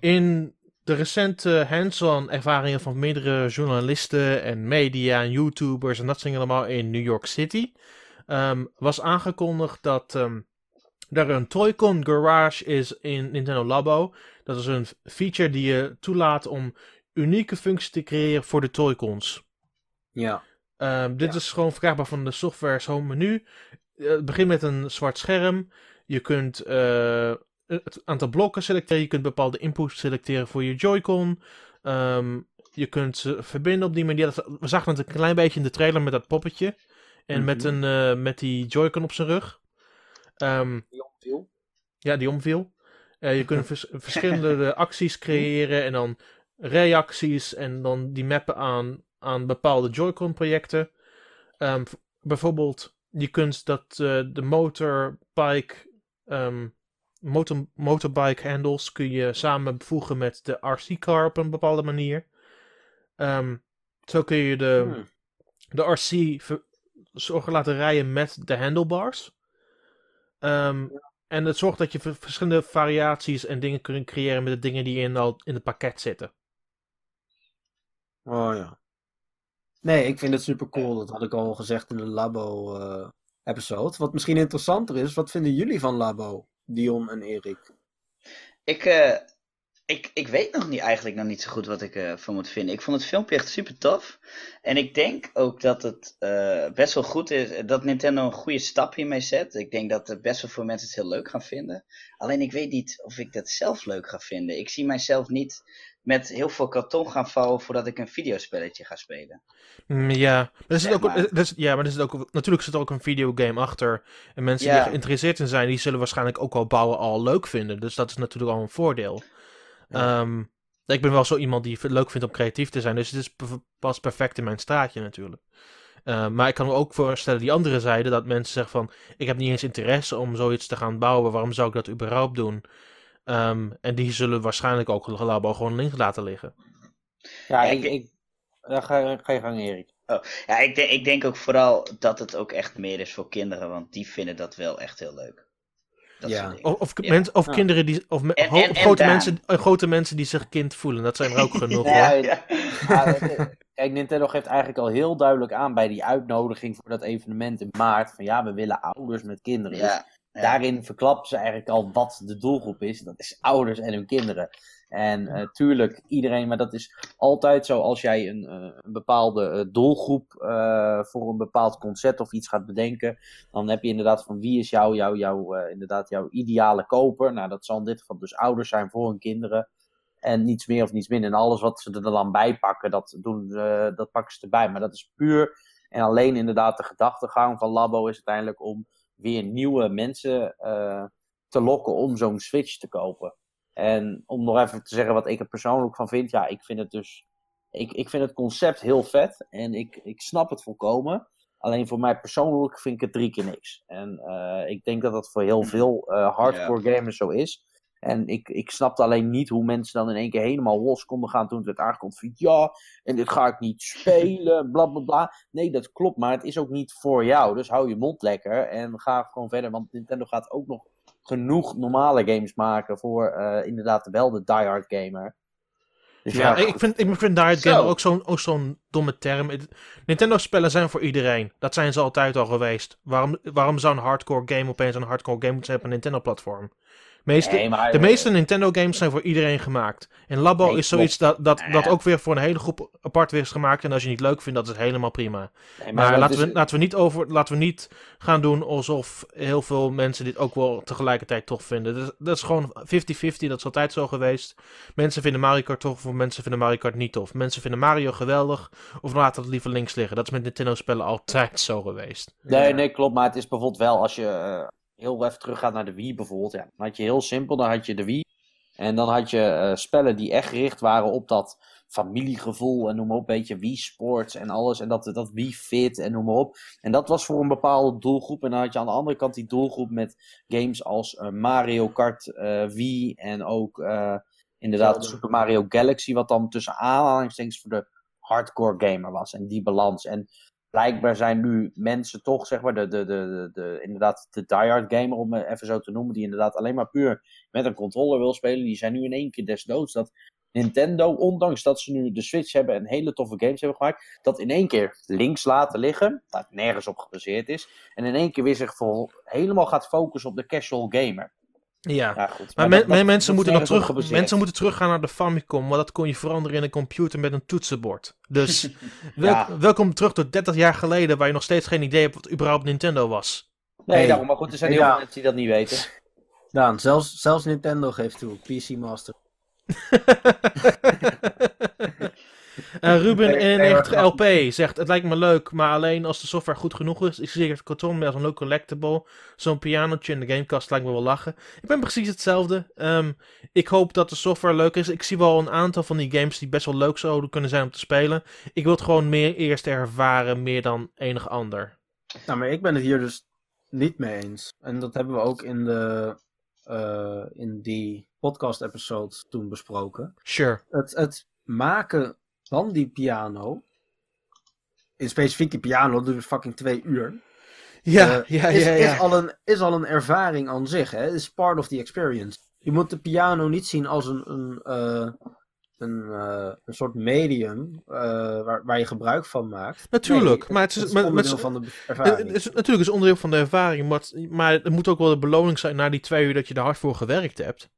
in de recente hands-on ervaringen van meerdere journalisten en media en YouTubers en dat soort allemaal in New York City, ehm, was aangekondigd dat ehm, er een Toy-Con Garage is in Nintendo Labo. Dat is een feature die je toelaat om unieke functies te creëren voor de Toy-Cons. Ja. Ehm, dit Ja. is gewoon verkrijgbaar van de software's home menu. Eh, het begint met een zwart scherm. Je kunt eh, het aantal blokken selecteren. Je kunt bepaalde inputs selecteren voor je Joy-Con. Ehm, je kunt ze verbinden op die manier. Dat- We zagen het een klein beetje in de trailer met dat poppetje. En met, Mhm. een, eh, met die Joy-Con op zijn rug. Ehm, ja, die omviel. Eh, je kunt vers- verschillende acties creëren en dan reacties en dan die mappen aan, aan bepaalde Joy-Con projecten. Ehm, bijvoorbeeld, je kunt dat eh, de motorbike, ehm, motor, motorbike handles kun je samenvoegen met de RC-car op een bepaalde manier. Ehm, zo kun je de, Hmm. de RC zorgen laten rijden met de handlebars. Ehm, En het zorgt dat je ver- verschillende variaties en dingen kunt creëren met de dingen die in, al in het pakket zitten. Oh ja. Nee, ik vind het super cool. Dat had ik al gezegd in de Labo eh, episode. Wat misschien interessanter is, wat vinden jullie van Labo, Dion en Erik? Ik, eh, ik, ik weet nog niet, eigenlijk nog niet zo goed wat ik ervan moet vinden. Ik vond het filmpje echt super tof. En ik denk ook dat het eh, best wel goed is dat Nintendo een goede stap hiermee zet. Ik denk dat er best wel veel mensen het heel leuk gaan vinden. Alleen ik weet niet of ik dat zelf leuk ga vinden. Ik zie mijzelf niet met heel veel karton gaan vouwen voordat ik een videospelletje ga spelen. Mm, ja, maar er zit ook, maar. ja, maar er zit ook, natuurlijk zit er ook een videogame achter. En mensen Ja. die geïnteresseerd in zijn, die zullen waarschijnlijk ook al bouwen al leuk vinden. Dus dat is natuurlijk al een voordeel. Ehm, ik ben wel zo iemand die het leuk vindt om creatief te zijn, dus het is pas perfect in mijn straatje natuurlijk. Eh, maar ik kan me ook voorstellen, die andere zijde, dat mensen zeggen van, ik heb niet eens interesse om zoiets te gaan bouwen, waarom zou ik dat überhaupt doen? Ehm, en die zullen waarschijnlijk ook labo gewoon links laten liggen. Ja, ik, ik- ik, ja, ga, ga je gang, Erik. Ja, ik, denk- ik denk ook vooral dat het ook echt meer is voor kinderen, want die vinden dat wel echt heel leuk. Dat Ja. Of, of, Ja. mens- of Ja. kinderen die. Of, me- En- ho- en- of en grote, mensen, eh, grote mensen die zich kind voelen. Dat zijn er ook genoeg. Ja, hoor. ja. Kijk, Nintendo geeft eigenlijk al heel duidelijk aan bij die uitnodiging voor dat evenement in maart. Van ja, we willen ouders met kinderen. Dus Daarin verklappen ze eigenlijk al wat de doelgroep is. Dat is ouders en hun kinderen. En eh, tuurlijk, iedereen, maar dat is altijd zo als jij een, eh, een bepaalde eh, doelgroep voor een bepaald concept of iets gaat bedenken. Dan heb je inderdaad van wie is jouw, jouw, eh, inderdaad jouw ideale koper. Nou, dat zal in dit geval dus ouders zijn voor hun kinderen. En niets meer of niets minder. En alles wat ze er dan bij pakken, dat, doen, dat pakken ze erbij. Maar dat is puur en alleen inderdaad de gedachtegang van Labo is uiteindelijk om weer nieuwe mensen eh, te lokken om zo'n Switch te kopen. En om nog even te zeggen wat ik er persoonlijk van vind. Ja, ik vind het dus. Ik, ik vind het concept heel vet. En ik, ik snap het volkomen. Alleen voor mij persoonlijk vind ik het drie keer niks. En eh, ik denk dat dat voor heel veel eh, hardcore gamers zo is. En ik, ik snapte alleen niet hoe mensen dan in één keer helemaal los konden gaan toen het werd aangekondigd. Van, ja, en dit ga ik niet spelen, bla bla bla. Nee, dat klopt, maar het is ook niet voor jou. Dus hou je mond lekker en ga gewoon verder. Want Nintendo gaat ook nog genoeg normale games maken voor eh, inderdaad wel de diehard gamer. Dus Ja, ja, ik vind, ik vind Zo. Gamer ook zo'n ook zo'n domme term. Nintendo-spellen zijn voor iedereen. Dat zijn ze altijd al geweest. Waarom, waarom zou een hardcore game opeens een hardcore game moeten zijn op een Nintendo-platform? Meeste, nee, maar, de meeste Nintendo-games zijn voor iedereen gemaakt. En Labo Nee, is zoiets dat, dat, Ja. dat ook weer voor een hele groep apart weer is gemaakt. En als je het niet leuk vindt, dat is helemaal prima. nee, Maar laten, is- we, laten, we niet over, laten we niet gaan doen alsof heel veel mensen dit ook wel tegelijkertijd tof vinden. Dat is, dat is gewoon 50-50, dat is altijd zo geweest. Mensen vinden Mario Kart tof of mensen vinden Mario Kart niet tof. Mensen vinden Mario geweldig of laten het liever links liggen. Dat is met Nintendo-spellen altijd zo geweest. Nee, nee, klopt. Maar het is bijvoorbeeld wel als je eh, heel even teruggaat naar de Wii bijvoorbeeld. Ja, dan had je heel simpel, dan had je de Wii. En dan had je eh, spellen die echt gericht waren op dat familiegevoel en noem maar op. Een beetje Wii Sports en alles. En dat, dat Wii Fit en noem maar op. En dat was voor een bepaalde doelgroep. En dan had je aan de andere kant die doelgroep met games als eh, Mario Kart eh, Wii. En ook inderdaad Zelda. Super Mario Galaxy. Wat dan tussen aanhalingstekens voor de hardcore gamer was. En die balans. En blijkbaar zijn nu mensen toch, zeg maar, de, de, de, de, de, inderdaad de diehard gamer, om het even zo te noemen, die inderdaad alleen maar puur met een controller wil spelen, die zijn nu in één keer desdoods dat Nintendo, ondanks dat ze nu de Switch hebben en hele toffe games hebben gemaakt, dat in één keer links laten liggen, dat nergens op gebaseerd is, en in één keer weer zich voor, helemaal gaat focussen op de casual gamer. Ja. Ja, goed. Maar, dat- men- dat- mensen, moeten nog terug, gebaseerd. mensen moeten teruggaan naar de Famicom, maar dat kon je veranderen in een computer met een toetsenbord. Dus wel- welkom terug tot 30 jaar geleden, waar je nog steeds geen idee hebt wat überhaupt Nintendo was. Nee, Hey. daarom, maar goed, er zijn heel Ja. veel mensen die dat niet weten. Daan, zelfs, zelfs Nintendo geeft toe. PC Master. Eh, Ruben Nee, nee, 91 maar- LP zegt: Het lijkt me leuk, maar alleen als de software goed genoeg is. Ik zie het karton met als een leuk collectible. Zo'n pianotje in de gamecast lijkt me wel lachen. Ik ben precies hetzelfde. Ehm, ik hoop dat de software leuk is. Ik zie wel een aantal van die games die best wel leuk zouden kunnen zijn om te spelen. Ik wil het gewoon meer eerst ervaren, meer dan enig ander. Nou, maar ik ben het hier dus niet mee eens. En dat hebben we ook in, de, eh, in die podcast-episode toen besproken. Sure. Het, het maken van die piano, in specifiek die piano, duurt fucking twee uur. Ja, Eh, ja, is, ja. ja. Is, al een, is al een ervaring aan zich. Het is part of the experience. Je moet de piano niet zien als een, een, eh, een, eh, een soort medium waar, waar je gebruik van maakt. Natuurlijk, Nee, maar het is, het is maar- maar onderdeel van de ervaring. het is, natuurlijk is onderdeel van de ervaring, maar het, maar het moet ook wel de beloning zijn na die twee uur dat je er hard voor gewerkt hebt.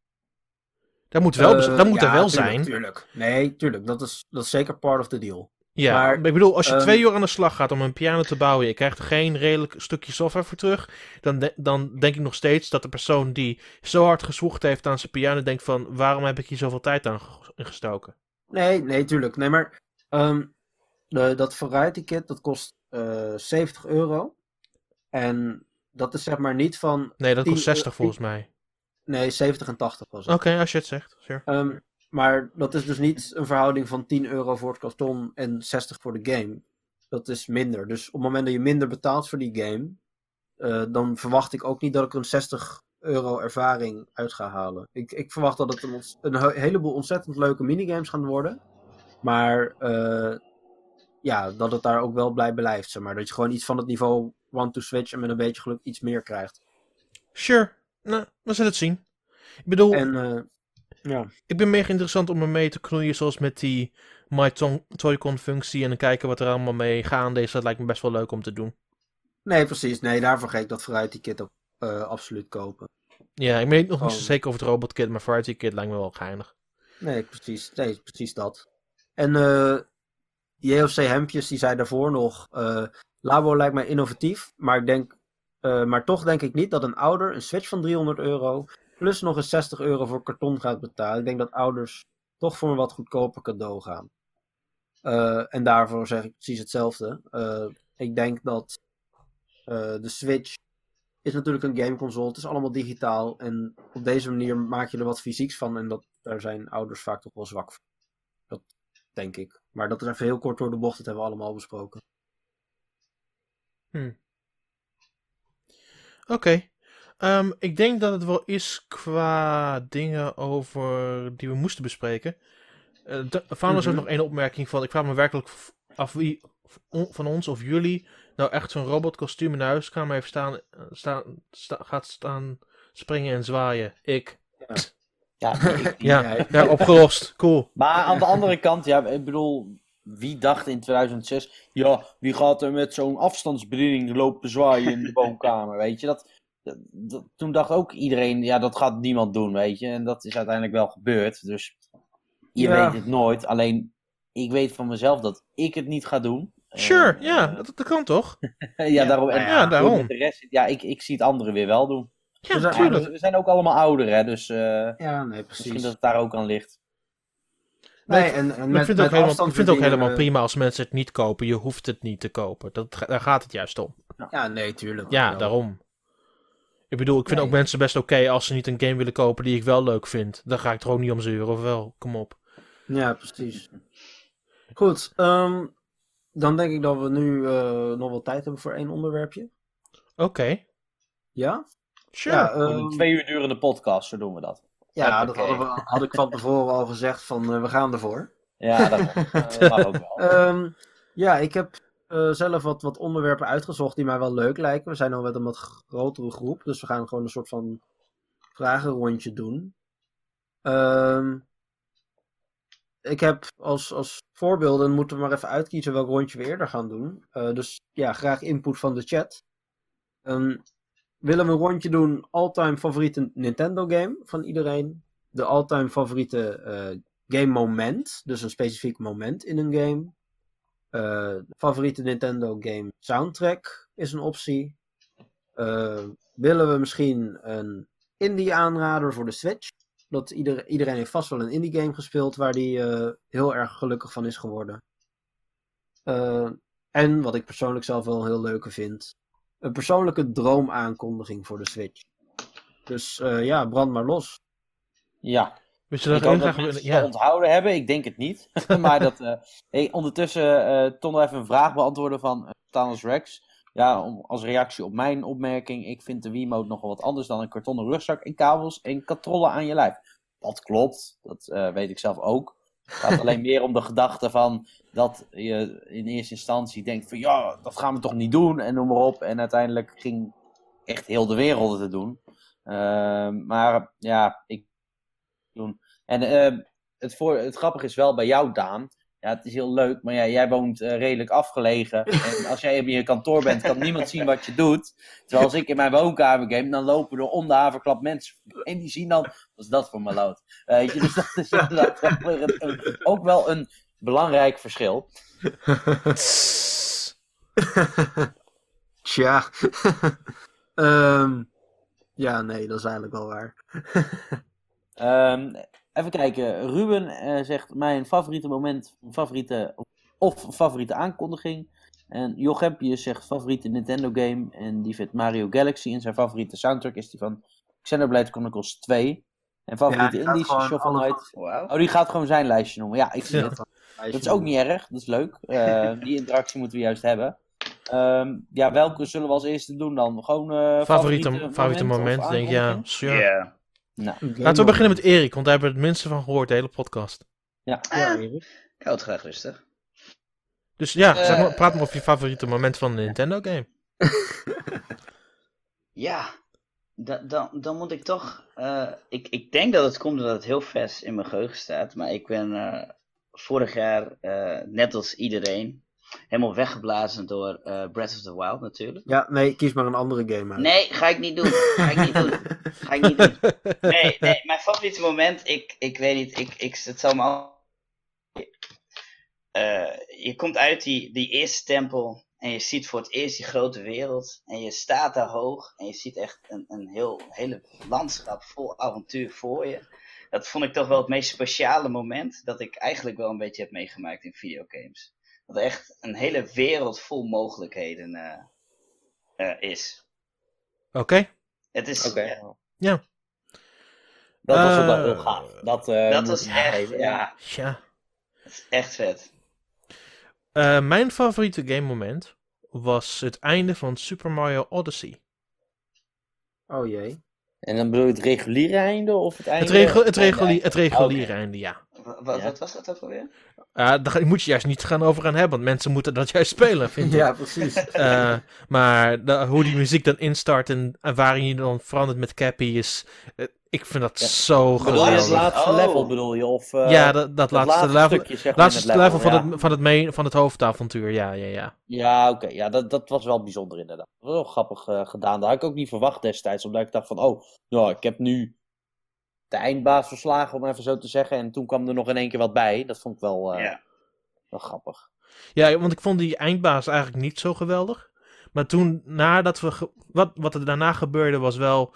Dat moet, wel, Eh, dat moet ja, er wel tuurlijk, zijn. Tuurlijk. Nee, tuurlijk. Dat is, dat is zeker part of the deal. Ja, Maar, ik bedoel, als je ehm, twee uur aan de slag gaat om een piano te bouwen, je krijgt er geen redelijk stukje software voor terug, dan, de- dan denk ik nog steeds dat de persoon die zo hard gezwoegd heeft aan zijn piano denkt van, waarom heb ik hier zoveel tijd aan gestoken? Nee, nee, tuurlijk. Nee, maar ehm, de, dat Variety Kit, dat kost eh 70 euro. En dat is zeg maar niet van... Nee, dat kost 10 60 euro- volgens mij. Nee, 70 en 80 was het. Oké, als je het zegt. Sure. Ehm, maar dat is dus niet een verhouding van 10 euro voor het karton en 60 voor de game. Dat is minder. Dus op het moment dat je minder betaalt voor die game, eh, dan verwacht ik ook niet dat ik een 60 euro ervaring uit ga halen. Ik, ik verwacht dat het een, heleboel ontzettend leuke minigames gaan worden. Maar eh, ja, dat het daar ook wel bij blijft. Zeg maar. Dat je gewoon iets van het niveau one-to-switch en met een beetje geluk iets meer krijgt. Sure, nou, we zullen het zien. Ik bedoel, En eh, ja. ik ben meer interessant om er mee te knoeien, zoals met die My Toy-Con functie en dan kijken wat er allemaal mee gaande is. Dat lijkt me best wel leuk om te doen. Nee, precies. Nee, daarvoor ga ik dat Variety Kit ook eh, absoluut kopen. Ja, ik weet nog niet zo Oh. zeker over het Robot Kit, maar Variety Kit lijkt me wel geinig. Nee, precies. Nee, precies dat. En eh JOC Hempjes, die zei daarvoor nog... Labo lijkt mij innovatief, maar, ik denk, eh, maar toch denk ik niet dat een ouder een Switch van 300 euro... plus nog eens 60 euro voor karton gaat betalen. Ik denk dat ouders toch voor een wat goedkoper cadeau gaan. Eh, en daarvoor zeg ik precies hetzelfde. Eh, ik denk dat de Switch is natuurlijk een gameconsole. Het is allemaal digitaal. En op deze manier maak je er wat fysieks van. En dat, daar zijn ouders vaak toch wel zwak voor. Dat denk ik. Maar dat is even heel kort door de bocht. Dat hebben we allemaal besproken. Oké. Ehm, ik denk dat het wel is qua dingen over die we moesten bespreken. Uh, Founders Mhm. heeft nog één opmerking van. Ik vraag me werkelijk af wie van ons of jullie nou echt zo'n robotkostuum in de huiskamer heeft staan, eh, staan, sta- gaat staan springen en zwaaien. Ik. Ja, ik- Ja, jij. ja opgelost. Cool. Maar aan de andere kant, ja, ik bedoel, wie dacht in 2006, ja, wie gaat er met zo'n afstandsbediening lopen zwaaien in de woonkamer, weet je? Dat, dat, dat- toen dacht ook iedereen, ja, dat gaat niemand doen, weet je? En dat is uiteindelijk wel gebeurd, dus je Ja. weet het nooit. Alleen, ik weet van mezelf dat ik het niet ga doen. Sure, En, ja, eh, dat, dat kan toch? ja, daarom. En Ja, daarom. De rest, ja, ik, ik zie het anderen weer wel doen. Ja, We zijn- Maar natuurlijk. we zijn ook allemaal ouder, hè, dus eh, Ja, nee, misschien precies. dat het daar ook aan ligt. Nee, ik- en, en Maar met, ik vind, het ook helemaal, ik vind het ook afstandsbedieningen, helemaal prima als mensen het niet kopen. Je hoeft het niet te kopen. Dat, daar gaat het juist om. Ja, nee, tuurlijk. Ja, Wel. daarom. Ik bedoel, ik vind Nee. ook mensen best oké als ze niet een game willen kopen die ik wel leuk vind. Dan ga ik er ook niet om zeuren, of wel? Kom op. Ja, precies. Goed, ehm, dan denk ik dat we nu eh, nog wel tijd hebben voor één onderwerpje. Oké, Ja? sure. Ja, Voor ehm, een twee uur durende podcast, zo doen we dat. Ja dat hadden we, had ik van tevoren al gezegd van eh, we gaan ervoor. Ja, dat, dat mag ook wel. Ehm, ja, ik heb eh, zelf wat, wat onderwerpen uitgezocht die mij wel leuk lijken. We zijn al met een wat grotere groep, dus we gaan gewoon een soort van vragenrondje doen. Ehm, ik heb als, als voorbeelden, moeten we maar even uitkiezen welk rondje we eerder gaan doen. Eh, dus ja, graag input van de chat. Ehm, willen we een rondje doen, all-time favoriete Nintendo game van iedereen. De all-time favoriete eh, game moment, dus een specifiek moment in een game. Eh, favoriete Nintendo game soundtrack is een optie. Eh, willen we misschien een indie aanrader voor de Switch? Dat ieder, iedereen heeft vast wel een indie game gespeeld waar die heel erg gelukkig van is geworden. En wat ik persoonlijk zelf wel heel leuke vind. Een persoonlijke droomaankondiging voor de Switch. Dus eh, ja, brand maar los. Ja, Wist je ik dat hoop ik dat graag... mensen Ja. onthouden hebben. Ik denk het niet. maar dat, eh, hey, ondertussen eh toch nog even een vraag beantwoorden van uh, Thanos Rex. Ja, om, als reactie op mijn opmerking. Ik vind de Wiimote nogal wat anders dan een kartonnen rugzak en kabels en katrollen aan je lijf. Dat klopt. Dat eh, weet ik zelf ook. Het gaat alleen meer om de gedachte van dat je in eerste instantie denkt van ja, dat gaan we toch niet doen en noem maar op. En uiteindelijk ging echt heel de wereld het doen. Ehm, maar ja, ik doen. En eh, het, voor, het grappige is wel bij jou, Daan. Ja, het is heel leuk, maar ja, jij woont eh, redelijk afgelegen. En als jij in je kantoor bent, kan niemand zien wat je doet. Terwijl als ik in mijn woonkamer game, dan lopen er om de haverklap mensen. En die zien dan, wat is dat voor maloot? Weet je, dus dat is inderdaad ook wel een belangrijk verschil. Tja. Ehm, ja, nee, dat is eigenlijk wel waar. Ehm, even kijken. Ruben eh, zegt mijn favoriete moment, favoriete of favoriete aankondiging. En Jochempius zegt favoriete Nintendo game. En die vindt Mario Galaxy. En zijn favoriete soundtrack is die van Xenoblade Chronicles 2. En favoriete gaat Indies Shovel Knight. Oh, die gaat gewoon zijn lijstje noemen. Ja, ik zie Ja. het. Dat is ook niet erg. Dat is leuk. Eh, die interactie moeten we juist hebben. Ehm, ja, welke zullen we als eerste doen dan? Gewoon eh Favoriete, favoriete moment, denk ik, ja. Sure. Ja. Nou, Laten we beginnen met Erik, want daar hebben we het minste van gehoord, de hele podcast. Ja, Ah. Erik. Ik houd het graag rustig. Dus ja, zeg maar, Eh. praat maar over je favoriete moment van een Nintendo game. Ja, da- dan, dan moet ik toch. eh, ik, ik denk dat het komt omdat het heel vers in mijn geheugen staat. Maar ik ben eh, vorig jaar, eh, net als iedereen, helemaal weggeblazen door eh, Breath of the Wild natuurlijk. Ja, nee, kies maar een andere game uit. Nee, ga ik niet doen. Ga ik niet doen. Ga ik niet doen. Nee, nee, mijn favoriete moment, ik, ik weet niet, ik, ik, het zal me al. Eh, je komt uit die, die eerste tempel en je ziet voor het eerst die grote wereld. En je staat daar hoog en je ziet echt een, een heel hele landschap vol avontuur voor je. Dat vond ik toch wel het meest speciale moment dat ik eigenlijk wel een beetje heb meegemaakt in videogames. Dat er echt een hele wereld vol mogelijkheden eh, eh, is. Oké. Het is, Oké. ja, Ja. Dat was ook wel Eh, heel gaaf. Dat, eh, dat was echt, ja, Ja. dat is echt vet. Eh, mijn favoriete game moment was het einde van Super Mario Odyssey. Oh jee. En dan bedoel je het reguliere einde of het einde? Het, regel, het, regulier, het reguliere Oké. einde, ja. Wa- wa- Ja. Wat was dat ook alweer? Eh, daar moet je juist niet gaan over gaan hebben, want mensen moeten dat juist spelen, vind ik. Ja, precies. Eh, maar de- hoe die muziek dan instart en, en waarin je dan verandert met Cappy is... eh, ik vind dat Ja. zo geweldig. laatste Oh. level bedoel je? Of, eh, ja, dat, dat het laatste, level, stukje, zeg maar, laatste level, van, ja. het, van, het main, van het hoofdavontuur, ja, ja, ja. Ja, oké. Ja, dat, dat was wel bijzonder inderdaad. Dat was wel grappig eh, gedaan. Dat had ik ook niet verwacht destijds. Omdat ik dacht van, oh, ja, ik heb nu de eindbaas verslagen, om even zo te zeggen. En toen kwam er nog in één keer wat bij. Dat vond ik wel, eh, Ja. wel grappig. Ja, want ik vond die eindbaas eigenlijk niet zo geweldig. Maar toen, nadat we... ge- wat, wat er daarna gebeurde was wel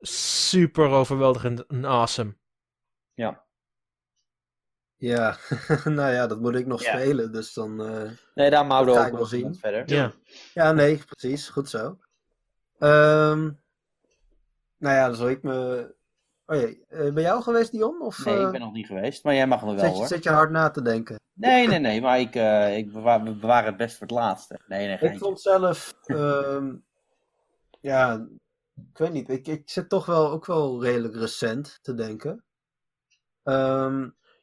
super overweldigend en awesome. Ja, nou ja, dat moet ik nog Ja. spelen, dus dan... eh, Nee, daar houden we ga ook ik nog wel zien. verder. Ja. Ja, nee, precies. Goed zo. Ehm nou ja, dan zal ik me... Oh jee, eh, bij jou geweest, Dion? Of Nee, eh, ik ben nog niet geweest. Maar jij mag nog wel zet, je, hoor. zet je hard na te denken? Nee, nee, nee. Maar ik, eh, ik bewaar, het best voor het laatste. Nee, nee, Ik vond zelf... ehm, ja, ik weet niet. Ik, ik zit toch wel ook wel redelijk recent te denken. Ehm,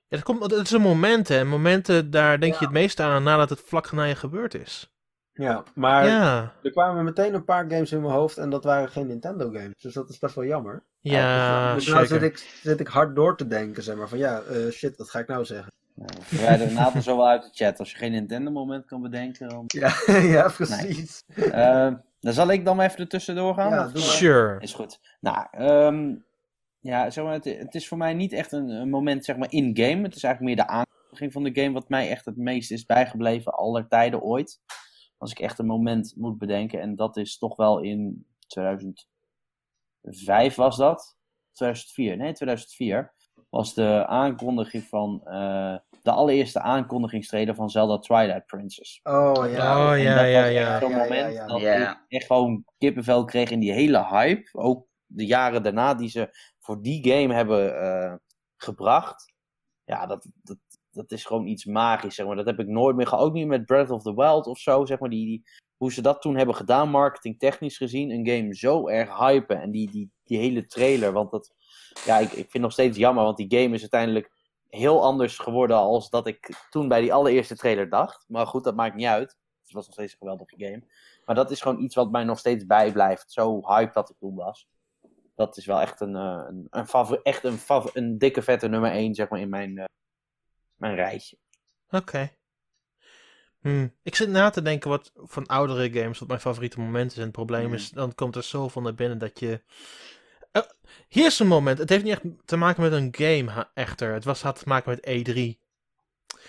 Ja, dat, komt, dat is een moment, hè. Momenten, daar denk Ja. je het meest aan nadat het vlak na je gebeurd is. Ja, maar ja, er kwamen meteen een paar games in mijn hoofd en dat waren geen Nintendo games. Dus dat is best wel jammer. ja, dus nou zeker. zit ik, zit ik hard door te denken, zeg maar. Van ja, eh, shit, wat ga ik nou zeggen? Nou, Verwijder Nathan zo wel uit de chat. Als je geen Nintendo-moment kan bedenken, dan... Ja, ja precies. Eh, dan zal ik dan maar even ertussendoor gaan. Ja, Of- maar. Sure. Is goed. Nou, ehm, ja, zeg maar, het, het is voor mij niet echt een, een moment zeg maar, in-game. Het is eigenlijk meer de aankondiging van de game wat mij echt het meest is bijgebleven aller tijden ooit. Als ik echt een moment moet bedenken. En dat is toch wel in 2005 was dat. 2004, nee 2004. Was de aankondiging van eh, de allereerste aankondigingstrailer van Zelda Twilight Princess. Oh ja. Oh, ja, dat ja, ja. Zo'n Ja, ja, moment ja. dat ik echt gewoon kippenvel kreeg in die hele hype. Ook de jaren daarna die ze voor die game hebben eh, gebracht. Ja, dat, dat, dat is gewoon iets magisch, zeg maar. Dat heb ik nooit meer gehad. Ook niet met Breath of the Wild of zo, zeg maar. Die, die, hoe ze dat toen hebben gedaan, marketingtechnisch gezien. Een game zo erg hypen. En die, die, die hele trailer, want dat... Ja, ik, ik vind het nog steeds jammer, want die game is uiteindelijk heel anders geworden als dat ik toen bij die allereerste trailer dacht. Maar goed, dat maakt niet uit. Het was nog steeds een geweldige game. Maar dat is gewoon iets wat mij nog steeds bijblijft. Zo hype dat ik toen was. Dat is wel echt een, eh, een, een, echt een, een dikke vette nummer 1, zeg maar, in mijn, eh, mijn rijtje. Oké. Hmm. Ik zit na te denken wat van oudere games wat mijn favoriete moment is. En het probleem Hmm. is, dan komt er zoveel naar binnen dat je... Eh, hier is een moment. Het heeft niet echt te maken met een game, echter. Het was, had te maken met E3.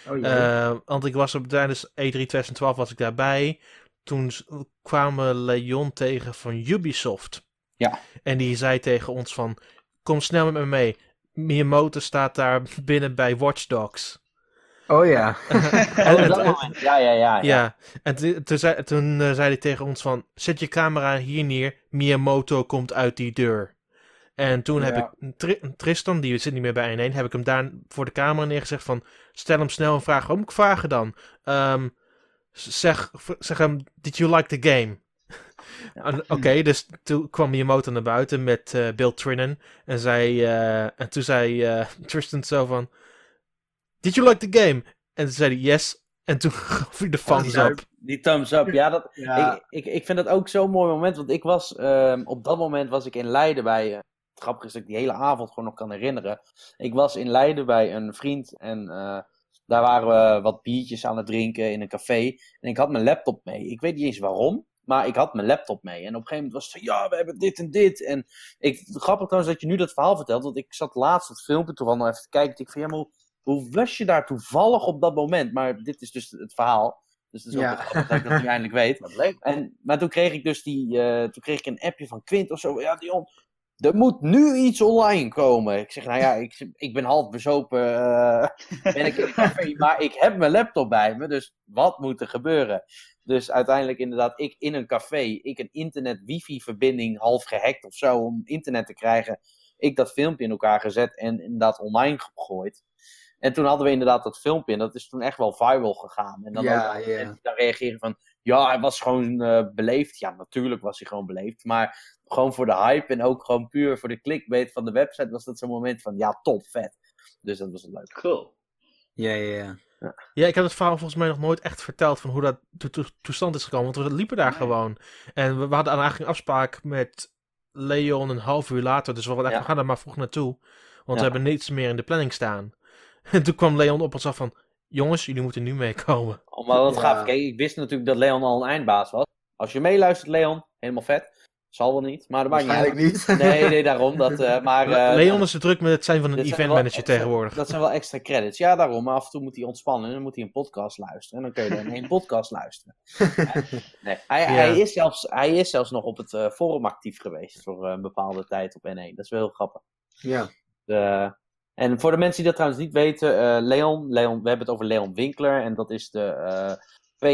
Oh. Eh, want ik was op, tijdens E3 2012 was ik daarbij. Toen kwamen Leon tegen van Ubisoft. Ja. En die zei tegen ons van, kom snel met me mee. Miyamoto staat daar binnen bij Watch Dogs. oh ja. En- en-. Ja, ja, ja. ja. ja, en toen, zei, toen eh, zei hij tegen ons van, zet je camera hier neer, Miyamoto komt uit die deur. En toen heb Ja. ik Tri- Tristan, die zit niet meer bij 1 heb ik hem daar voor de camera neergezegd van, stel hem snel een vraag. Wat moet ik vragen dan? Ehm, zeg, zeg hem, did you like the game? En, Oké, dus toen kwam Miyamoto naar buiten met eh, Bill Trinan. En, zei, eh, en toen zei eh, Tristan zo van, did you like the game? En toen zei hij yes. En toen gaf hij de thumbs up. Die thumbs up, ja, dat, ja. Ik, ik, ik vind dat ook zo'n mooi moment, want ik was, ehm, op dat moment was ik in Leiden bij, het grappige is dat ik die hele avond gewoon nog kan herinneren. Ik was in Leiden bij een vriend en eh, daar waren we wat biertjes aan het drinken in een café. En ik had mijn laptop mee. Ik weet niet eens waarom, maar ik had mijn laptop mee. En op een gegeven moment was het van, ja, we hebben dit en dit. En ik, grappig trouwens dat je nu dat verhaal vertelt, want ik zat laatst het filmpje toevallig nog even te kijken. Ik van, ja, maar hoe, hoe was je daar toevallig op dat moment? Maar dit is dus het verhaal. Dus het is ook Ja. grappig dat ik dat nu eindelijk weet. Wat leuk. En, maar toen kreeg ik dus die, eh, toen kreeg ik een appje van Quint of zo. Ja, Dion, er moet nu iets online komen. Ik zeg, nou ja, ik, ik ben half bezopen, eh, ben ik in een café, maar ik heb mijn laptop bij me, dus wat moet er gebeuren? Dus uiteindelijk inderdaad, ik in een café, ik een internet wifi verbinding half gehackt of zo om internet te krijgen. Ik dat filmpje in elkaar gezet en inderdaad online gegooid. En toen hadden we inderdaad dat filmpje en dat is toen echt wel viral gegaan. En dan Ja, ook mensen die dan reageren van, ja, hij was gewoon eh, beleefd. Ja, natuurlijk was hij gewoon beleefd. Maar gewoon voor de hype en ook gewoon puur voor de clickbait van de website was dat zo'n moment van, ja, top, vet. Dus dat was het leuk. Cool. Ja, ja, ja. Ja, ik heb het verhaal volgens mij nog nooit echt verteld van hoe dat to- to- toestand is gekomen. Want we liepen daar Nee. gewoon. En we, we hadden eigenlijk een afspraak met Leon een half uur later. Dus we, dachten, Ja. we gaan er maar vroeg naartoe. Want Ja. we hebben niets meer in de planning staan. En toen kwam Leon op ons af van... Jongens, jullie moeten nu meekomen. Oh, maar wat Ja. gaaf. Kijk, ik wist natuurlijk dat Leon al een eindbaas was. Als je meeluistert, Leon, helemaal vet. Zal wel niet, maar dat maakt niet uit. Waarschijnlijk niet. Nee, nee, daarom. Dat, eh, maar, eh, Leon is te druk met het zijn van een event manager extra- tegenwoordig. Dat zijn wel extra credits. Ja, daarom. Maar af en toe moet hij ontspannen en dan moet hij een podcast luisteren. En dan kun je dan een podcast luisteren. Nee, hij, Ja. hij, is zelfs, hij is zelfs nog op het eh, forum actief geweest voor een bepaalde tijd op N1. Dat is wel heel grappig. Ja. De- en voor de mensen die dat trouwens niet weten, eh, Leon, Leon, we hebben het over Leon Winkler. En dat is de eh,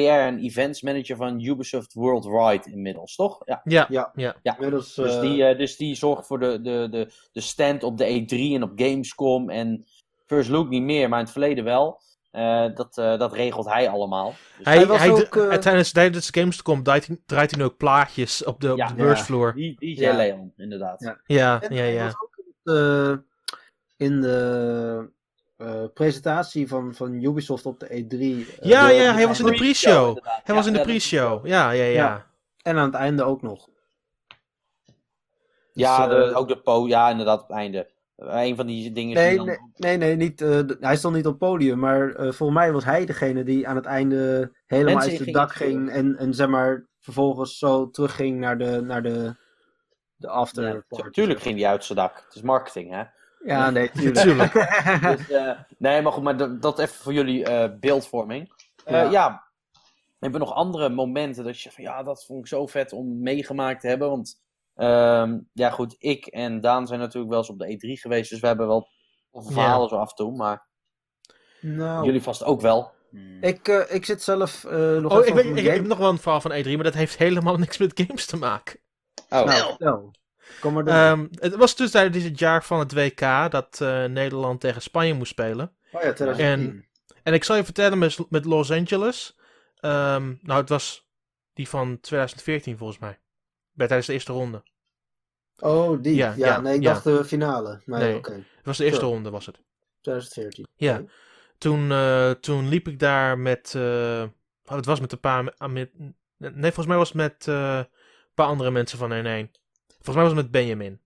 PR en events manager van Ubisoft Worldwide inmiddels, toch? Ja. Ja, Ja. ja. Inmiddels, Dus, eh, die, eh, dus die zorgt voor de, de, de, de stand op de E3 en op Gamescom. En First Look niet meer, maar in het verleden wel. Eh, dat, eh, dat regelt hij allemaal. Dus Hij, Hij was hij, ook, eh, tijdens, tijdens Gamescom draait hij, draait hij nu ook plaatjes op de, op Ja. de beursvloer. die, die Ja. Leon, inderdaad. Ja. Ja, ja, hij ja. was ook in, de- in de eh, presentatie van, van Ubisoft op de E3. eh, Ja, de- ja, hij was in de pre-show. Hij Ja, was in de pre-show. Ja, ja, ja. Ja. En aan het einde ook nog. Ja, Dus, eh, de, ook de po, ja, inderdaad, op het einde. Een van die dingen die Nee, dan... nee, nee, nee niet, eh, hij stond niet op het podium, maar eh, volgens mij was hij degene die aan het einde helemaal Mensen uit het dak ging en, en zeg maar vervolgens zo terugging naar de, naar de, de after Ja, party. Tuurlijk ging die uit zijn dak. Het is marketing, hè? Ja, nee, tuurlijk. Tuurlijk. Dus, eh, nee, maar goed, maar dat, dat even voor jullie eh, beeldvorming. Eh, Ja. ja. hebben we nog andere momenten dat je zegt van ja, dat vond ik zo vet om meegemaakt te hebben. Want ehm, ja, goed, ik en Daan zijn natuurlijk wel eens op de E3 geweest, dus we hebben wel verhalen zo af en toe, maar Nou, jullie vast ook wel. Hmm. ik, eh, ik zit zelf eh, nog Oh, even ik, ik, heb nog wel een verhaal van E3, maar dat heeft helemaal niks met games te maken. Oh, Nou, vertel. Kom maar door. Ehm, het was dus tijdens het jaar van het WK dat eh, Nederland tegen Spanje moest spelen. oh ja, 2010. en- En ik zal je vertellen met, met Los Angeles. ehm, nou, het was die van 2014 volgens mij. Bij tijdens de eerste ronde. Oh, die. Ja, Ja, ja, nee, ik ja. dacht de finale. Maar Nee. oké. Het was de eerste Sure. ronde, was het. 2014. Ja. Toen, eh, toen liep ik daar met. eh, oh, het was met een paar. Met, nee, volgens mij was het met eh, een paar andere mensen van N1. Volgens mij was het met Benjamin.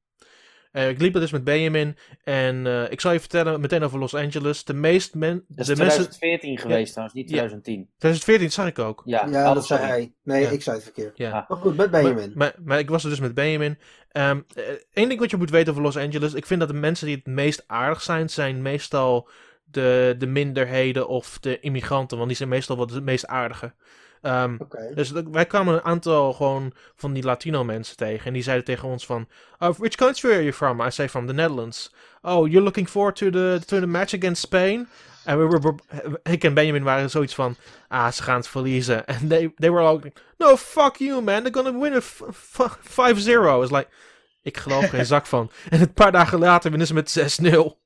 Eh, ik liep er dus met Benjamin. En eh, ik zal je vertellen meteen over Los Angeles. De meest men, dat is de mensen. 2014 geweest trouwens, niet 2010. 2014 zag ik ook. Ja, Ja, dat zei hij. Nee, Ja. ik zei het verkeerd. Ja. Maar goed, met Benjamin. Maar, maar, maar ik was er dus met Benjamin. Eén ding wat je moet weten over Los Angeles. Ik vind dat de mensen die het meest aardig zijn, zijn meestal de, de minderheden of de immigranten. Want die zijn meestal wat het meest aardige. Ehm, dus wij kwamen een aantal gewoon van die Latino mensen tegen. En die zeiden tegen ons van... "Oh, which country are you from? I say from the Netherlands. Oh, you're looking forward to the, to the match against Spain? En we ik en Benjamin waren zoiets van... Ah, ze gaan het verliezen. En they, they were all... No, fuck you, man. They're gonna win f- 5-0. It's like... Ik geloof geen zak van. En een paar dagen later winnen ze met 6-0.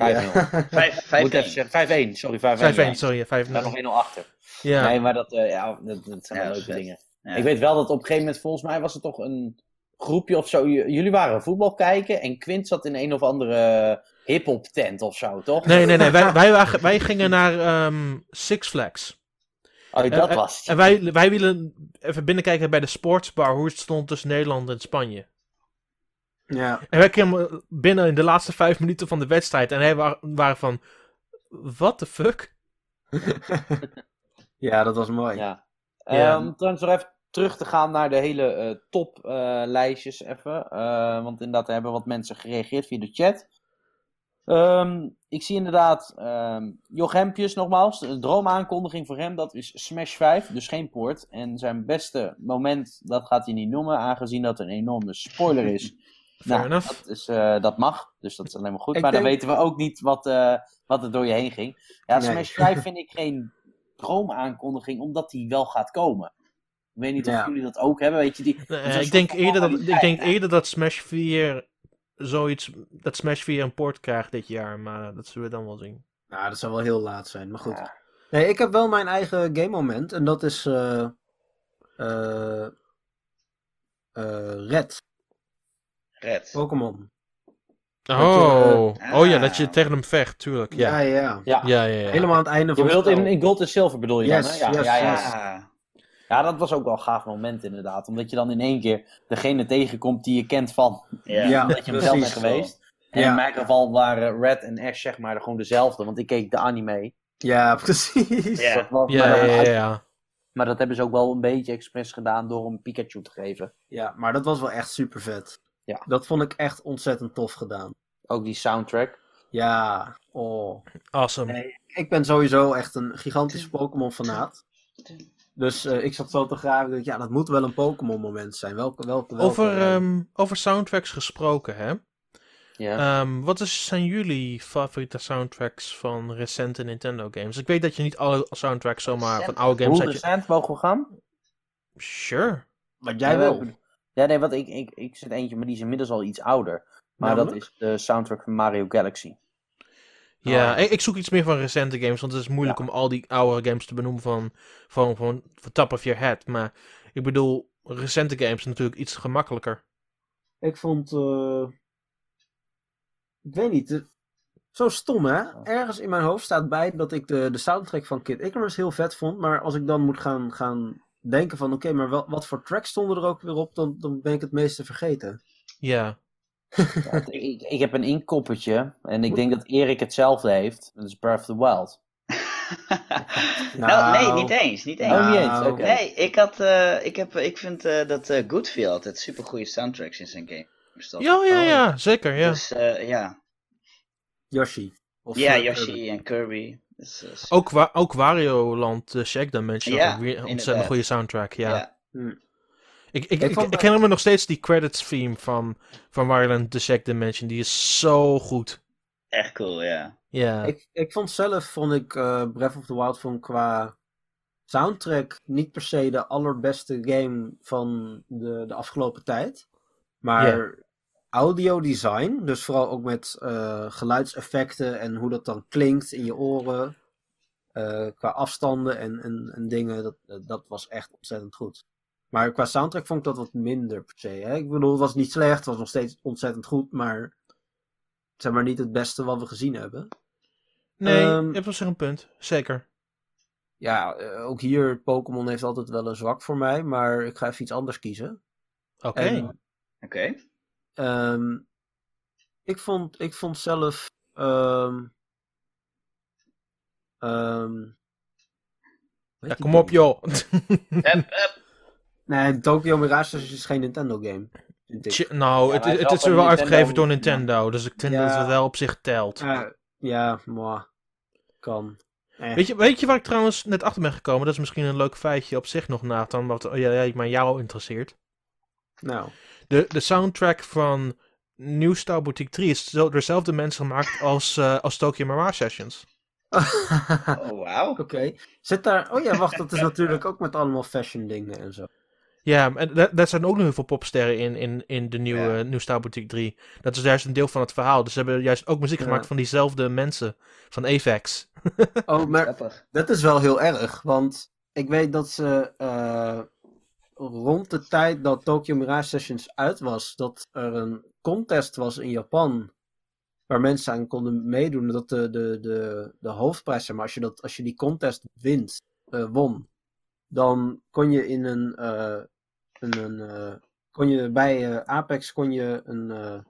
5-0. Vijf, Moet even vijf, zeggen, 5-1, sorry, 5-1. 5-1, ja. sorry. 5-0. Er staat nog 1-0 achter. Ja. Nee, maar dat, eh, ja, dat, dat zijn Ja, wel leuke dingen. Ja. Ik weet wel dat op een gegeven moment, volgens mij was het toch een groepje of zo. J- jullie waren voetbal kijken en Quint zat in een of andere hip-hop tent of zo, toch? Nee, nee, nee. Wij, wij, waren- wij gingen naar ehm, Six Flags. Oh, dat En- was het. En wij, wij willen even binnenkijken bij de sportsbar hoe het stond tussen Nederland en Spanje. Ja. En wij kwamen binnen in de laatste vijf minuten van de wedstrijd en wij wa- waren van, what the fuck? ja, dat was mooi. Ja. Ja. Ehm, trouwens, nog even terug te gaan naar de hele eh toplijstjes even. Eh, want inderdaad, er hebben wat mensen gereageerd via de chat. Ehm, ik zie inderdaad ehm Joch Hempjes nogmaals. De droomaankondiging voor hem, dat is Smash 5, dus geen poort. En zijn beste moment, dat gaat hij niet noemen, aangezien dat een enorme spoiler is. Fair Nou, enough. dat, is, eh, dat mag, dus dat is alleen maar goed. Ik maar dan weten we ook niet wat, eh, wat er door je heen ging. Ja, Nee. Smash 5 vind ik geen droomaankondiging, omdat die wel gaat komen. Ik weet niet of jullie dat ook hebben, weet je. Die, Nee, ik, denk eerder dat, ik denk eerder dat Smash 4 zoiets, dat Smash 4 een port krijgt dit jaar, maar dat zullen we dan wel zien. Nou, dat zou wel heel laat zijn, maar goed. Ja. Nee, ik heb wel mijn eigen game moment en dat is eh eh eh, Red, Red. Pokémon. Oh, eh, oh ja, ah. dat je tegen hem vecht, tuurlijk. Ja, Ja, ja. Ja. ja, ja. ja. Helemaal aan het einde Je van het bedoelt in, in Gold en Silver bedoel je Yes, dan, hè? Ja, yes, ja, ja, yes. ja. Ja, dat was ook wel een gaaf moment inderdaad. Omdat je dan in één keer degene tegenkomt die je kent van Ja. Ja, dat je hem zelf bent geweest. En Ja. in mijn geval waren Red en Ash zeg maar gewoon dezelfde, want ik keek de anime. Ja, precies. Ja. Dat was- Ja, maar, ja, ja, ja. maar dat hebben ze ook wel een beetje expres gedaan door hem Pikachu te geven. Ja, maar dat was wel echt super vet. Ja. Dat vond ik echt ontzettend tof gedaan. Ook die soundtrack. Ja, oh. Awesome. Nee, ik ben sowieso echt een gigantische Pokémon-fanaat. Dus eh, ik zat zo te dacht, Ja, dat moet wel een Pokémon-moment zijn. Welke, welke, welke? Over, Ja. ehm, over soundtracks gesproken, hè? Ja. Ehm, wat is, zijn jullie favoriete soundtracks van recente Nintendo games? Ik weet dat je niet alle soundtracks zomaar van oude games Hoe had. Je... recent mogen we gaan? Sure. Wat jij Ja, wil. Ja, nee, want ik, ik, ik zit eentje, maar die is inmiddels al iets ouder. Maar dat is de soundtrack van Mario Galaxy. Ja, Oh. ik, ik zoek iets meer van recente games, want het is moeilijk Ja. om al die oude games te benoemen van, van, van, van top of your head. Maar ik bedoel, recente games natuurlijk iets gemakkelijker. Ik vond. eh, Ik weet niet. de- Zo stom, hè? Ergens in mijn hoofd staat bij dat ik de, de soundtrack van Kid Icarus heel vet vond. Maar als ik dan moet gaan, gaan denken van... Oké, maar wel, wat voor tracks stonden er ook weer op? Dan, dan ben ik het meeste vergeten. Ja. Ja, ik, ik heb een inkoppertje en ik denk dat Erik hetzelfde heeft. Dat is Breath of the Wild. nou, nee, niet eens. Niet eens. Oh, niet eens, Nou, oké. Nee, ik, had, eh, ik, heb, ik vind eh, dat eh Goodfield altijd super goede soundtracks in zijn game. Ja, ja, ja, zeker, ja. Dus eh, ja. Yoshi. Of, ja, Yoshi en Kirby. Dus, eh, Ook, wa ook Wario Land uh, Shack Dimension Ja, had weer een ontzettend goede soundtrack, ja. ja. Ik, ik, Ik ik, herinner me nog steeds die credits theme van, van Wario Land The Shack Dimension. Die is zo goed. echt cool, ja. Ja. Ik, ik vond zelf, vond ik eh, Breath of the Wild vond qua soundtrack niet per se de allerbeste game van de, de afgelopen tijd. Maar design, dus vooral ook met eh, geluidseffecten en hoe dat dan klinkt in je oren. eh, qua afstanden en, en, en dingen, dat, dat was echt ontzettend goed. Maar qua soundtrack vond ik dat wat minder per se. Hè? Ik bedoel, het was niet slecht, het was nog steeds ontzettend goed, maar zeg maar niet het beste wat we gezien hebben. nee, ehm, je hebt wel zich een punt. Zeker. Ja, eh, ook hier, Pokémon heeft altijd wel een zwak voor mij, maar ik ga even iets anders kiezen. Oké. Oké. Ehm, ik, vond, ik vond zelf. ehm ehm, heet Ja, kom game? op, joh. Hup, hup. Nee, Tokyo Mirage is geen Nintendo game. vind nou, Ja, het, maar het is wel uitgegeven door Nintendo. Dus ik denk Ja. dat het wel op zich telt. Ja, moi. Kan. Eh. Weet, je, weet je waar ik trouwens net achter ben gekomen? Dat is misschien een leuk feitje op zich nog, Nathan. Wat ja, ja, maar jou interesseert. Nou. De, de soundtrack van New Star Boutique 3 is zo, door dezelfde mensen gemaakt als, eh, als Tokyo Mirage Sessions. Oh, wauw. Oké. Zit daar. Oh ja, wacht, dat is natuurlijk ook met allemaal fashion dingen en zo. Ja, en da- daar zijn ook nog heel veel popsterren in, in, in de nieuwe Ja. New Star Boutique 3. Dat is juist een deel van het verhaal. Dus ze hebben juist ook muziek Ja. gemaakt van diezelfde mensen. Van Avex. Oh, maar. Dat is wel heel erg, want ik weet dat ze eh, rond de tijd dat Tokyo Mirage Sessions uit was, dat er een contest was in Japan waar mensen aan konden meedoen. Dat de, de, de, de hoofdprijs, zeg maar, als je, dat, als je die contest wint, eh, won, dan kon je in een, eh, een, een eh, kon je bij Apex kon je een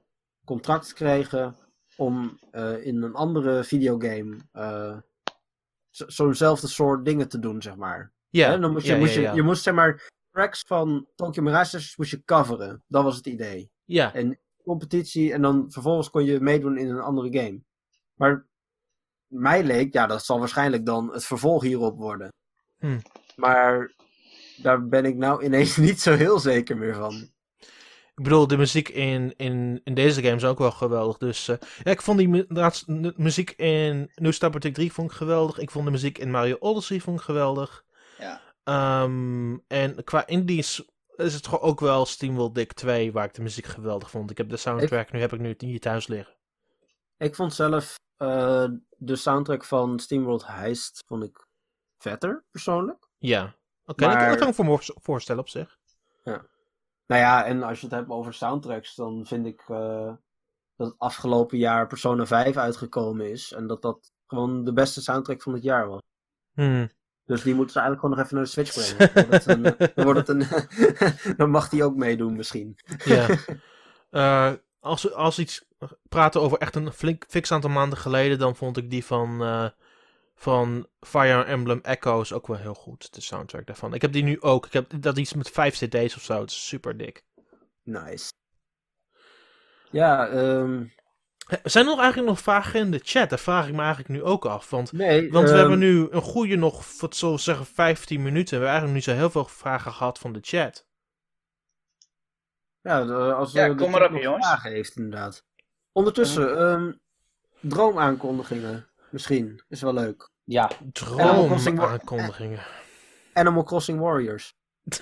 contract krijgen om in een andere videogame zo- zo'nzelfde soort dingen te doen, zeg maar. Ja, dan moest je, ja, moest ja, je, je moest zeg maar tracks van Tokyo Mirage Sessions moest je coveren. Dat was het idee. Ja, En competitie en dan vervolgens kon je meedoen in een andere game. Maar mij leek, ja, dat zal waarschijnlijk dan het vervolg hierop worden. Hm. Maar daar ben ik nou ineens niet zo heel zeker meer van. ik bedoel, de muziek in, in, in deze game is ook wel geweldig. Dus eh, ja, ik vond die mu- de muziek in New Star Boutique 3 vond ik geweldig. Ik vond de muziek in Mario Odyssey vond ik geweldig. Ja. Ehm, en qua indies is het gewoon ook wel SteamWorld Dick 2 waar ik de muziek geweldig vond. Ik heb de soundtrack, nu heb ik nu hier thuis liggen. Ik vond zelf eh, de soundtrack van SteamWorld Heist vond ik vetter, persoonlijk. Ja, oké, Maar- dat, kan ik voor- voorstellen op zich. Nou ja, en als je het hebt over soundtracks, dan vind ik eh, dat het afgelopen jaar Persona 5 uitgekomen is. En dat dat gewoon de beste soundtrack van het jaar was. Hmm. Dus die moeten ze eigenlijk gewoon nog even naar de Switch brengen. Dan wordt het een, dan, wordt het een, dan mag die ook meedoen misschien. Ja. Eh, als we als we iets praten over echt een flink fix aantal maanden geleden, dan vond ik die van, eh, van Fire Emblem Echoes ook wel heel goed, de soundtrack daarvan. Ik heb die nu ook. Ik heb dat iets met vijf cd's of zo. Het is super dik. Nice. Ja, ehm Eh, Zijn er nog eigenlijk nog vragen in de chat? Dat vraag ik me eigenlijk nu ook af. Want, nee. want we ehm, hebben nu een goede nog, wat zal ik zeggen, 15 minuten. We hebben eigenlijk nu zo heel veel vragen gehad van de chat. Ja, als Ja, de kom maar chat op, nog jongens. vragen heeft inderdaad. Ondertussen, ehm droomaankondigingen misschien. Is wel leuk. Ja, Droomaankondigingen. Animal Crossing Warriors.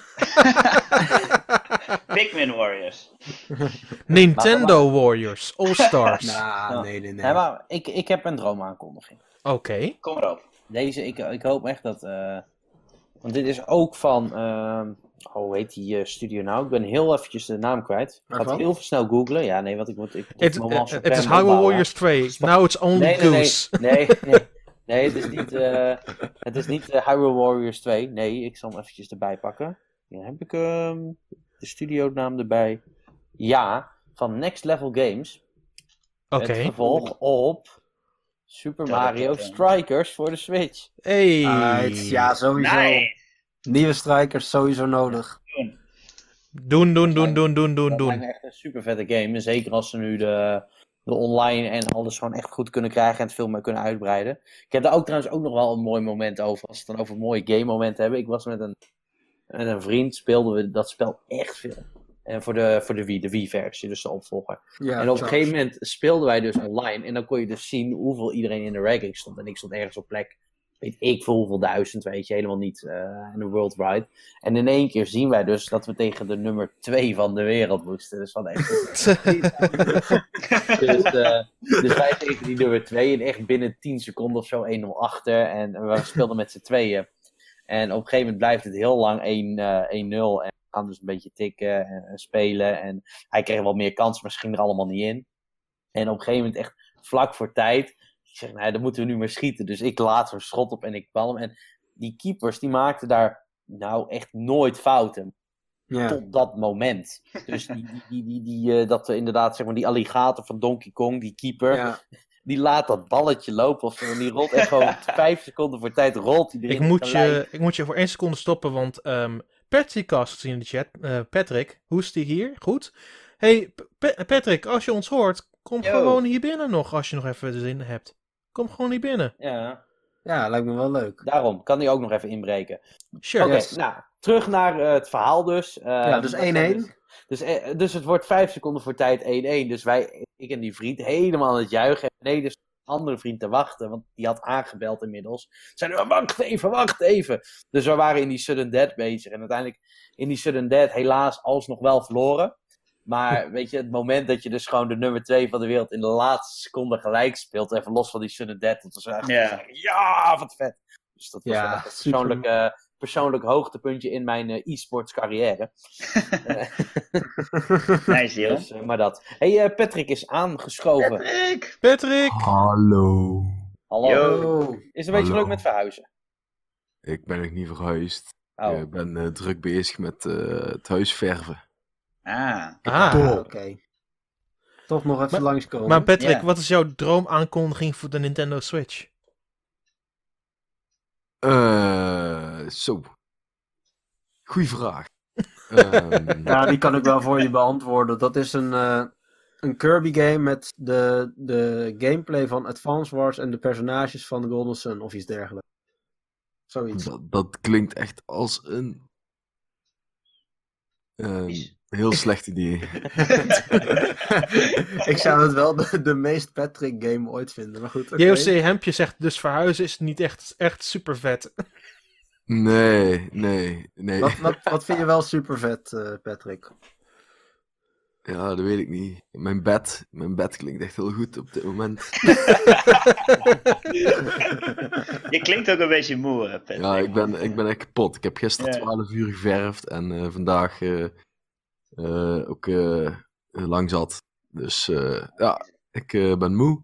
Pikmin Warriors. Nintendo Warriors All Stars. Nou, nee, nee, nee. Nee, maar ik, ik heb een droomaankondiging. Oké. Kom erop. Deze, ik, ik hoop echt dat. eh, want dit is ook van. ehm, Oh, hoe heet die eh, studio nou? Ik ben heel eventjes de naam kwijt. Ik ga het heel snel googlen. Ja, nee, want ik moet... Ik moet Het is Hyrule. Warriors 2. Now it's only Nee, nee, nee. Goose. Nee, nee. Nee, het is niet, eh het is niet eh, Hyrule Warriors 2. Nee, ik zal hem eventjes erbij pakken. Hier heb ik hem. De studionaam erbij. Ja, van Next Level Games. Oké. Het vervolg op Super Mario. Strikers voor de Switch. Hey. Ja, sowieso. Nice. Nieuwe strikers sowieso nodig. Doen, doen, doen, doen, doen, doen, Dat lijkt me doen. echt een super vette game. En zeker als ze nu de, de online en alles gewoon echt goed kunnen krijgen en het veel meer kunnen uitbreiden. Ik heb daar ook trouwens ook nog wel een mooi moment over. Als we het dan over mooie game momenten hebben. Ik was met een, met een vriend, speelden we dat spel echt veel. En voor de, voor de Wii, de Wii-versie, dus de opvolger. Ja, en op een gegeven moment speelden wij dus online. En dan kon je dus zien hoeveel iedereen in de ranking stond. En ik stond ergens op plek, weet ik veel hoeveel duizend, weet je, helemaal niet eh in de worldwide. En in één keer zien wij dus dat we tegen de nummer 2 van de wereld moesten. Dus van echt. dus, eh, dus wij tegen die nummer 2 en echt binnen 10 seconden of zo 1-0 achter. En we speelden met z'n tweeën. En op een gegeven moment blijft het heel lang 1, eh, 1-0. En we gaan dus een beetje tikken en, en spelen. En hij kreeg wel meer kansen, maar ze gingen er allemaal niet in. En op een gegeven moment echt vlak voor tijd. Ik zeg, nou, dan moeten we nu maar schieten. Dus ik laat er een schot op en ik bal hem. En die keepers, die maakten daar nou echt nooit fouten. Ja. Tot dat moment. Dus die, die, die, die, die, eh, dat we inderdaad, zeg maar, die alligator van Donkey Kong, die keeper, Ja. Die laat dat balletje lopen of die rolt echt gewoon vijf seconden voor tijd, rolt hij erin. Ik moet, je, ik moet je voor één seconde stoppen, want ehm Patrick Cast in de chat. Eh, Patrick, hoe is die hier? Goed. Hey, Pa- Patrick, als je ons hoort, kom Yo. gewoon hier binnen nog, als je nog even de zin hebt. Kom gewoon hier binnen. Ja, ja, lijkt me wel leuk. daarom kan hij ook nog even inbreken. Sure. Oké, Yes. nou, terug naar eh, het verhaal dus. Eh, Ja, dus dat 1-1. Dus, dus, eh, dus het wordt vijf seconden voor tijd 1-1. Dus wij, ik en die vriend, helemaal aan het juichen. En beneden is een andere vriend te wachten, want die had aangebeld inmiddels. Zeiden we, wacht even, wacht even. Dus we waren in die sudden death bezig. En uiteindelijk in die sudden death helaas alsnog wel verloren. Maar weet je, het moment dat je dus gewoon de nummer 2 van de wereld in de laatste seconde gelijk speelt, even los van die sudden death, dat was echt Ja. ja, wat vet. Dus dat was Ja, een super. Persoonlijk, hoogtepuntje in mijn eh, e-sports carrière. Nice, joh. Dus, eh, maar dat. hey, eh, Patrick is aangeschoven. Patrick! Patrick! Hallo. Hallo. Yo. Is het een beetje leuk met verhuizen? Ik ben nog niet verhuisd. Oh. Ik ben druk bezig met het huis verven. Ah. Ah, oké. Toch nog even Maar- langskomen. maar Patrick, wat is jouw droomaankondiging voor de Nintendo Switch? Eh, zo. Goeie vraag. Ehm, Ja, die kan ik wel voor je beantwoorden. Dat is een, eh, een Kirby game met de, de gameplay van Advance Wars en de personages van Golden Sun of iets dergelijks. Zoiets. dat, dat klinkt echt als een ehm, Heel slecht idee. ik zou het wel de, de meest Patrick game ooit vinden. Maar goed. JOC Hempje zegt dus verhuizen is niet echt, echt super vet. Nee, nee, nee. Wat, wat, wat vind je wel super vet, eh, Patrick? Ja, dat weet ik niet. Mijn bed, mijn bed klinkt echt heel goed op dit moment. Je klinkt ook een beetje moe, Patrick. Ja, ik ben, ik ben echt kapot. Ik heb gisteren Ja. 12 uur geverfd en eh, vandaag eh, ook eh, lang zat. Dus eh, ja, ik eh, ben moe.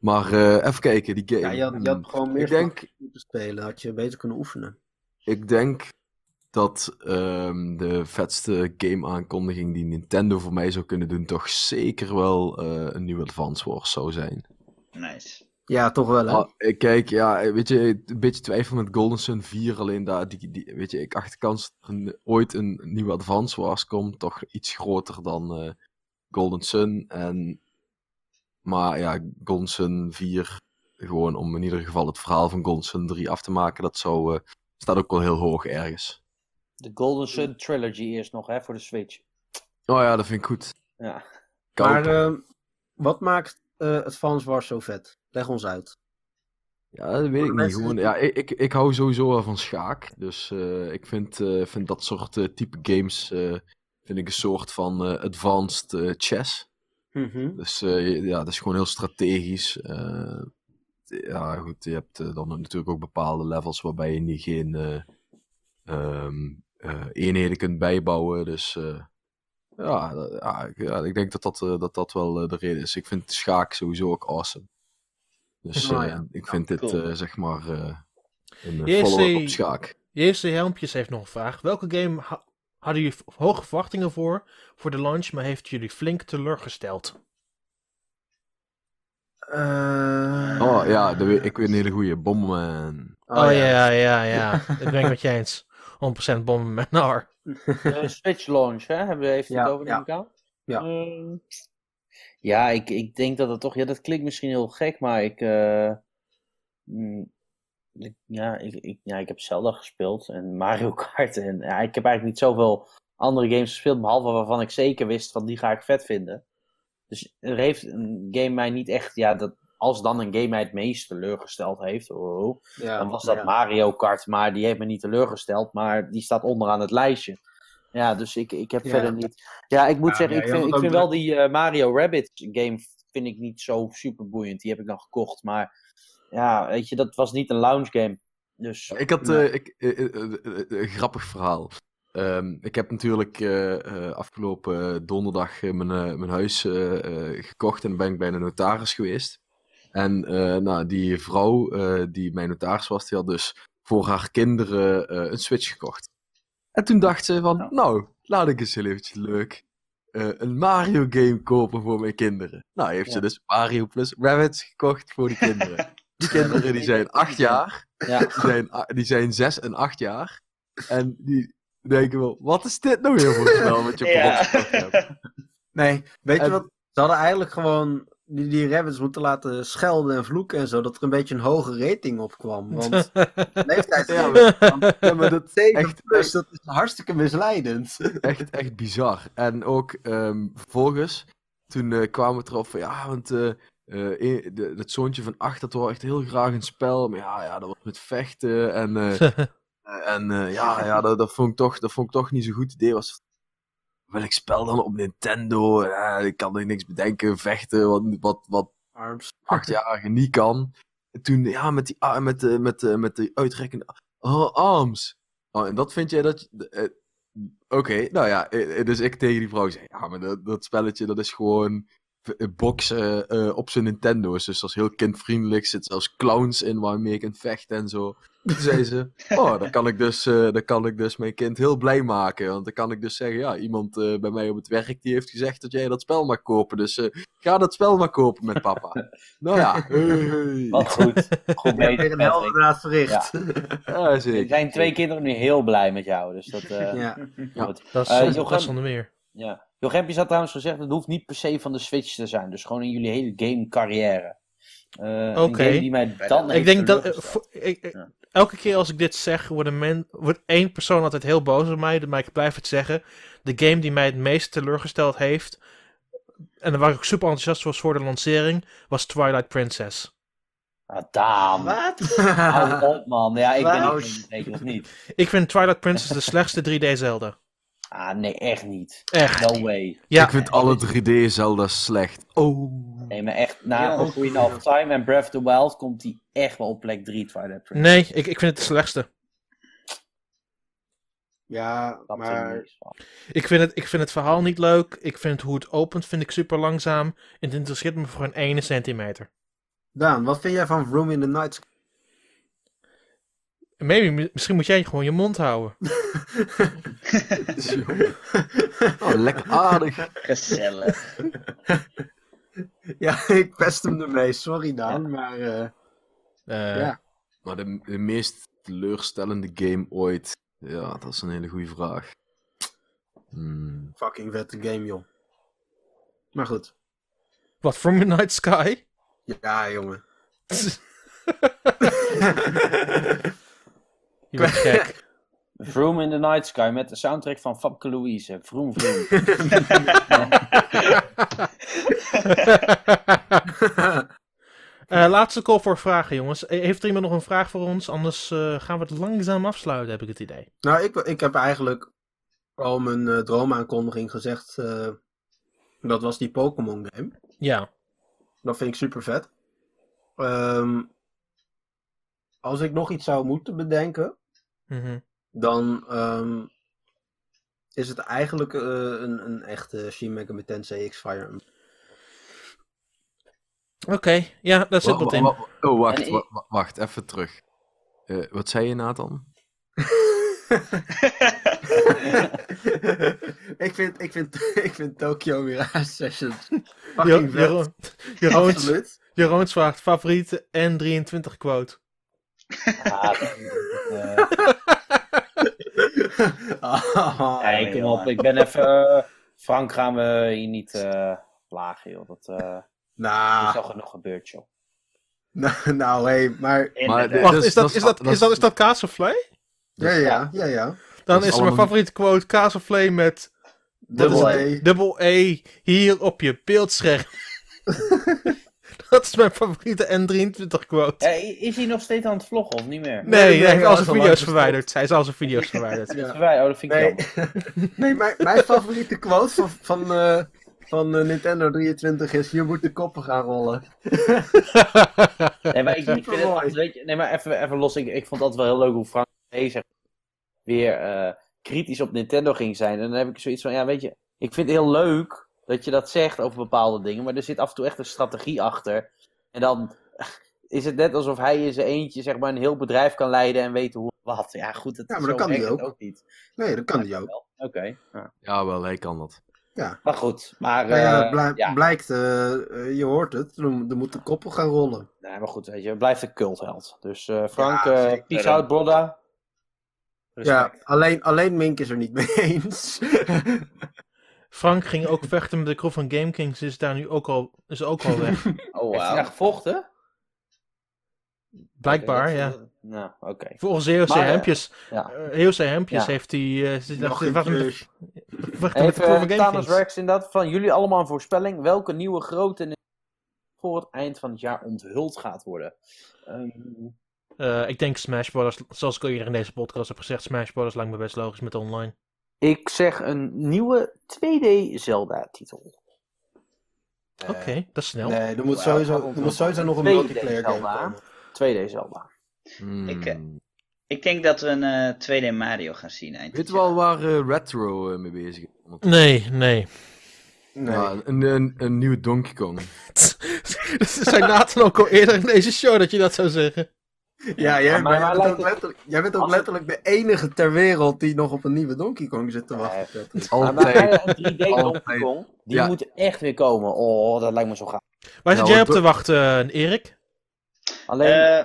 Maar eh, even kijken, die game. Ja, je had, je had gewoon meer ik denk, moeten spelen. Had je beter kunnen oefenen. ik denk dat ehm, de vetste game-aankondiging die Nintendo voor mij zou kunnen doen, toch zeker wel eh, een nieuwe Advance Wars zou zijn. Nice. Ja, toch wel, hè? Ah, ik kijk, ja, weet je, een beetje twijfel met Golden Sun 4, alleen daar, die, die, weet je, ik acht de kans dat er ooit een nieuwe Advance Wars komt, toch iets groter dan eh, Golden Sun. En, maar ja, Golden Sun 4, gewoon om in ieder geval het verhaal van Golden Sun 3 af te maken, dat zou, eh, staat ook wel heel hoog ergens. De Golden Sun Trilogy eerst nog, hè, voor de Switch. Oh ja, dat vind ik goed. Ja. maar eh, wat maakt eh Advance Wars zo vet? Leg ons uit. Ja, dat weet ik niet. Gewoon, ja, ik, ik, ik hou sowieso wel van schaak. Dus eh, ik vind, eh, vind dat soort eh, type games vind ik een soort van advanced chess. Mhm. Dus ja, dat is gewoon heel strategisch. Ja, goed, je hebt dan natuurlijk ook bepaalde levels waarbij je niet geen, eh, eenheden kunt bijbouwen. Dus ja, ja, ik- denk dat dat, dat, dat wel de reden is. Ik vind schaak sowieso ook awesome. Dus Nou eh, ja. ik vind dit cool. eh, zeg maar eh, een uh, follow-up eh, op schaak. Eerste Helmpjes heeft nog een vraag. Welke game ha- hadden jullie hoge verwachtingen voor, voor de launch, maar heeft jullie flink teleurgesteld? Eh, Oh ja, de, ik weet een hele goede. Bomberman. Oh, ja, ja, ja. Dat ben ik met je eens. 100% bommen met NAR. De Switch launch, hè? Hebben we heeft Ja, het over, ja. ik aan? Ja. Ehm, ja, ik, ik denk dat het toch... Ja, dat klinkt misschien heel gek, maar ik... eh, mm, ik- ja, ik, ik, ja, ik heb Zelda gespeeld en Mario Kart. En ja, ik heb eigenlijk niet zoveel andere games gespeeld, behalve waarvan ik zeker wist van die ga ik vet vinden. Dus er heeft een game mij niet echt... Ja, dat, als dan een game mij het meest teleurgesteld heeft... Oh, ja, dan was dat ja. Mario Kart, maar die heeft me niet teleurgesteld, maar die staat onderaan het lijstje. Ja, dus ik, ik heb Ja. verder niet. Ja, ik moet Ja, zeggen, ja, ik vind, ik vind wel die eh, Mario Rabbit game vind ik niet zo super boeiend. Die heb ik dan gekocht, maar ja, weet je, dat was niet een launch game. Dus Ik had Nee. eh, ik, eh, een grappig verhaal. Ehm, ik heb natuurlijk eh, eh, afgelopen donderdag mijn, eh, mijn huis eh, eh, gekocht en ben ik bij de notaris geweest. En eh, nou, die vrouw eh, die mijn notaris was, die had dus voor haar kinderen eh, een Switch gekocht. En toen dacht ze van, nou, laat ik eens heel eventjes leuk eh, een Mario game kopen voor mijn kinderen. Nou, heeft ze dus Mario plus Rabbids gekocht voor die kinderen. Die kinderen die zijn acht jaar. ja, Die zijn, die zijn zes en acht jaar. En die denken wel, wat is dit nou weer voor spel wat je Ja. hebt? Nee, weet je wat? Ze hadden eigenlijk gewoon die, die rabbits moeten laten schelden en vloeken en zo, dat er een beetje een hoge rating op kwam. Want leeftijd Ja, maar, dat is 7 echt, plus, dat is hartstikke misleidend. echt, echt bizar. En ook ehm, vervolgens, toen eh, kwamen we erop van, ja, want de- dat zoontje van acht, dat wou echt heel graag een spel. Maar ja, ja dat was met vechten en... En ja, ja dat, dat, vond ik toch, dat vond ik toch niet zo'n goed idee. Was, wil ik spel dan op Nintendo? Ja, ik kan er niks bedenken, vechten, wat, wat, wat Arms. achtjarige niet kan. En toen, ja, met die, ah, met de, met de, met de uitrekkende oh, arms. Oh, en dat vind jij dat... eh, Oké, nou ja, eh, eh, dus ik tegen die vrouw zei, ja, maar dat, dat spelletje, dat is gewoon eh, boksen eh, op zijn Nintendo's. Dus dat is heel kindvriendelijk, zit zelfs clowns in waarmee je kunt vechten en zo. Toen zei ze, oh, dan kan ik dus, eh, dan kan ik dus mijn kind heel blij maken. Want dan kan ik dus zeggen, ja, iemand eh, bij mij op het werk die heeft gezegd dat jij dat spel mag kopen. Dus eh, ga dat spel maar kopen met papa. nou ja, hey. wat goed. Goed Ja, bezig, een Patrick. heldendaad verricht. Ja, Er zeker. zijn twee kinderen nu heel blij met jou, dus dat... eh, Ja. Ja. goed. Dat is, Eh, zonder- meer. Ja. Had trouwens gezegd, het hoeft niet per se van de Switch te zijn. Dus gewoon in jullie hele game Eh Oké. Een game die mij dan Ik denk dat. teleurgesteld. voor- ik, ik- Ja. Elke keer als ik dit zeg, wordt, men, wordt één persoon altijd heel boos op mij. Maar ik blijf het zeggen. De game die mij het meest teleurgesteld heeft. En waar ik super enthousiast was voor de lancering. Was Twilight Princess. Ah, Daan. Wat? Hou op, man. Ja, ik ben zeker of niet. Ik vind Twilight Princess de slechtste 3D Zelda. Ah, nee, echt niet. Echt. No way. Ja, Ik vind alle 3D Zelda slecht. Oh. Nee, maar echt, na Ja, of Time en Breath of the Wild komt die echt wel op plek 3, Twilight Princess. nee, ik, ik vind het de slechtste. Ja, Dat maar. Ik vind, het, ik vind het verhaal niet leuk. Ik vind hoe het opent vind ik super langzaam. En het interesseert me voor een ene centimeter. Daan, wat vind jij van Room in the Night? Maybe, misschien moet jij gewoon je mond houden. oh, lekker aardig. Gezellig. ja, ik pest hem ermee, sorry Daan, maar eh, Eh, Ja. Maar de, de meest teleurstellende game ooit. Ja, dat is een hele goede vraag. Hmm. fucking vette game joh. Maar goed. Wat, From Midnight Sky? Ja, jongen. Je bent gek. Vroom in the Night Sky met de soundtrack van Fabke Louise. Vroom Vroom. Eh, laatste call voor vragen, jongens. Eh, Heeft er iemand nog een vraag voor ons? Anders eh, gaan we het langzaam afsluiten, heb ik het idee. nou, ik, ik heb eigenlijk al mijn eh, droomaankondiging gezegd. eh, dat was die Pokémon game. Ja. Dat vind ik super vet. Ehm, als ik nog iets zou moeten bedenken, Mhm. Dan ehm, is het eigenlijk eh, een, een echte Shin Megami Tensei X Fire Emblem. Oké, ja, daar zit Wa- wat wa- in. Oh, wacht, En wacht, even terug. Eh, wat zei je, Nathan? ik, vind, ik, vind, ik vind Tokyo Mirage Sessions fucking vet. Jeroen, vraagt favoriete N23 quote. Ja, eh, Nee, kom op. Ik ben even... eh, Frank gaan we hier niet eh plagen, joh. Dat eh, Nou, is al genoeg gebeurd, joh. nou, nou, hé, maar... Inderdaad. de- Wacht, Dus is dat, dat is is- dat, is dat, is- is dat Castleflay? Ja, ja, ja, ja. Dan Dat is, is mijn favoriete quote Castleflay met Dubbel dat is- dubbel E hier op je beeldscherm. dat is mijn favoriete N23 quote. Ja, i- is hij nog steeds aan het vloggen of niet meer? Nee, nee, hij heeft al zijn video's verwijderd. Hij is al zijn video's verwijderd. Ja. Wij- Oh, dat vind ik Nee, jammer. nee mijn, mijn favoriete quote van, van, eh, van eh, Nintendo 23 is: Je moet de koppen gaan rollen. Nee, maar ik, ik vind het Supermooi. altijd, weet je, nee, maar even, even los. Ik, ik vond het altijd wel heel leuk hoe Frank bezig weer eh, kritisch op Nintendo ging zijn. En dan heb ik zoiets van, ja, weet je, ik vind het heel leuk dat je dat zegt over bepaalde dingen, maar er zit af en toe echt een strategie achter. En dan is het net alsof hij in zijn eentje, zeg maar, een heel bedrijf kan leiden en weten hoe wat. Ja, goed, het Ja, maar zo dat kan hij ook. ook niet. Nee, dat kan die ook. Oké. ja. Ja, wel, hij kan dat. Maar goed, maar, Nou ja, eh, blij- ja. blijkt, eh, eh, je hoort het, er, er moet de koppen gaan rollen. Nee, maar goed, weet je, blijft een cultheld. Dus eh, Frank, Ja, eh peace out, brother. Ja, alleen, alleen Mink is er niet mee eens. Frank ging ook vechten met de crew van Game Kings. Is daar nu ook al, is ook al weg. Oh, Heeft hij daar gevochten? Blijkbaar, ja. Nou, oké. Volgens EOC Maar, eh, Hempjes. ja. eh, EOC Hempjes Ja. heeft hij. eh, Nog een wachten met de- met crew van Game Thanos Kings. Rex inderdaad, van jullie allemaal een voorspelling. Welke nieuwe grote voor het eind van het jaar onthuld gaat worden? Ehm, Eh, ik denk Smash Bros. Zoals ik al eerder in deze podcast heb gezegd, Smash Bros. lijkt me best logisch met online. Ik zeg een nieuwe 2D Zelda-titel. Oké, dat is snel. Nee, er moet, sowieso, er moet sowieso nog een multiplayer game Zelda. komen. 2D Zelda. Hmm. Ik, eh, Ik denk dat we een eh, 2D Mario gaan zien eind Weet dit je wel waar eh, Retro eh, mee bezig is? Want- Nee, nee. Nee. Ja, een, een, een nieuwe Donkey Kong. Dat zei Nathan ook al eerder in deze show dat je dat zou zeggen. Ja, jij, Maar- maar, maar jij, bent ook het- letterlijk, jij bent ook Als het- letterlijk de enige ter wereld die nog op een nieuwe Donkey Kong zit te Nee. wachten. Patrick. Maar, een 3D Donkey. Kong, die Ja. moet echt weer komen. Oh, dat lijkt me zo gaaf. Waar zit jij op te wachten, eh, Erik? Alleen, Eh,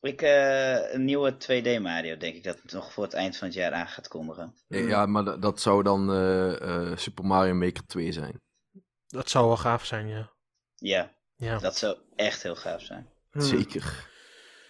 ik, eh, een nieuwe 2D Mario, denk ik, dat het nog voor het eind van het jaar aan gaat kondigen. Ja, maar dat, zou dan eh, eh, Super Mario Maker 2 zijn. Dat zou wel gaaf zijn, ja. Ja, Ja. dat zou echt heel gaaf zijn. Hmm. Zeker.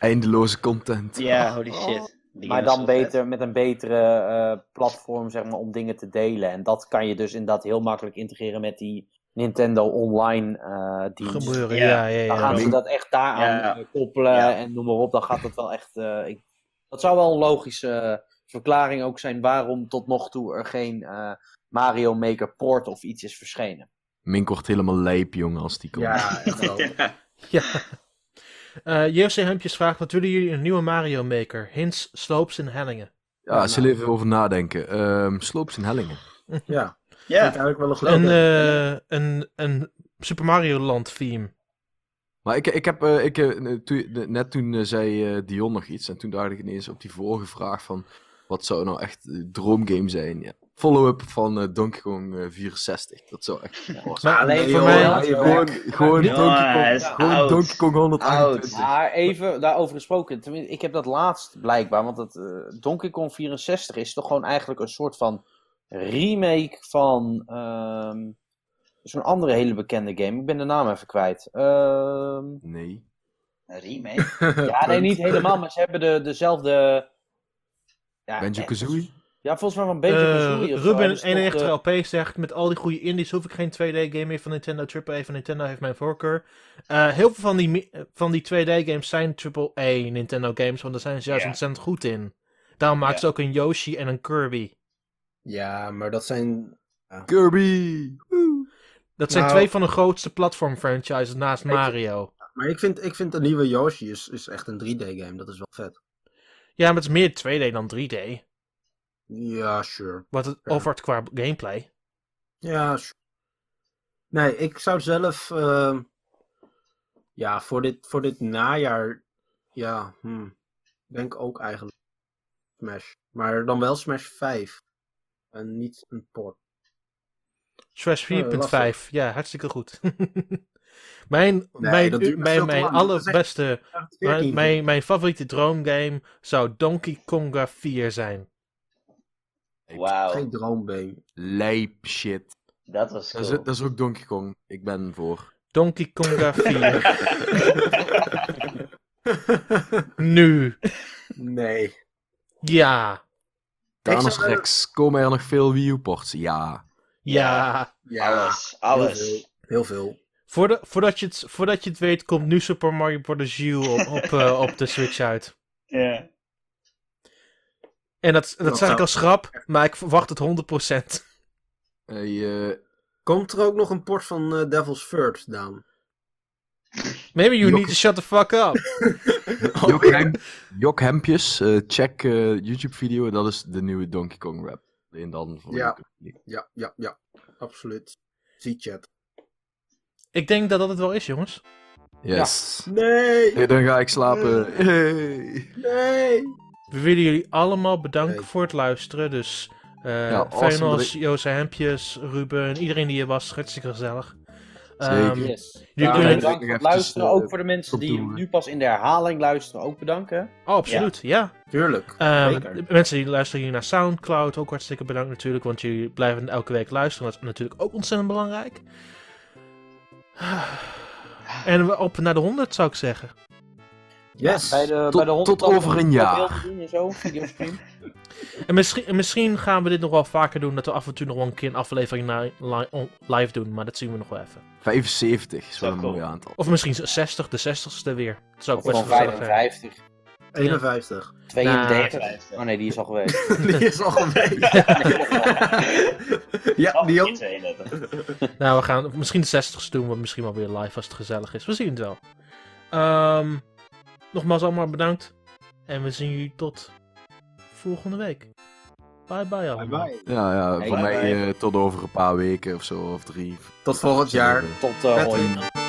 Eindeloze content. Ja, holy shit. Die maar dan vet. beter met een betere eh, platform zeg maar, om dingen te delen. En dat kan je dus inderdaad heel makkelijk integreren met die Nintendo Online eh dienst. Gebeuren, Ja. ja, ja, Dan gaan ze dat echt daaraan Ja. eh, koppelen Ja. en noem maar op. Dan gaat het wel echt... eh, ik... Dat zou wel een logische verklaring ook zijn waarom tot nog toe er geen eh, Mario Maker port of iets is verschenen. Mink wordt helemaal lijp, jongen, als die komt. Ja, echt wel. Ja. ja. Eh JC Hempjes vraagt, wat willen jullie een nieuwe Mario Maker? Hints, slopes en hellingen. Ja, als je er even over nadenken. Ehm slopes en hellingen. Ja, Ja, vind ik eigenlijk wel een goed Een, eh, een, een Super Mario Land theme. Maar ik, ik heb, eh, ik, toen- net toen zei Dion nog iets. En toen dacht ik ineens op die vorige vraag van... Wat zou nou echt de droomgame zijn? Ja. Follow-up van eh, Donkey Kong eh, 64. Dat zou echt... Oh, Maar alleen voor mij... ja, je gewoon gewoon, Donkey Kong, gewoon. Donkey Kong 128. Maar even daarover gesproken, tenminste, ik heb dat laatst blijkbaar, want dat, eh, Donkey Kong 64 is toch gewoon eigenlijk een soort van remake van ehm, zo'n andere hele bekende game. Ik ben de naam even kwijt. Ehm, Nee. een remake. ja, nee, niet helemaal, maar ze hebben de, dezelfde... Ja, Banjo-Kazooie? Ja, volgens mij van Eh, Banjo-Kazooie of zo. Ruben hebben ze toch 91 de- LP zegt, met al die goede indies hoef ik geen 2D-game meer van Nintendo. AAA van Nintendo heeft mijn voorkeur. Eh, heel veel van die, van die 2D-games zijn AAA Nintendo games, want daar zijn ze juist ontzettend goed in. Daarom maken ze ook een Yoshi en een Kirby. Ja, maar dat zijn... Kirby! Dat zijn Nou- twee van de grootste platform franchises naast Mario. Maar ik vind, ik vind de nieuwe Yoshi is, is echt een 3D-game. Dat is wel vet. Ja, maar het is meer 2D dan 3D. Ja, sure. Wat het Ja. offert qua gameplay. Ja, sure. Nee, ik zou zelf... ehm, ja, voor dit, voor dit najaar... Ja, hm, denk ook eigenlijk Smash. Maar dan wel Smash 5. En niet een port. Smash Oh, 4.5. ja, hartstikke goed. mijn Nee, mijn, mijn, mijn allerbeste, mijn, 14. mijn, mijn favoriete droomgame zou Donkey Konga 4 zijn. Wauw, Geen droombeen. Lijp shit. dat was Dat is, cool. dat is ook Donkey Kong. Ik ben voor. Donkey Konga 4. nu. nee. Ja. Thanos zou, eh, Rex, komen er nog veel Wii U-ports? Ja. Ja. Ja, alles, Heel veel. Heel veel. Voordat, voordat, je het, voordat je het weet, komt nu Super Mario Bros. U op, op, eh, op de Switch uit. Ja. En dat, dat Dat zeg ik als grap, maar ik verwacht het 100%. Hey, eh, Komt er ook nog een port van eh, Devil's Third, Daan? Maybe you Jok- need to shut the fuck up. Jok, Hem- Jok Hempjes, eh, check eh, YouTube-video. Dat is de nieuwe Donkey Kong rap. En dan voor Ja. Ja, ja, ja. Absoluut. Zie chat. Ik denk dat dat het wel is, jongens. Yes. Nee! Hey, dan ga ik slapen. Hey. Nee! We willen jullie allemaal bedanken voor het luisteren. Dus eh Ja, Joost Hempjes, Ruben, iedereen die hier was, hartstikke gezellig. Zeker. Ehm, Yes. jullie Ja, kunnen... bedankt voor luisteren. eh, Ook voor de mensen die nu pas in de herhaling luisteren, ook bedanken. Oh, absoluut, ja. Tuurlijk. Ehm, de mensen die luisteren hier naar Soundcloud, ook hartstikke bedankt natuurlijk, want jullie blijven elke week luisteren. Dat is natuurlijk ook ontzettend belangrijk. En we op naar de 100 zou ik zeggen. Yes! Bij de, Tot- bij de 100 tot over een jaar. en zo. En misschien, en misschien gaan we dit nog wel vaker doen, dat we af en toe nog wel een keer een aflevering na, li- on- live doen, maar dat zien we nog wel even. 75 is wel een cool. mooi aantal. Of misschien 60, de 60ste weer. Dat zou ook Of best van wel gezellig zijn. 55, 51. 32. Nou, oh nee, die is al geweest. Die is al geweest. ja, Dion. 32. Nou, we gaan misschien de 60ste doen, maar misschien wel weer live als het gezellig is. We zien het wel. Ehm, nogmaals allemaal bedankt. En we zien jullie tot volgende week. Bye bye allemaal. Bye bye. Ja, ja Hey, voor bye mij bye. eh, tot over een paar weken of zo, of drie. Tot volgend jaar. Tot uh.